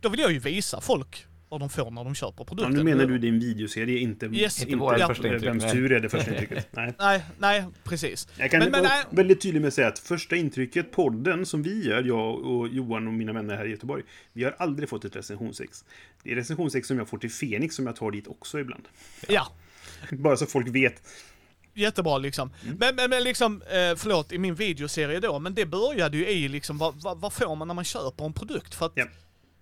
Då vill jag ju visa folk vad de får när de köper Ja, produkten. nu menar du din videoserie, inte, Yes. Inte våra Ja. första intryck. vems nej. tur är det första intrycket. Nej. Nej, nej, precis. Jag kan Men- men vara nej- väldigt tydlig med att säga att första intrycket, podden som vi gör, jag och Johan och mina vänner här i Göteborg, vi har aldrig fått ett recensionsex. Det är recensionsex som jag får till Fenix som jag tar dit också ibland. Ja, Bara så folk vet. Jättebra liksom. Mm. Men, men, men liksom, eh, förlåt, i min videoserie då, men det började ju i liksom, vad, vad, vad får man när man köper en produkt? För att Ja.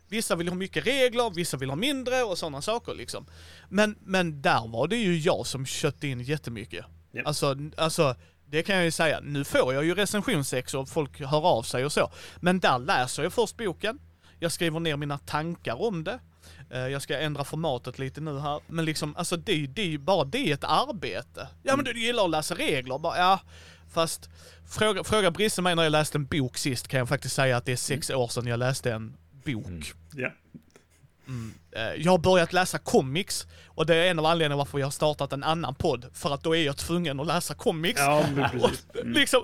vissa vill ha mycket regler, vissa vill ha mindre och sådana saker liksom. Men, men där var det ju jag som köpte in jättemycket. Ja. Alltså, alltså, det kan jag ju säga. Nu får jag ju recensionsex och folk hör av sig och så. Men där läser jag först boken, jag skriver ner mina tankar om det. Eh, Jag ska ändra formatet lite nu här. Men liksom, alltså det, det är ju bara det är ett arbete. Ja men du gillar att läsa regler. Bara, ja, fast fråga, fråga Brisse mig när jag läste en bok sist kan jag faktiskt säga att det är sex år sedan jag läste en bok. Ja. Eh, Jag har börjat läsa comics och det är en av anledningarna varför jag har startat en annan podd. För att då är jag tvungen att läsa comics. Ja, men precis. Och, liksom,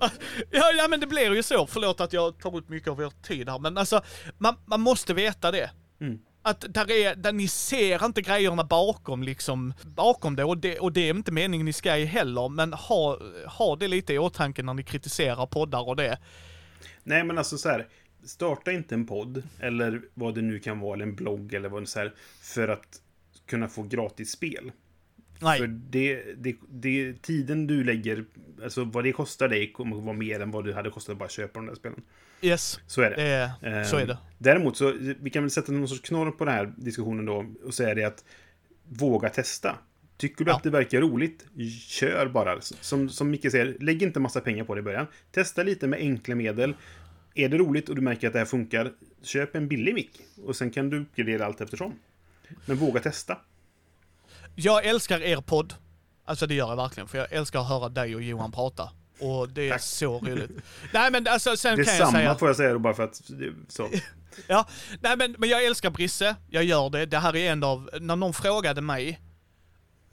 ja, ja men det blir ju så. Förlåt att jag tar ut mycket av er tid här men alltså man, man måste veta det. Mm. Att där är, där ni ser inte grejerna bakom liksom, bakom det och, det och det är inte meningen ni ska i heller men ha, ha det lite i åtanke när ni kritiserar poddar och det. Nej, men alltså så här. Starta inte en podd, eller vad det nu kan vara, eller en blogg, eller vad det är för att kunna få gratis spel. Nej. För det, det, det, tiden du lägger, alltså vad det kostar dig kommer att vara mer än vad det hade kostat att bara köpa de där spelen. Yes, Så är det. det är, så är det. Däremot så, vi kan väl sätta någon sorts knorr på den här diskussionen då och säga det att våga testa. Tycker du Ja. att det verkar roligt, kör bara. Som, som Micke säger, lägg inte massa pengar på det i början. Testa lite med enkla medel. Är det roligt och du märker att det här funkar, köp en billig mick. Och sen kan du uppgradera allt eftersom. Men våga testa. Jag älskar er podd. Alltså det gör jag verkligen, för jag älskar att höra dig och Johan prata. Och det är Tack. så roligt. Nej men alltså sen Det kan jag samma säga... får jag säga då bara för att... Så. Ja, nej men, men jag älskar Brisse. Jag gör det. Det här är en av... När någon frågade mig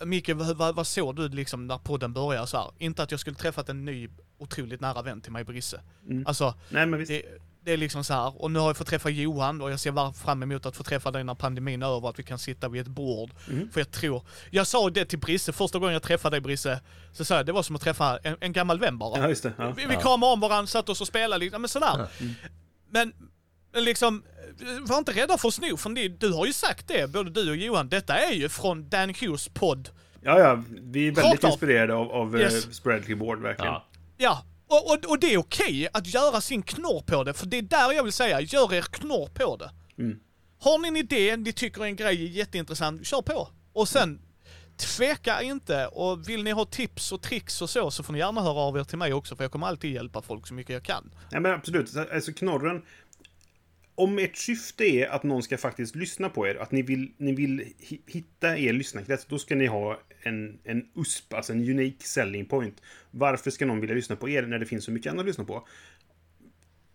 Micke, vad, vad, vad såg du liksom när podden började så här? Inte att jag skulle träffat en ny otroligt nära vän till mig, Brisse. Mm. Alltså, Nej men visst. det, det är liksom så här. Och nu har jag fått träffa Johan och jag ser var- fram emot att få träffa dig när pandemin är över, att vi kan sitta vid ett bord. Mm. För jag tror, jag sa det till Brisse första gången jag träffade dig Brisse, så sa jag det var som att träffa en, en gammal vän bara. Ja, just det. Ja. Vi, vi kramade om varandra, satt oss och spelade liksom, men sådär. Men, men liksom, var inte rädda för att sno, för ni, du har ju sagt det, både du och Johan, detta är ju från Dan Hughes podd. ja, ja. Vi är väldigt Rakt inspirerade av, av Yes. yes. Spread Keyboard, verkligen. Ja. Ja, och, och, och det är okej att göra sin knorr på det, för det är där jag vill säga, gör er knorr på det. Mm. Har ni en idé, ni tycker en grej är jätteintressant, kör på. Och sen, tveka inte, och vill ni ha tips och tricks och så, så får ni gärna höra av er till mig också, för jag kommer alltid hjälpa folk så mycket jag kan. Nej men absolut. Alltså knorren. Om ert syfte är att någon ska faktiskt lyssna på er, att ni vill, ni vill hi- hitta er lyssnarkrets, då ska ni ha en, en USP, alltså en unique selling point. Varför ska någon vilja lyssna på er när det finns så mycket annat att lyssna på?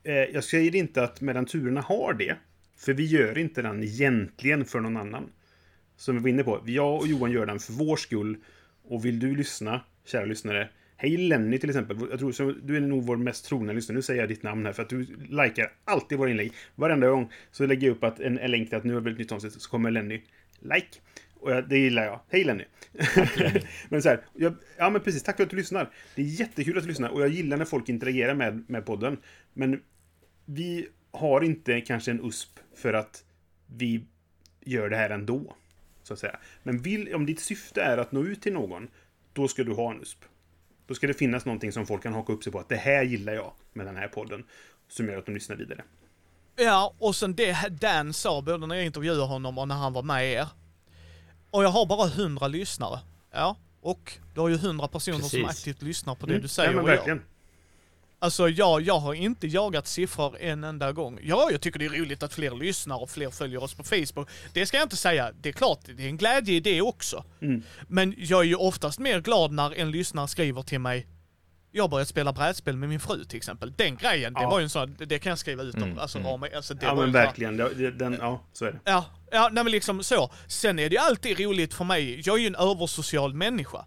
Eh, jag säger inte att medan Turerna har det, för vi gör inte den egentligen för någon annan. Som vi var inne på, jag och Johan gör den för vår skull. Och vill du lyssna, kära lyssnare, Hej Lenny till exempel. Jag tror, så, du är nog vår mest trogna lyssnare. Nu säger jag ditt namn här för att du likar alltid våra inlägg. Varenda gång så lägger jag upp att en, en länk till att nu har vi ett nytt avsnitt så kommer Lenny like. Och jag, det gillar jag. Hej Lenny! men så här, jag, ja men precis, tack för att du lyssnar. Det är jättekul att du lyssnar och jag gillar när folk interagerar med, med podden. Men vi har inte kanske en USP för att vi gör det här ändå. Så att säga. Men vill, om ditt syfte är att nå ut till någon, då ska du ha en USP. Då ska det finnas någonting som folk kan haka upp sig på. Att det här gillar jag med den här podden. Som gör att de lyssnar vidare. Ja, och sen det Dan sa både när jag intervjuade honom och när han var med er. Och jag har bara 100 lyssnare. Ja, och du har ju 100 personer som Precis. aktivt lyssnar på det Mm. du säger ja, men och gör. Alltså jag, jag har inte jagat siffror en enda gång. Ja, jag tycker det är roligt att fler lyssnar och fler följer oss på Facebook. Det ska jag inte säga. Det är klart, det är en glädje i det också. Mm. Men jag är ju oftast mer glad när en lyssnare skriver till mig jag har börjat spela brädspel med min fru till exempel. Den grejen, det Ja. var ju en sån, det kan jag skriva ut om. Mm, Alltså, mm. alltså, det Ja, men här- verkligen. Det, det- den, ja, så är det. Ja, ja nej men liksom så. Sen är det ju alltid roligt för mig, jag är ju en översocial människa.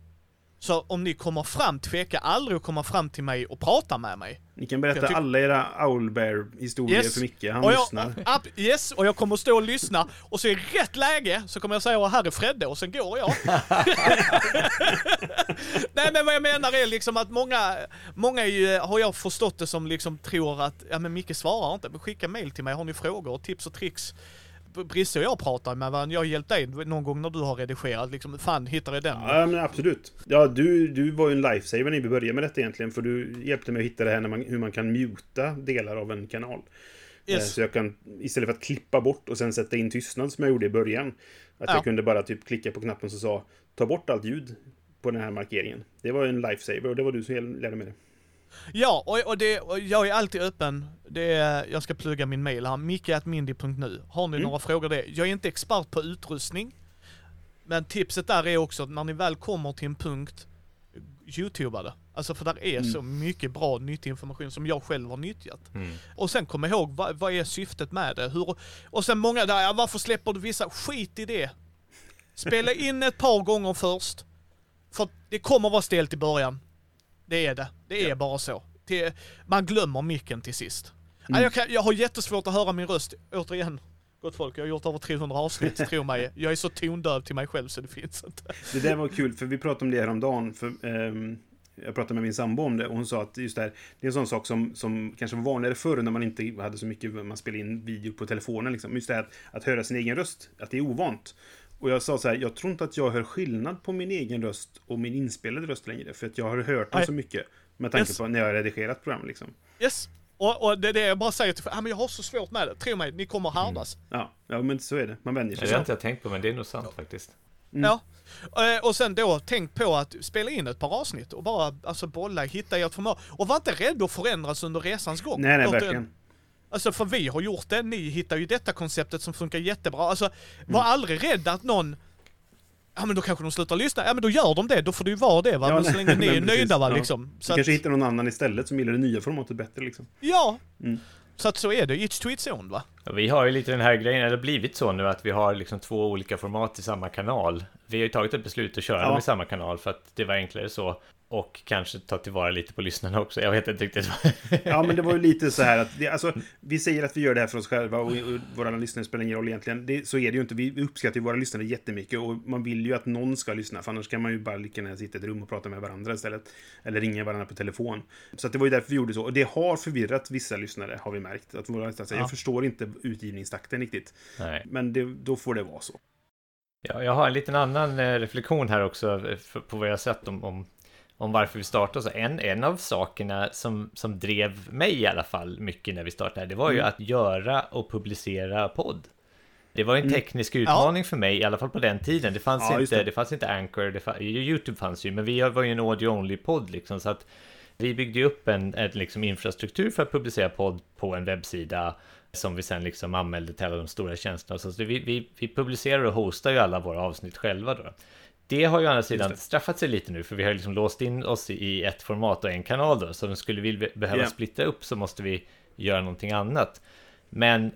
Så om ni kommer fram, tveka aldrig att komma fram till mig och prata med mig. Ni kan berätta tyck- alla era Owlbear-historier Yes. för Micke. Han och jag, lyssnar. Ab, yes, och jag kommer att stå och lyssna och så i rätt läge så kommer jag säga här är Fredde och sen går jag. Nej men vad jag menar är liksom att många, många ju, har jag förstått det som liksom tror att, ja men Micke svarar inte, men skicka mail till mig, har ni frågor, tips och tricks? Brisse och jag pratar med varandra, jag har hjälpt dig någon gång när du har redigerat liksom, fan hittade den? Ja, men absolut. Ja, du, du var ju en lifesaver när vi började med detta egentligen. För du hjälpte mig att hitta det här när man, hur man kan muta delar av en kanal. Eh, Yes. Så jag kan, istället för att klippa bort och sen sätta in tystnad som jag gjorde i början. Att Ja. jag kunde bara typ klicka på knappen som sa ta bort allt ljud på den här markeringen. Det var en lifesaver och det var du som lärde mig det. Ja, och, och, det, och jag är alltid öppen. Det är, jag ska plugga min mail här, micke.mindy.nu. Har ni Mm. några frågor det? Jag är inte expert på utrustning. Men tipset där är också att när ni väl kommer till en punkt, youtuba det. Alltså för där är Mm. så mycket bra nyttig information som jag själv har nyttjat. Mm. Och sen kom ihåg, vad, vad är syftet med det? Hur, och sen många där, ja, varför släpper du vissa? Skit i det. Spela in ett par gånger först. För det kommer vara stelt i början. Det är det. Det är Ja. bara så. Till, man glömmer micken till sist. Mm. jag, kan, jag har jättesvårt att höra min röst. Återigen, gott folk, jag har gjort över 300 avsnitt, tro mig. Jag är så tondöv till mig själv så det finns inte. Det där var kul, för vi pratade om det häromdagen. För, ehm, jag pratade med min sambo om det och hon sa att just det här, det är en sån sak som, som kanske var vanligare förr när man inte hade så mycket, man spelade in video på telefonen. Liksom. Just det här att, att höra sin egen röst, att det är ovant. Och jag sa så här, jag tror inte att jag hör skillnad på min egen röst och min inspelade röst längre. För att jag har hört den Nej. så mycket. Med tanke Yes. på när jag har redigerat program liksom. Yes. Och, och det är det jag bara säger till ja, men jag har så svårt med det. Tro mig, ni kommer härdas. Ja, ja men så är det. Man vänjer Det sig. har jag inte tänkt på, men det är nog sant faktiskt. Ja. Eh, Och sen då, tänk på att spela in ett par avsnitt och bara alltså bolla, hitta ert format. Och var inte rädd att förändras under resans gång. Nej, nej, det- verkligen. Alltså för vi har gjort det, ni hittar ju detta konceptet som funkar jättebra. Alltså, var Mm. aldrig rädd att någon Ja men då kanske de slutar lyssna. Ja men då gör de det, då får det ju vara det va. Ja, men så länge ni är nöjda va ja. liksom. Du Så att, kanske hittar någon annan istället som gillar det nya formatet bättre liksom. ja. Mm. Så att så är det, each to its own va. Vi har ju lite den här grejen, eller blivit så nu att vi har liksom två olika format i samma kanal. Vi har ju tagit ett beslut att köra Ja. dem i samma kanal för att det var enklare så. Och kanske ta tillvara lite på lyssnarna också. Jag vet inte riktigt. Ja, men det var ju lite så här att det, alltså, vi säger att vi gör det här för oss själva och, och våra lyssnare spelar ingen roll egentligen. Det, så är det ju inte. Vi uppskattar ju våra lyssnare jättemycket och man vill ju att någon ska lyssna, för annars kan man ju bara lika gärna sitta i ett rum och prata med varandra istället. Eller ringa varandra på telefon. Så det var ju därför vi gjorde så. Och det har förvirrat vissa lyssnare, har vi märkt. Att våra, alltså, Ja. Jag förstår inte utgivningstakten riktigt. Nej. Men det, då får det vara så. Ja, jag har en liten annan eh, reflektion här också eh, på vad jag sett om, om, om varför vi startade. Så en, en av sakerna som, som drev mig i alla fall mycket när vi startade, det var ju Mm. att göra och publicera podd. Det var en Mm. teknisk utmaning för mig, i alla fall på den tiden. Det fanns, Ja, inte, det. det. fanns inte Anchor, det fann, YouTube fanns ju, men vi var ju en audio-only-podd liksom. Så att vi byggde upp en, en liksom infrastruktur för att publicera podd på en webbsida som vi sen liksom anmälde till alla de stora tjänsterna. Så vi, vi, vi publicerar och hostar ju alla våra avsnitt själva då. Det har ju å andra sidan straffat sig lite nu, för vi har liksom låst in oss i ett format och en kanal då. Så skulle vi be- behöva Ja. splitta upp så måste vi göra någonting annat. Men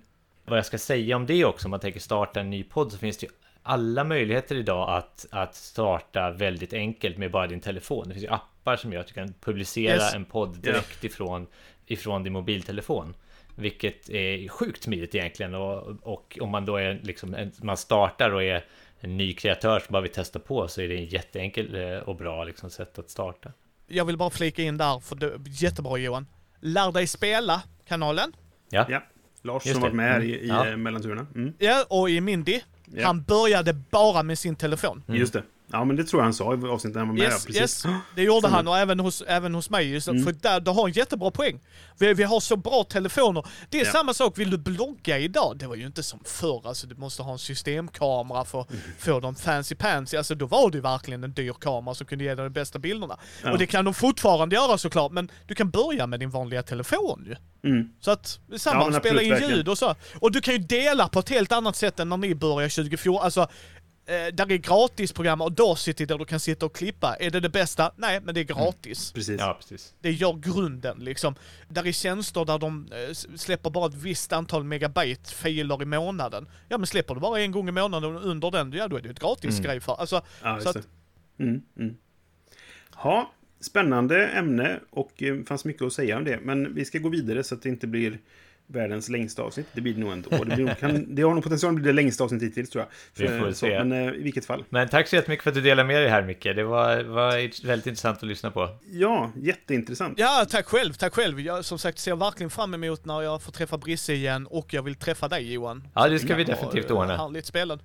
vad jag ska säga om det också, om man tänker starta en ny podd, så finns det ju alla möjligheter idag att, att starta väldigt enkelt med bara din telefon. Det finns ju appar som gör att du kan publicera Yes. en podd direkt ifrån, ifrån din mobiltelefon. Vilket är sjukt smidigt egentligen och, och om man då är liksom, man startar och är en ny kreatör som bara vill testa på så är det en jätteenkel eh, och bra liksom, sätt att starta. Jag vill bara flika in där, för det, jättebra Johan. Lär dig spela kanalen. Ja, Ja. Lars Just som det. varit med här i, i Mm. Ja. eh, mellanturerna. Mm. Ja, och i Mindy. Ja. Han började bara med sin telefon. Just det. Ja, men det tror jag han sa i avsnittet när han var med. Yes, precis. yes, det gjorde han och även hos, även hos mig. Så, Mm. För där, du har en jättebra poäng. Vi, vi har så bra telefoner. Det är Ja. samma sak, vill du blogga idag? Det var ju inte som förr, alltså du måste ha en systemkamera för att Mm. få de fancy pansy. Alltså då var det ju verkligen en dyr kamera som kunde ge dig de bästa bilderna. Ja. Och det kan de fortfarande göra såklart, men du kan börja med din vanliga telefon ju. Mm. Så att, samma, Ja, spela in ljud och så. Och du kan ju dela på ett helt annat sätt än när ni började 2014. Alltså, eh, där är gratisprogram och Audacity där du kan sitta och klippa. Är det det bästa? Nej, men det är gratis. Precis. ja precis. Det gör grunden liksom. Där är tjänster där de eh, släpper bara ett visst antal megabyte filer i månaden. Ja men släpper du bara en gång i månaden och under den, ja då är det ett gratis grej för. Alltså, Ja, så att. Mm, mm. Ja, spännande ämne och det fanns mycket att säga om det. Men vi ska gå vidare så att det inte blir världens längsta avsnitt. Det blir det nog ändå. Det, blir nog, kan, det har nog potential att bli det längsta avsnittet hittills tror jag. Vi får så, se. Men eh, i vilket fall. Men tack så jättemycket för att du delade med dig här Micke. Det var, var väldigt intressant att lyssna på. Ja, jätteintressant. ja tack själv, tack själv. Jag som sagt ser verkligen fram emot när jag får träffa Brisse igen och jag vill träffa dig Johan. Ja, det ska vi definitivt eh, ordna. Härligt spelad.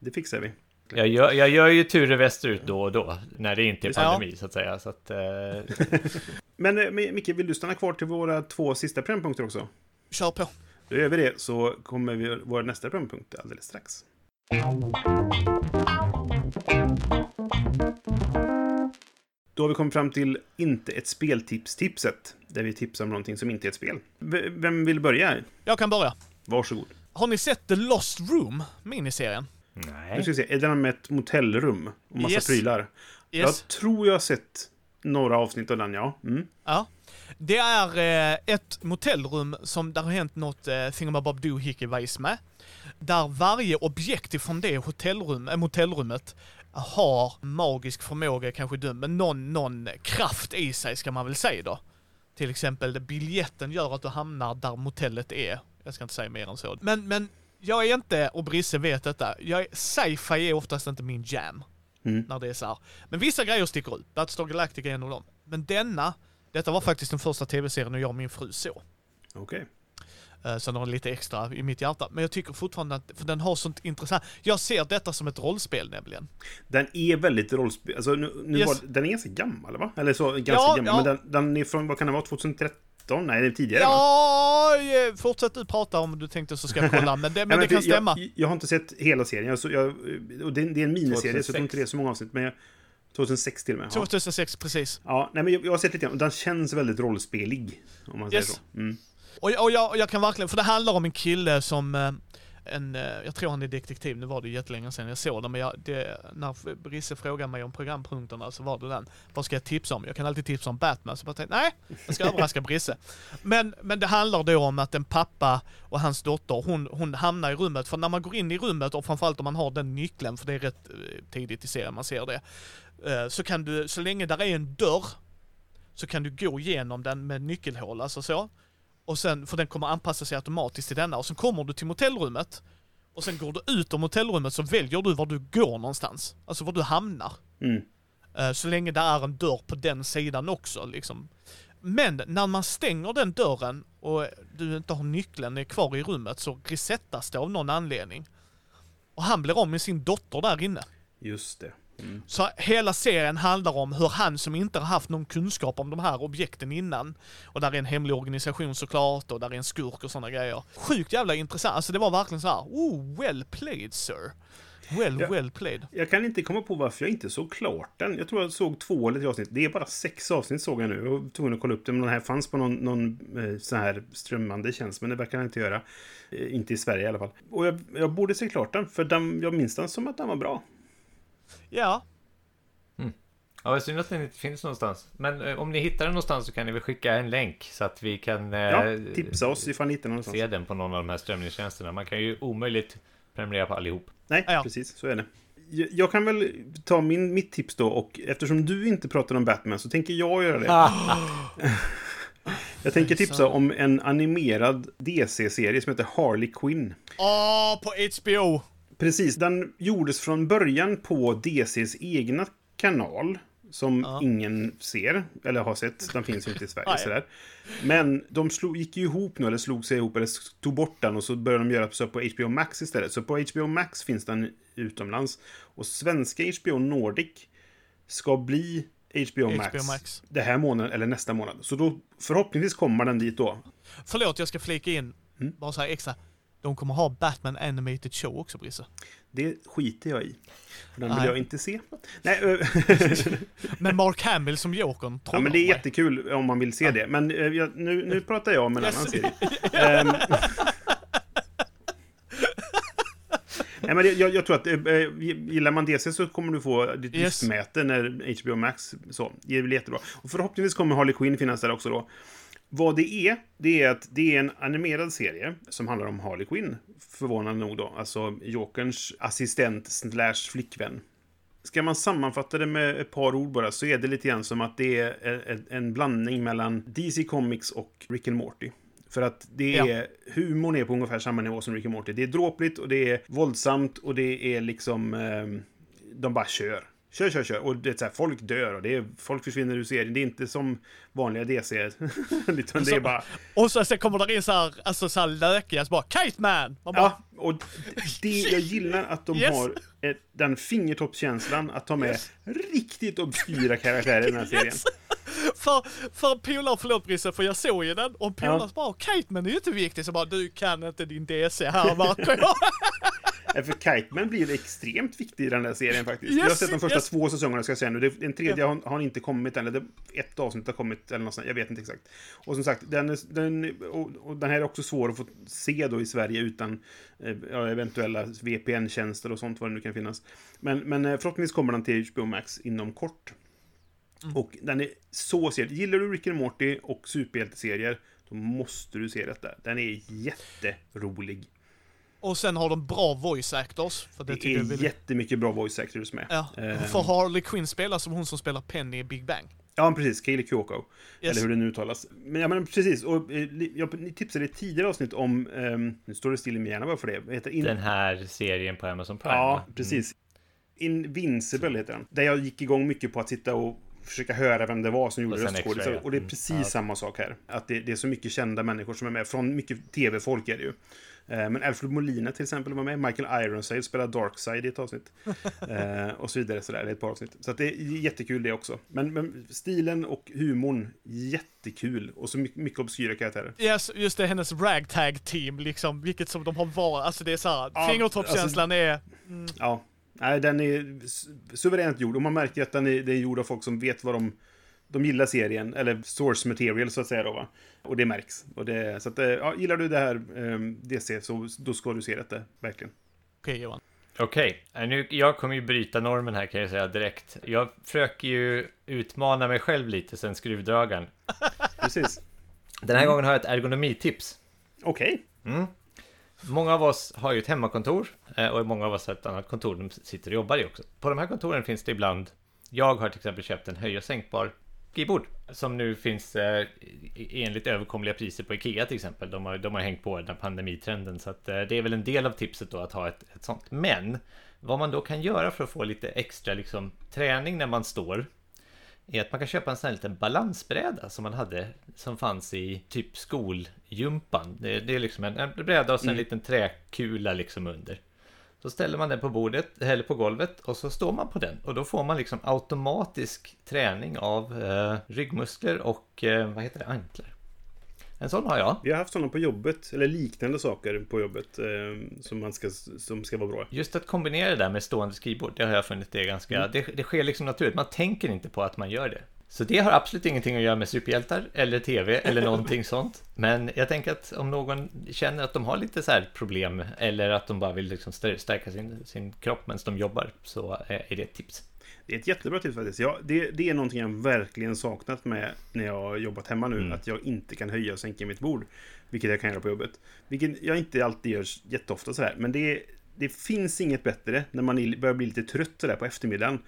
Det fixar vi. Jag gör, jag gör ju turer västerut då och då, när det inte är Ja. pandemi så att säga. Så att, eh, Men eh, Micke, vill du stanna kvar till våra två sista programpunkter också? Kör på. Då gör vi det, så kommer vi vår nästa programpunkt alldeles strax. Då har vi kommit fram till inte ett speltips-tipset. Där vi tipsar om någonting som inte är ett spel. V- vem vill börja? Jag kan börja. Varsågod. Har ni sett The Lost Room, miniserien? Nu nej. ska vi se, är den med ett motellrum och massa Yes. prylar? Yes. Jag tror jag har sett några avsnitt av den, ja. Mm. Ja. Det är eh, ett motellrum som där har hänt något eh, thingamabob doohickey med. Där varje objekt ifrån det hotellrum, äh, motellrummet har magisk förmåga, kanske dum, men någon, någon kraft i sig ska man väl säga då. Till exempel biljetten gör att du hamnar där motellet är. Jag ska inte säga mer än så. Men, men jag är inte, och Brisse vet detta, jag är, sci-fi är oftast inte min jam. Mm. När det är så här. Men vissa grejer sticker ut. Battlestar Galactica är en av dem. Men denna, detta var faktiskt den första tv-serien jag och min fru såg. Okej. Eh, Så den har lite extra i mitt hjärta. Men jag tycker fortfarande att, för den har sånt intressant, jag ser detta som ett rollspel nämligen. Den är väldigt rollspel... Alltså, nu, nu Yes. var, den är ganska gammal, va? Eller så, ganska Ja, gammal. ja. Men den, den är från, vad kan den vara, 2013? 2013? Nej, det är tidigare va? Ja, eh, fortsätt du prata om du tänkte så ska jag kolla. Men det, men Nej, det kan för stämma. Jag, jag har inte sett hela serien. Jag, jag, och det, det är en miniserie, så jag tror inte det är så många avsnitt. Men jag, 2006 till och med. Ja. 2006, precis. Ja, nej, men jag, jag har sett lite grann. och Den känns väldigt rollspelig. Om man säger Yes. så. Mm. Och, och jag, jag kan verkligen, för det handlar om en kille som eh, en, eh, jag tror han är detektiv, nu var det jättelänge sedan jag såg det, men jag, det, när Brisse frågade mig om programpunkterna så var det den. Vad ska jag tipsa om? Jag kan alltid tipsa om Batman, så jag tänkte, nej, jag ska överraska Brisse. Men, men det handlar då om att en pappa och hans dotter, hon, hon hamnar i rummet, för när man går in i rummet och framförallt om man har den nyckeln, för det är rätt eh, tidigt i serien man ser det, så kan du, så länge där är en dörr, så kan du gå igenom den med nyckelhål, alltså så. Och sen, för den kommer anpassa sig automatiskt till denna. Och sen kommer du till motellrummet. Och sen går du ut ur motellrummet så väljer du var du går någonstans. Alltså var du hamnar. Mm. Eh, Så länge det är en dörr på den sidan också liksom. Men när man stänger den dörren och du inte har nyckeln är kvar i rummet så resettas det av någon anledning. Och han blir av med sin dotter där inne. Just det. Mm. Så hela serien handlar om hur han som inte har haft någon kunskap om de här objekten innan, och där är en hemlig organisation såklart, och där är en skurk och sådana grejer. Sjukt jävla intressant, alltså det var verkligen så här, oh, well played sir. Well, Ja. well played. Jag kan inte komma på varför jag inte såg klart den. Jag tror jag såg två eller tre avsnitt. Det är bara sex avsnitt såg jag nu. Jag var tvungen att kolla upp det. Men den här fanns på någon, någon eh, så här strömmande tjänst. Men det verkar den inte göra. Eh, inte i Sverige i alla fall. Och jag, jag borde se klart den. För den, jag minns den som att den var bra. Ja, Ja, det är synd att den inte finns någonstans. Men eh, om ni hittar den någonstans så kan ni väl skicka en länk så att vi kan eh, Ja, tipsa oss ifall ni hittar den någonstans. se den på någon av de här strömningstjänsterna. Man kan ju omöjligt prenumerera på allihop. Nej, Ja. precis. Så är det. Jag, kan väl ta min, mitt tips då. Och eftersom du inte pratar om Batman så tänker jag göra det. Jag tänker tipsa om en animerad DC-serie som heter Harley Quinn. åh, på HBO! Precis, den gjordes från början på DCs egna kanal. Som Ja. ingen ser, eller har sett. Den finns inte i Sverige. Sådär. Men de slog, gick ju ihop nu, eller slog sig ihop, eller tog bort den och så började de göra så på HBO Max istället. Så på HBO Max finns den utomlands. Och svenska HBO Nordic ska bli HBO Max, HBO Max. det här månaden eller nästa månad. Så då förhoppningsvis kommer den dit då. Förlåt, jag ska flika in, Mm. bara så här extra. De kommer ha Batman Animated Show också, Brisse. Det skiter jag i. För den vill Nej. jag inte se. Nej, Men Mark Hamill som Jokern, Ja, men det är jättekul om man vill se det. Men eh, jag, nu, nu pratar jag om en Yes. annan serie. Ehm. Nej, men jag, jag tror att eh, gillar man DC så kommer du få ditt Yes. när HBO Max så. Det är väl jättebra. Och förhoppningsvis kommer Harley Quinn finnas där också då. Vad det är, det är att det är en animerad serie som handlar om Harley Quinn. Förvånande nog då. Alltså Jokerns assistent slash flickvän. Ska man sammanfatta det med ett par ord bara så är det lite grann som att det är en- blandning mellan DC Comics och Rick and Morty. För att det Ja. är, humorn är på ungefär samma nivå som Rick and Morty. Det är dråpligt och det är våldsamt och det är liksom... ehm, de bara kör. Kör, kör, kör. Och det är så här, folk dör och det är, folk försvinner ur serien. Det är inte som vanliga DC. Utan det är bara... Och så sen kommer det in så här, alltså så här lökiga, så bara Kite Man! Man bara, Ja, och det, jag gillar att de Yes. har ett, den fingertoppskänslan att ta med riktigt obskyra karaktärer i den här serien. Yes. För, för polare, förlåt Brisse, för jag såg ju den och polare Ja. så bara Kite Man är ju inte viktigt, så bara du kan inte din DC här Marco. Nej, För Kiteman blir extremt viktig i den där serien faktiskt. jag har Yes, sett de första yes. två säsongerna ska jag säga nu. Den tredje har, har inte kommit än. Eller ett avsnitt har kommit eller något sånt. Jag vet inte exakt. Och som sagt, den, den, och, och den här är också svår att få se då i Sverige utan eh, ja, eventuella VPN-tjänster och sånt vad det nu kan finnas. Men, men eh, förhoppningsvis kommer den till HBO Max inom kort. Mm. Och den är så ser Gillar du Rick and Morty och superhjälteserier då måste du se detta. Den är jätterolig. Och sen har de bra voice actors. För det, Det är väldigt... jättemycket bra voice actors med. Ja, Eh, för Harley Quinn spelar som hon som spelar Penny i Big Bang. Ja, precis. Kaylee Cuoco. Yes. Eller hur det nu uttalas. Men, ja, men precis. Och, eh, jag tipsade i ett tidigare avsnitt om... ehm, nu står det still i min hjärna bara för det. Heter in... Den här serien på Amazon Prime. Ja, va? precis. Invincible heter den. Där jag gick igång mycket på att sitta och försöka höra vem det var som gjorde röstskådisar. Ja. Och det är Mm. precis samma sak här. Att det, det är så mycket kända människor som är med. Från mycket tv-folk är det ju. Eh, Men Alfred Molina till exempel var med. Michael Ironside spelar Darkside i ett avsnitt. Eh, och så vidare, sådär, i ett par avsnitt. Så att det är jättekul det också. Men, men stilen och humorn, jättekul. Och så mycket, mycket obskyra karaktärer. Yes, just det, hennes ragtag-team liksom, vilket som de har varit. Alltså det är såhär, Ja, fingertoppskänslan är... Ja, nej, den är su- suveränt gjord. Och man märker att den är, det är gjord av folk som vet vad de... De gillar serien, eller source material så att säga då va. Och det märks. Och det, så att, eh, ja, gillar du det här eh, DC så då ska du se detta, verkligen. Okej Johan. Okej, eh, nu, jag kommer ju bryta normen här kan jag säga direkt. Jag försöker ju utmana mig själv lite sen skruvdragaren. Precis. Den här gången har jag ett ergonomitips. Okej. Många av oss har ju ett hemmakontor eh, och många av oss har ett annat kontor de sitter och jobbar i också. På de här kontoren finns det ibland, jag har till exempel köpt en höj och sänkbar skrivbord som nu finns eh, enligt överkomliga priser på Ikea till exempel. De har, de har hängt på den här pandemitrenden så att eh, det är väl en del av tipset då att ha ett, ett sånt. Men vad man då kan göra för att få lite extra liksom, träning när man står är att man kan köpa en sån här liten balansbräda som man hade som fanns i typ skoljumpan. Det, det är liksom en, en bräda och sen en liten träkula liksom under. Så ställer man den på bordet eller på golvet och så står man på den och då får man liksom automatisk träning av eh, ryggmuskler och eh, vad heter det, anklar. En sån har jag. Vi har haft sådana på jobbet, eller liknande saker på jobbet eh, som, man ska, som ska vara bra. Just att kombinera det där med stående skrivbord, det har jag funnit det ganska, det, det sker liksom naturligt, man tänker inte på att man gör det. Så det har absolut ingenting att göra med superhjältar eller tv eller någonting sånt. Men jag tänker att om någon känner att de har lite så här problem eller att de bara vill liksom stär- stärka sin, sin kropp medan de jobbar så är är det ett tips. Det är ett jättebra tips faktiskt. Ja, det, det är någonting jag verkligen saknat med när jag jobbat hemma nu. Att jag inte kan höja och sänka mitt bord. Vilket jag kan göra på jobbet. Vilket jag inte alltid gör jätteofta sådär. Men det, det finns inget bättre när man börjar bli lite trött sådär på eftermiddagen.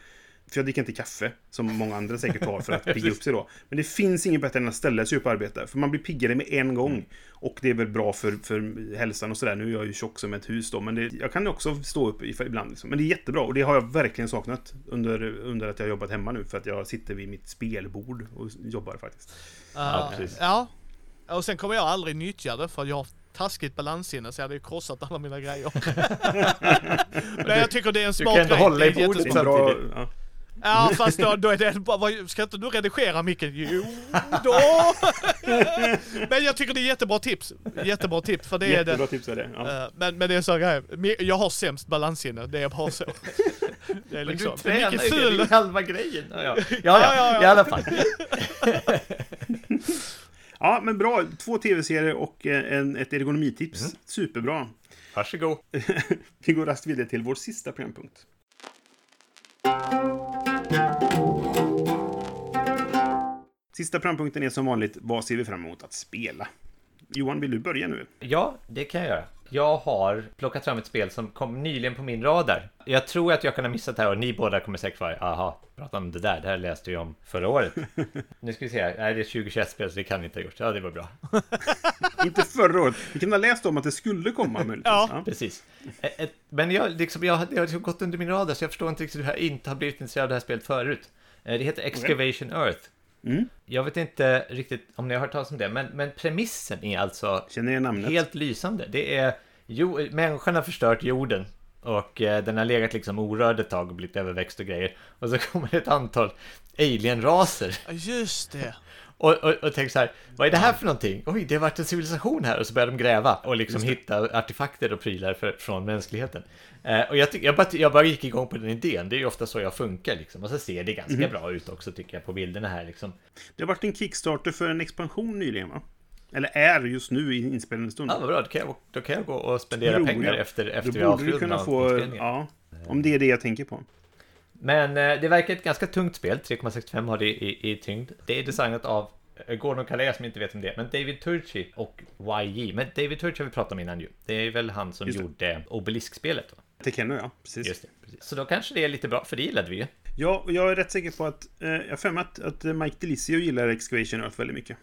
För jag dricker inte kaffe, som många andra säkert har för att pigga upp sig då. Men det finns inget bättre än att ställa sig upp och arbeta. För man blir piggare med en gång. Och det är väl bra för, för hälsan och sådär. Nu är jag ju tjock som ett hus då. Men det, jag kan också stå upp ibland. Liksom. Men det är jättebra. Och det har jag verkligen saknat under, under att jag har jobbat hemma nu. För att jag sitter vid mitt spelbord och jobbar faktiskt. Ja, Uh, precis. ja. Och sen kommer jag aldrig nyttja det för jag har taskigt balanssinne så jag hade ju krossat alla mina grejer. Men jag tycker det är en Du smart kan ändå grej. hålla i bordet samtidigt. ja. Ja fast då, då är det bara, ska inte du redigera micken? Jo då! Men jag tycker det är jättebra tips. Jättebra tips för det är Jättebra det. tips är det. Ja. Eh, Men, men det är så. Mi- Jag har sämst balanssinne, det är bara så. Det är Men liksom. du för tränar mycket ju, det är halva grejen. Ja, ja, ja, Ja, ja, ja. i alla fall. ja, men bra. Två tv-serier och eh, en, ett ergonomitips. Mm. Superbra. Varsågod. Vi går raskt vidare till vår sista programpunkt. Sista frampunkten är som vanligt, vad ser vi fram emot att spela? Johan, vill du börja nu? Ja, det kan jag göra. Jag har plockat fram ett spel som kom nyligen på min radar. Jag tror att jag kan ha missat det här och ni båda kommer säkert vara aha, prata om det där, det här läste jag om förra året. nu ska vi se, här. nej det är 2021-spel så det kan ni inte ha gjort. Ja, det var bra. Inte förra året. Vi kan ha läst om att det skulle komma möjligtvis. Ja. Precis. Eh, eh, Men jag, liksom, jag, det har liksom gått under min radar så jag förstår inte riktigt hur jag inte har blivit intresserad av det här spelet förut. Det heter Excavation Earth. Mm. Jag vet inte riktigt om ni har hört talas om det, men, men premissen är alltså Känner namnet? Helt lysande. Det är... Jo, människan har förstört jorden. Och eh, den har legat liksom orörd ett tag och blivit överväxt och grejer. Och så kommer ett antal alienraser. Just det. Och, och, och tänker så här, vad är det här för någonting? Oj, det har varit en civilisation här. Och så börjar de gräva och liksom hitta artefakter och prylar för, från mänskligheten. Eh, och jag, tyck, jag, bara, jag bara gick igång på den idén. Det är ju ofta så jag funkar liksom. Och så ser det ganska bra ut också tycker jag på bilderna här liksom. Det har varit en Kickstarter för en expansion nyligen, va? Eller är just nu i inspelande stund. Ja, vad bra. Då kan jag, då kan jag gå och spendera Tror pengar jag. efter, efter vi avslutar kunna få... inspelningen. Ja, om det är det jag tänker på. Men eh, det verkar ett ganska tungt spel, 3,65 har det i, i tyngd. Det är designat av eh, Gordon Calais som inte vet om det men David Turchi och YJ. Men David Turchi har vi pratat om innan ju. Det är väl han som Just gjorde Obelisk-spelet. va? Tekenno, ja. Precis. Just det, precis. Så då kanske det är lite bra, för det gillade vi ju. Ja, och jag är rätt säker på att... Eh, jag har att, att Mike Delisio gillar Excavation Earth väldigt mycket.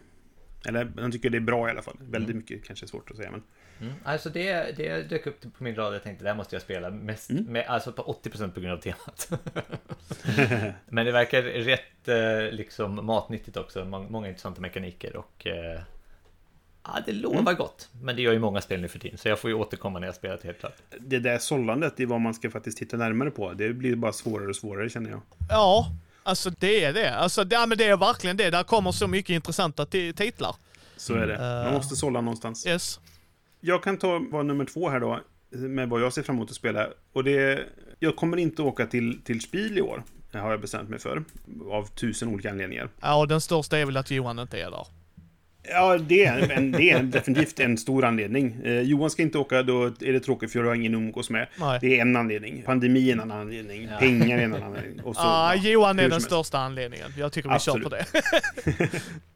Eller han tycker det är bra i alla fall. Väldigt mycket kanske är svårt att säga, men... Mm. Alltså det, det dök upp på min rad jag tänkte det här måste jag spela mest, Mm. med, alltså på 80% på grund av temat. Men det verkar rätt eh, liksom matnyttigt också, Må- många intressanta mekaniker och eh, ja, det lovar Mm. gott. Men det gör ju många spel nu för tiden, så jag får ju återkomma när jag spelat helt klart. Det där sållandet är vad man ska faktiskt titta närmare på. Det blir bara svårare och svårare, känner jag. Ja, alltså det är det. Alltså det, ja, men det är verkligen det. Där kommer så mycket intressanta ti- titlar. Så är det. Mm. Man måste sålla någonstans. Yes. Jag kan ta vad nummer två här då, med vad jag ser fram emot att spela. Och det... Jag kommer inte åka till, till Spiel i år, det har jag bestämt mig för. Av tusen olika anledningar. Ja, och den största är väl att Johan inte är där. Ja, det är, en, det är definitivt en stor anledning. Eh, Johan ska inte åka, då är det tråkigt för jag har ingen att umgås med. Nej. Det är en anledning. Pandemi är en annan anledning. Pengar är en annan anledning. Och så, Ja, ja, Johan är den största anledningen. Jag tycker vi Absolut. kör på det.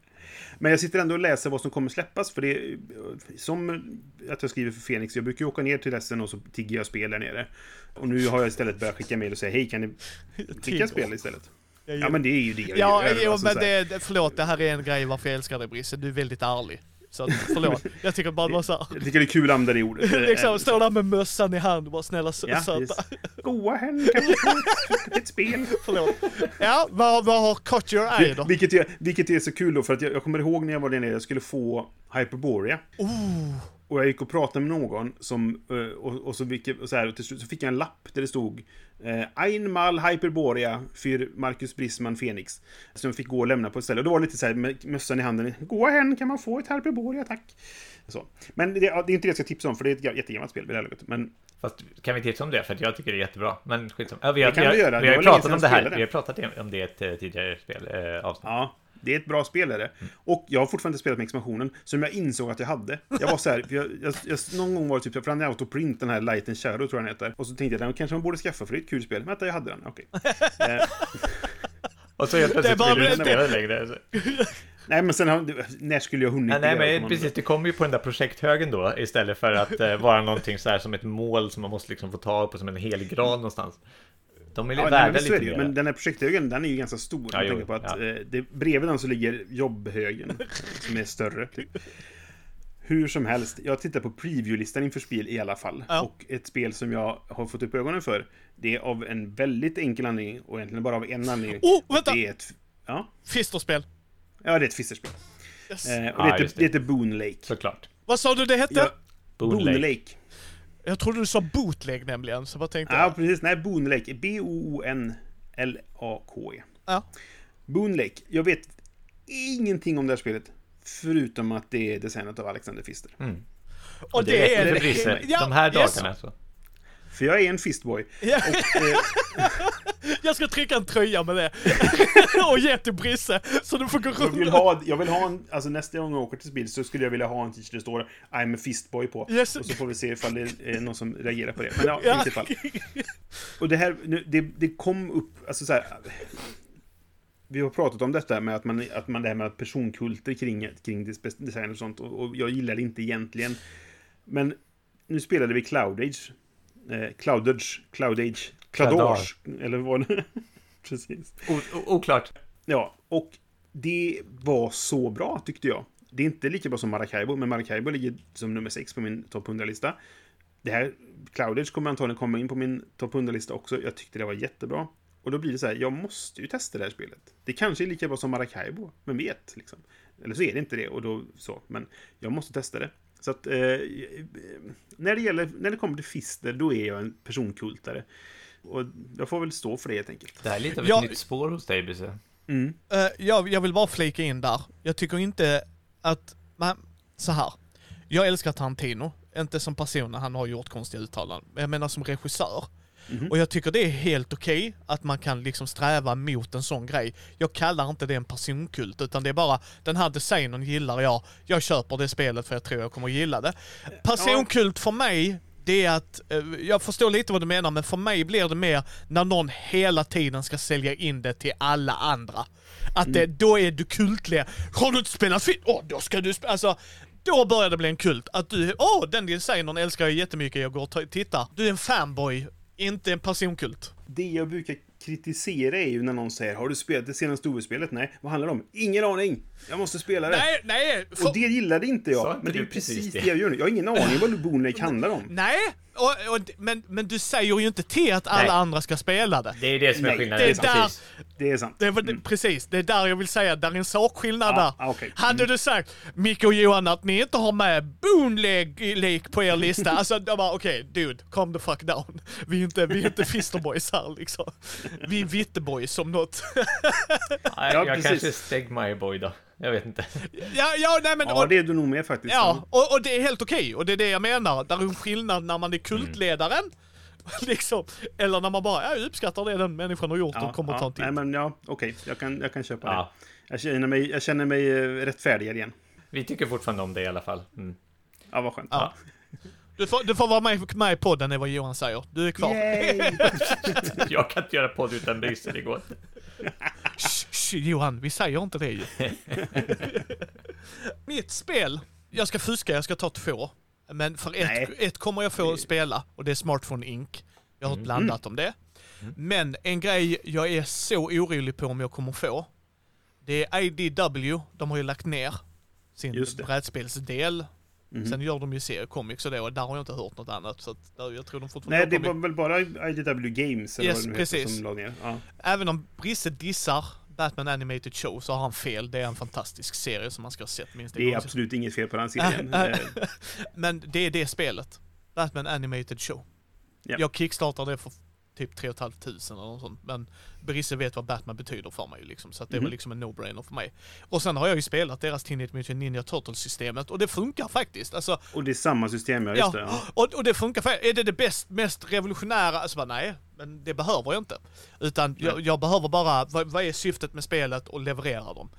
Men jag sitter ändå och läser vad som kommer släppas, för det är som att jag skriver för Fenix. Jag brukar ju åka ner till Essen och så tigger jag spel där nere. Och nu har jag istället börjat skicka mejl och säga hej, kan ni skicka spel istället? Ja, men det är ju det Ja, gör. jo, Alltså, men det, förlåt, det här är en grej varför jag älskar dig Brisse. Du är väldigt ärlig. Så att, förlåt. Jag tycker bara det var såhär. Jag tycker det är kul att använda det ordet. liksom, står där med mössan i hand och bara snälla sö- Ja, söta. just. Goa hen, kan vi få ett, spel? Förlåt. Ja, vad, vad har caught your eye då? Vilket är, vilket är så kul då, för att jag, jag kommer ihåg när jag var där nere, jag skulle få Hyperborea. Och jag gick och pratade med någon som, eh, och, och så, vilket, och så, här, och till slut så fick jag en lapp där det stod eh, Einmal Hyperborea för Marcus Brisman Fenix. Som jag fick gå och lämna på ett ställe. Och då var det lite så här med mössan i handen. Gå hen, kan man få ett Hyperborea, tack. Så. Men det, det är inte det jag ska tipsa om, för det är ett jättegammalt spel vid det här laget. Men Fast kan vi tipsa om det? För jag tycker det är jättebra. Men skitsamma. Ja, vi har, Det kan vi har, vi göra. vi har ju länge pratat om det här. Vi har pratat om det i ett eh, tidigare spel, eh, avsnitt. Ja, det är ett bra spel är det. Och jag har fortfarande inte spelat med expansionen, som jag insåg att jag hade. Jag var så här, jag, jag, jag, någon gång var det typ, han är autoprint, den här Light and Shadow tror jag den heter. Och så tänkte jag, den kanske man borde skaffa för det är ett kul spel. Vänta, jag hade den, okej. Eh, Och så helt plötsligt vill du inte spela längre. Nej, men sen har, när skulle jag hunnit Nej, nej, men Kommer precis. Det kommer ju på den där projekthögen då istället för att eh, vara någonting så här som ett mål som man måste liksom få ta upp och som en helig grad någonstans. De är Ja, nej, värda lite mer. men den här projekthögen, den är ju ganska stor. Ja, jag jo, på att ja. eh, det, bredvid den så ligger jobbhögen, som är större. Typ. Hur som helst, jag tittar på preview-listan inför spel i alla fall. Ja. Och ett spel som jag har fått upp ögonen för, det är av en väldigt enkel anledning, och egentligen bara av en anledning. Oh, vänta! Det är ett... Ja, Fisterspel. ja det är ett fisserspel. Yes. Eh, och Ja, det, heter, det. det. heter Boon Lake. Såklart. Vad sa du det hette? Ja, Boon Boon Lake. Lake. Jag trodde du sa bootleg nämligen, så vad tänkte Ja, jag? precis. Nej, Boon Lake. B-O-O-N-L-A-K-E. Ja. Boon Lake. Jag vet ingenting om det här spelet. Förutom att det är designat av Alexander Fister. Och Det, det är för Brisse. Ja, De här yes. dagarna så. För jag är en fistboy. Ja, Och, eh, jag ska trycka en tröja med det. och ge till Brisse, så du får gå jag vill runt. ha, jag vill ha en, alltså nästa gång jag åker till Spiel så skulle jag vilja ha en t-shirt det står I'm a fistboy på. Yes. Och så får vi se ifall det är någon som reagerar på det. Men ja, i Ja. vilket fall. Och det här, nu, det, det kom upp, alltså så här. Vi har pratat om detta med att man, att man det här med personkulter kring, kring des- design och sånt. Och, och jag gillar det inte egentligen. Men nu spelade vi Cloudage. Eh, Cloudage, Cloudage, Cloudage, eller vad det Precis. O- oklart. Ja, och det var så bra tyckte jag. Det är inte lika bra som Maracaibo, men Maracaibo ligger som nummer 6 på min topp 100-lista. Det här, Cloudage kommer antagligen komma in på min topp 100-lista också. Jag tyckte det var jättebra. Och då blir det så här, jag måste ju testa det här spelet. Det kanske är lika bra som Maracaibo, men vet liksom. Eller så är det inte det, och då så. Men jag måste testa det. Så att, eh, när, det gäller, när det kommer till Fister, då är jag en personkultare. Och jag får väl stå för det helt enkelt. Det här är lite av ett Ja. nytt spår hos dig, Brisse. Mm. Eh, jag, jag vill bara flika in där. Jag tycker inte att... Man, så här. Jag älskar Tarantino. Inte som person när han har gjort konstiga uttalanden. Men jag menar som regissör. Och jag tycker det är helt okej att man kan liksom sträva mot en sån grej. Jag kallar inte det en personkult, utan det är bara den här designen gillar jag. Jag köper det spelet för jag tror jag kommer att gilla det. Personkult för mig, det är att, eh, jag förstår lite vad du menar, men för mig blir det mer när någon hela tiden ska sälja in det till alla andra. Att det, då är du kultlig. Har du inte spelat film? Åh, då ska du spela. Alltså, då börjar det bli en kult. Att du, åh, den designern älskar jag jättemycket, jag går och tittar. Du är en fanboy, inte en personkult. Det jag brukar kritisera är ju när någon säger Har du spelat det senaste OS-spelet? Nej. Vad handlar det om? Ingen aning! Jag måste spela det. Nej, nej! Och För, det gillade inte jag. inte Men det är ju precis det det? jag gör nu. Jag har ingen aning vad Boonlake handlar om. nej! Och, och, men, men du säger ju inte till att alla Nej. andra ska spela det. Det är det som är skillnaden. det är där- precis. Det är sant. Det var, det, Precis, det är där jag vill säga, där är en sakskillnad Mm. Ja, där. okej. Hade du sagt, Micke och Johan, att ni inte har med Boonlake på er lista, alltså då bara okej, dude, calm the fuck down. Vi är inte, vi är inte Fisterboys här liksom. Vi är Vitteboys som något. Ja, jag precis. kanske Stegmaier boy då. Jag vet inte. ja, ja, nej men... Ja, och, det är du nog med faktiskt. ja och, och det är helt okej, och det är det jag menar. Där är en skillnad när man är kultledaren, liksom, eller när man bara, ja, jag uppskattar det den människan har gjort och kommer ja, ta en till. Nej, men ja, okej. Jag, kan, jag kan köpa Ja. det. Jag känner mig, jag känner mig eh, rättfärdigad igen. Vi tycker fortfarande om det i alla fall. Mm. Ja, vad skönt. Ja. Du får, du får vara med, med i podden, är vad Johan säger. Du är kvar. Jag kan inte göra podd utan Bryssel, det Johan, vi säger inte det ju. Mitt spel, jag ska fuska, jag ska ta två. Men för ett, ett kommer jag få spela och det är Smartphone Inc. Jag har hört blandat om det. Men en grej jag är så orolig på om jag kommer få. Det är IDW, de har ju lagt ner sin brädspelsdel. Mhm. Sen gör de ju seriecomics och det och där har jag inte hört något annat. Så att jag tror de fortfarande Nej, det var väl bara IDW Games eller Yes, vad det nu precis. heter som la ner. Ja. Även om Brisse dissar Batman Animated Show så har han fel. Det är en fantastisk serie som man ska ha sett minst en Det är gång. absolut inget fel på den serien. Eh, Men det är det spelet. Batman Animated Show. Ja. Jag kickstartade det för typ 3 500 eller något sånt. Men Brisse vet vad Batman betyder för mig liksom. Så att det var Mhm. liksom en no-brainer för mig. Och sen har jag ju spelat deras Teenage Mutant Ninja Turtles-systemet och det funkar faktiskt. Alltså, och det är samma system, ja. Just ja, det. Ja. och, och det funkar. För, är det det bäst, mest revolutionära? Alltså bara, nej, men det behöver jag inte. Utan jag, jag behöver bara, vad, vad är syftet med spelet och leverera dem.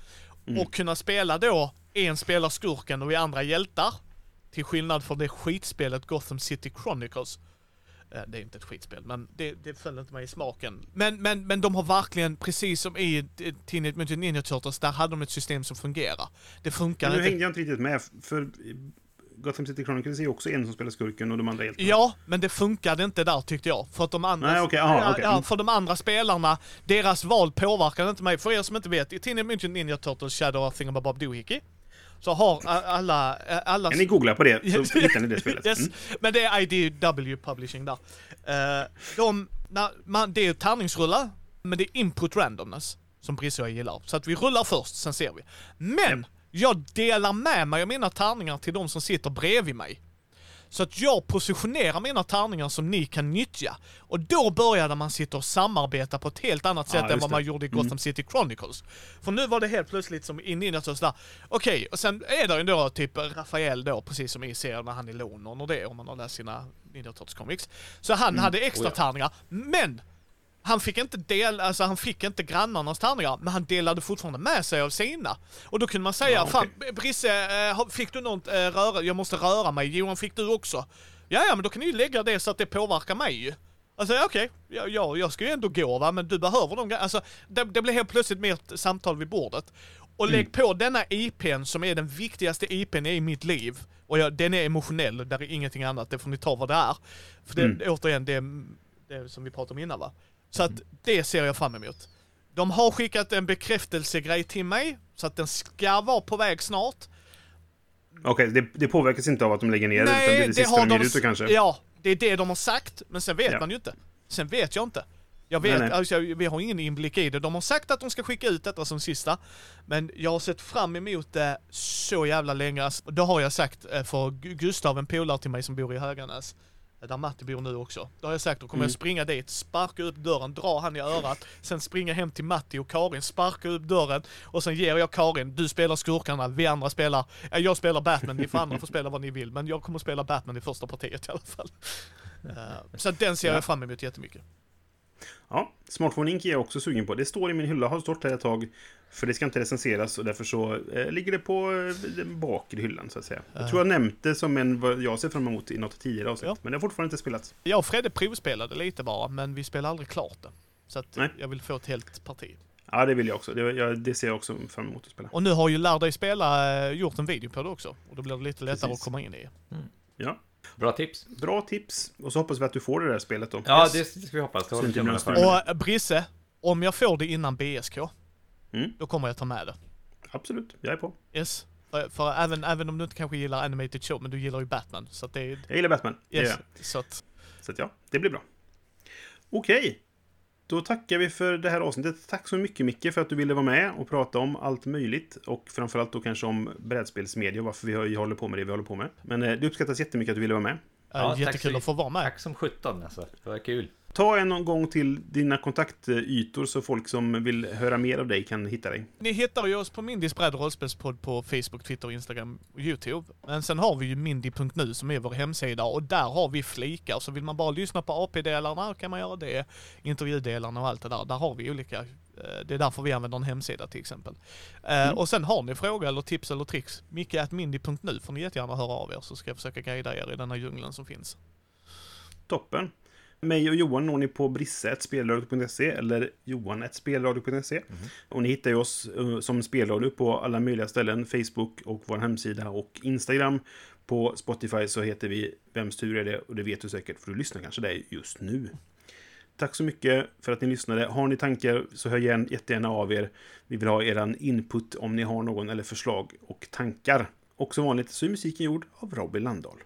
Mm. Och kunna spela då, en spelar skurken och vi andra hjältar. Till skillnad från det skitspelet Gotham City Chronicles. Det är inte ett skitspel, men det, det föll inte mig i smaken. Men, men, men de har verkligen, precis som i eh, Teenage Mutant Ninja Turtles, där hade de ett system som fungerar. Det funkar Men nu inte. hängde jag inte riktigt med, för Gotham City Chronicles är ju också en som spelar skurken och de andra hjältarna. Ja, men det funkade inte där tyckte jag. För att de andra... Nej, okej, aha, okej. ja, Mm. för de andra spelarna, deras val påverkade inte mig. För er som inte vet, i Teenage Mutant Ninja Turtles Shadow of Thingamabob Doohickey så har alla... a- alla Kan ni googla på det så hittar ni det spelet. Yes, Mm. men det är IDW Publishing där. Eh, de, när man, det är tärningsrullar, men det är input randomness som Brisse och jag gillar. Så att vi rullar först, sen ser vi. Men jag delar med mig av mina tärningar till de som sitter bredvid mig. Så att jag positionerar mina tärningar som ni kan nyttja. Och då började man sitta och samarbeta på ett helt annat sätt än just vad det. man gjorde i Gotham City Chronicles. För nu var det helt plötsligt som in i något sådär, okej, och sen är det ju då typ Rafael då, precis som i serien när han är Lonon och det, om man har läst sina Ninja Turtles comics. Så han hade extra Oh ja. tärningar, men han fick inte del, alltså han fick inte grannarnas tärningar, men han delade fortfarande med sig av sina. Och då kunde man säga, Ja, fan Brisse, eh, fick du något eh, röra, jag måste röra mig, Johan fick du också? Ja, ja, men då kan ni ju lägga det så att det påverkar mig ju. Alltså okej, ja, ja, jag ska ju ändå gå va, men du behöver de. Alltså det, det blir helt plötsligt mer ett samtal vid bordet. Och lägg på denna IPn som är den viktigaste IPn i mitt liv. Och jag, den är emotionell, där är ingenting annat, det får ni ta vad det är. För det, Mm. återigen, det, det som vi pratade om innan va. Så att det ser jag fram emot. De har skickat en bekräftelsegrej till mig, så att den ska vara på väg snart. Okej, det, det påverkas inte av att de lägger ner det, utan det är det, sista de ger ut kanske? Ja, det är det de har sagt, men sen vet Ja. man ju inte. Sen vet jag inte. Jag vet, Nej, nej. Alltså, vi har ingen inblick i det. De har sagt att de ska skicka ut detta som sista. Men jag har sett fram emot det så jävla länge. Alltså, Då har jag sagt eh, för Gu- Gustav, en polare till mig som bor i Höganäs, där Matti bor nu också. Då har jag sagt, då kommer Mm. jag springa dit, sparka upp dörren, dra han i örat, sen springa hem till Matti och Karin, sparka upp dörren och sen ger jag Karin, du spelar skurkarna, vi andra spelar, ja, jag spelar Batman, ni får andra får spela vad ni vill, men jag kommer spela Batman i första partiet i alla fall. Eh, så den ser Ja. jag fram emot jättemycket. Ja, Smartphone Inc är jag också sugen på. Det står i min hylla, har stått här ett tag. För det ska inte recenseras och därför så eh, ligger det på eh, den bakre hyllan så att säga. Jag tror jag nämnt det som en vad jag ser fram emot i något tidigare avsnitt. Ja. Men det har fortfarande inte spelats. Jag och Fredde provspelade lite bara, men vi spelade aldrig klart det. Så att Nej. jag vill få ett helt parti. Ja, det vill jag också. Det, jag, det ser jag också fram emot att spela. Och nu har ju Lär dig spela eh, gjort en video på det också. Och då blir det lite lättare Precis. att komma in i. Ja. Bra tips. Bra tips. Och så hoppas vi att du får det där spelet då. Ja, Yes. det ska vi hoppas. Det någon Och eh, Brisse, om jag får det innan BSK, Mm. då kommer jag ta med det. Absolut, jag är på. Yes. För, för även, även om du inte kanske gillar animated show, men du gillar ju Batman. Så att det är... Jag gillar Batman. Det Yes. jag. Så att... Så att ja, det blir bra. Okej. Då tackar vi för det här avsnittet. Tack så mycket Micke för att du ville vara med och prata om allt möjligt. Och framförallt då kanske om brädspelsmedia och varför vi håller på med det vi håller på med. Men eh, det uppskattas jättemycket att du ville vara med. Ja, tack jättekul så- att få vara med. Tack som 17 alltså. Det var kul. Ta en någon gång till dina kontaktytor så folk som vill höra mer av dig kan hitta dig. Ni hittar ju oss på Mindys bräd rollspelspodd på Facebook, Twitter, Instagram och YouTube. Men sen har vi ju mindy.nu som är vår hemsida och där har vi flikar. Så vill man bara lyssna på AP-delarna kan man göra det. Intervjudelarna och allt det där. Där har vi olika. eh, Det är därför vi använder en hemsida till exempel. Eh, Och sen har ni frågor eller tips eller tricks. Micke.mindy.nu får ni jättegärna höra av er så ska jag försöka guida er i den här djungeln som finns. Toppen. Mig och Johan når ni på brisse.spelradio.se eller johan.spelradio.se. Och ni hittar ju oss eh, som spelradio på alla möjliga ställen. Facebook och vår hemsida och Instagram. På Spotify så heter vi Vems tur är det? Och det vet du säkert för du lyssnar kanske där just nu. Tack så mycket för att ni lyssnade. Har ni tankar så hör gärna, jättegärna av er. Vi vill ha er input om ni har någon eller förslag och tankar. Och som vanligt så är musiken gjord av Robin Landahl.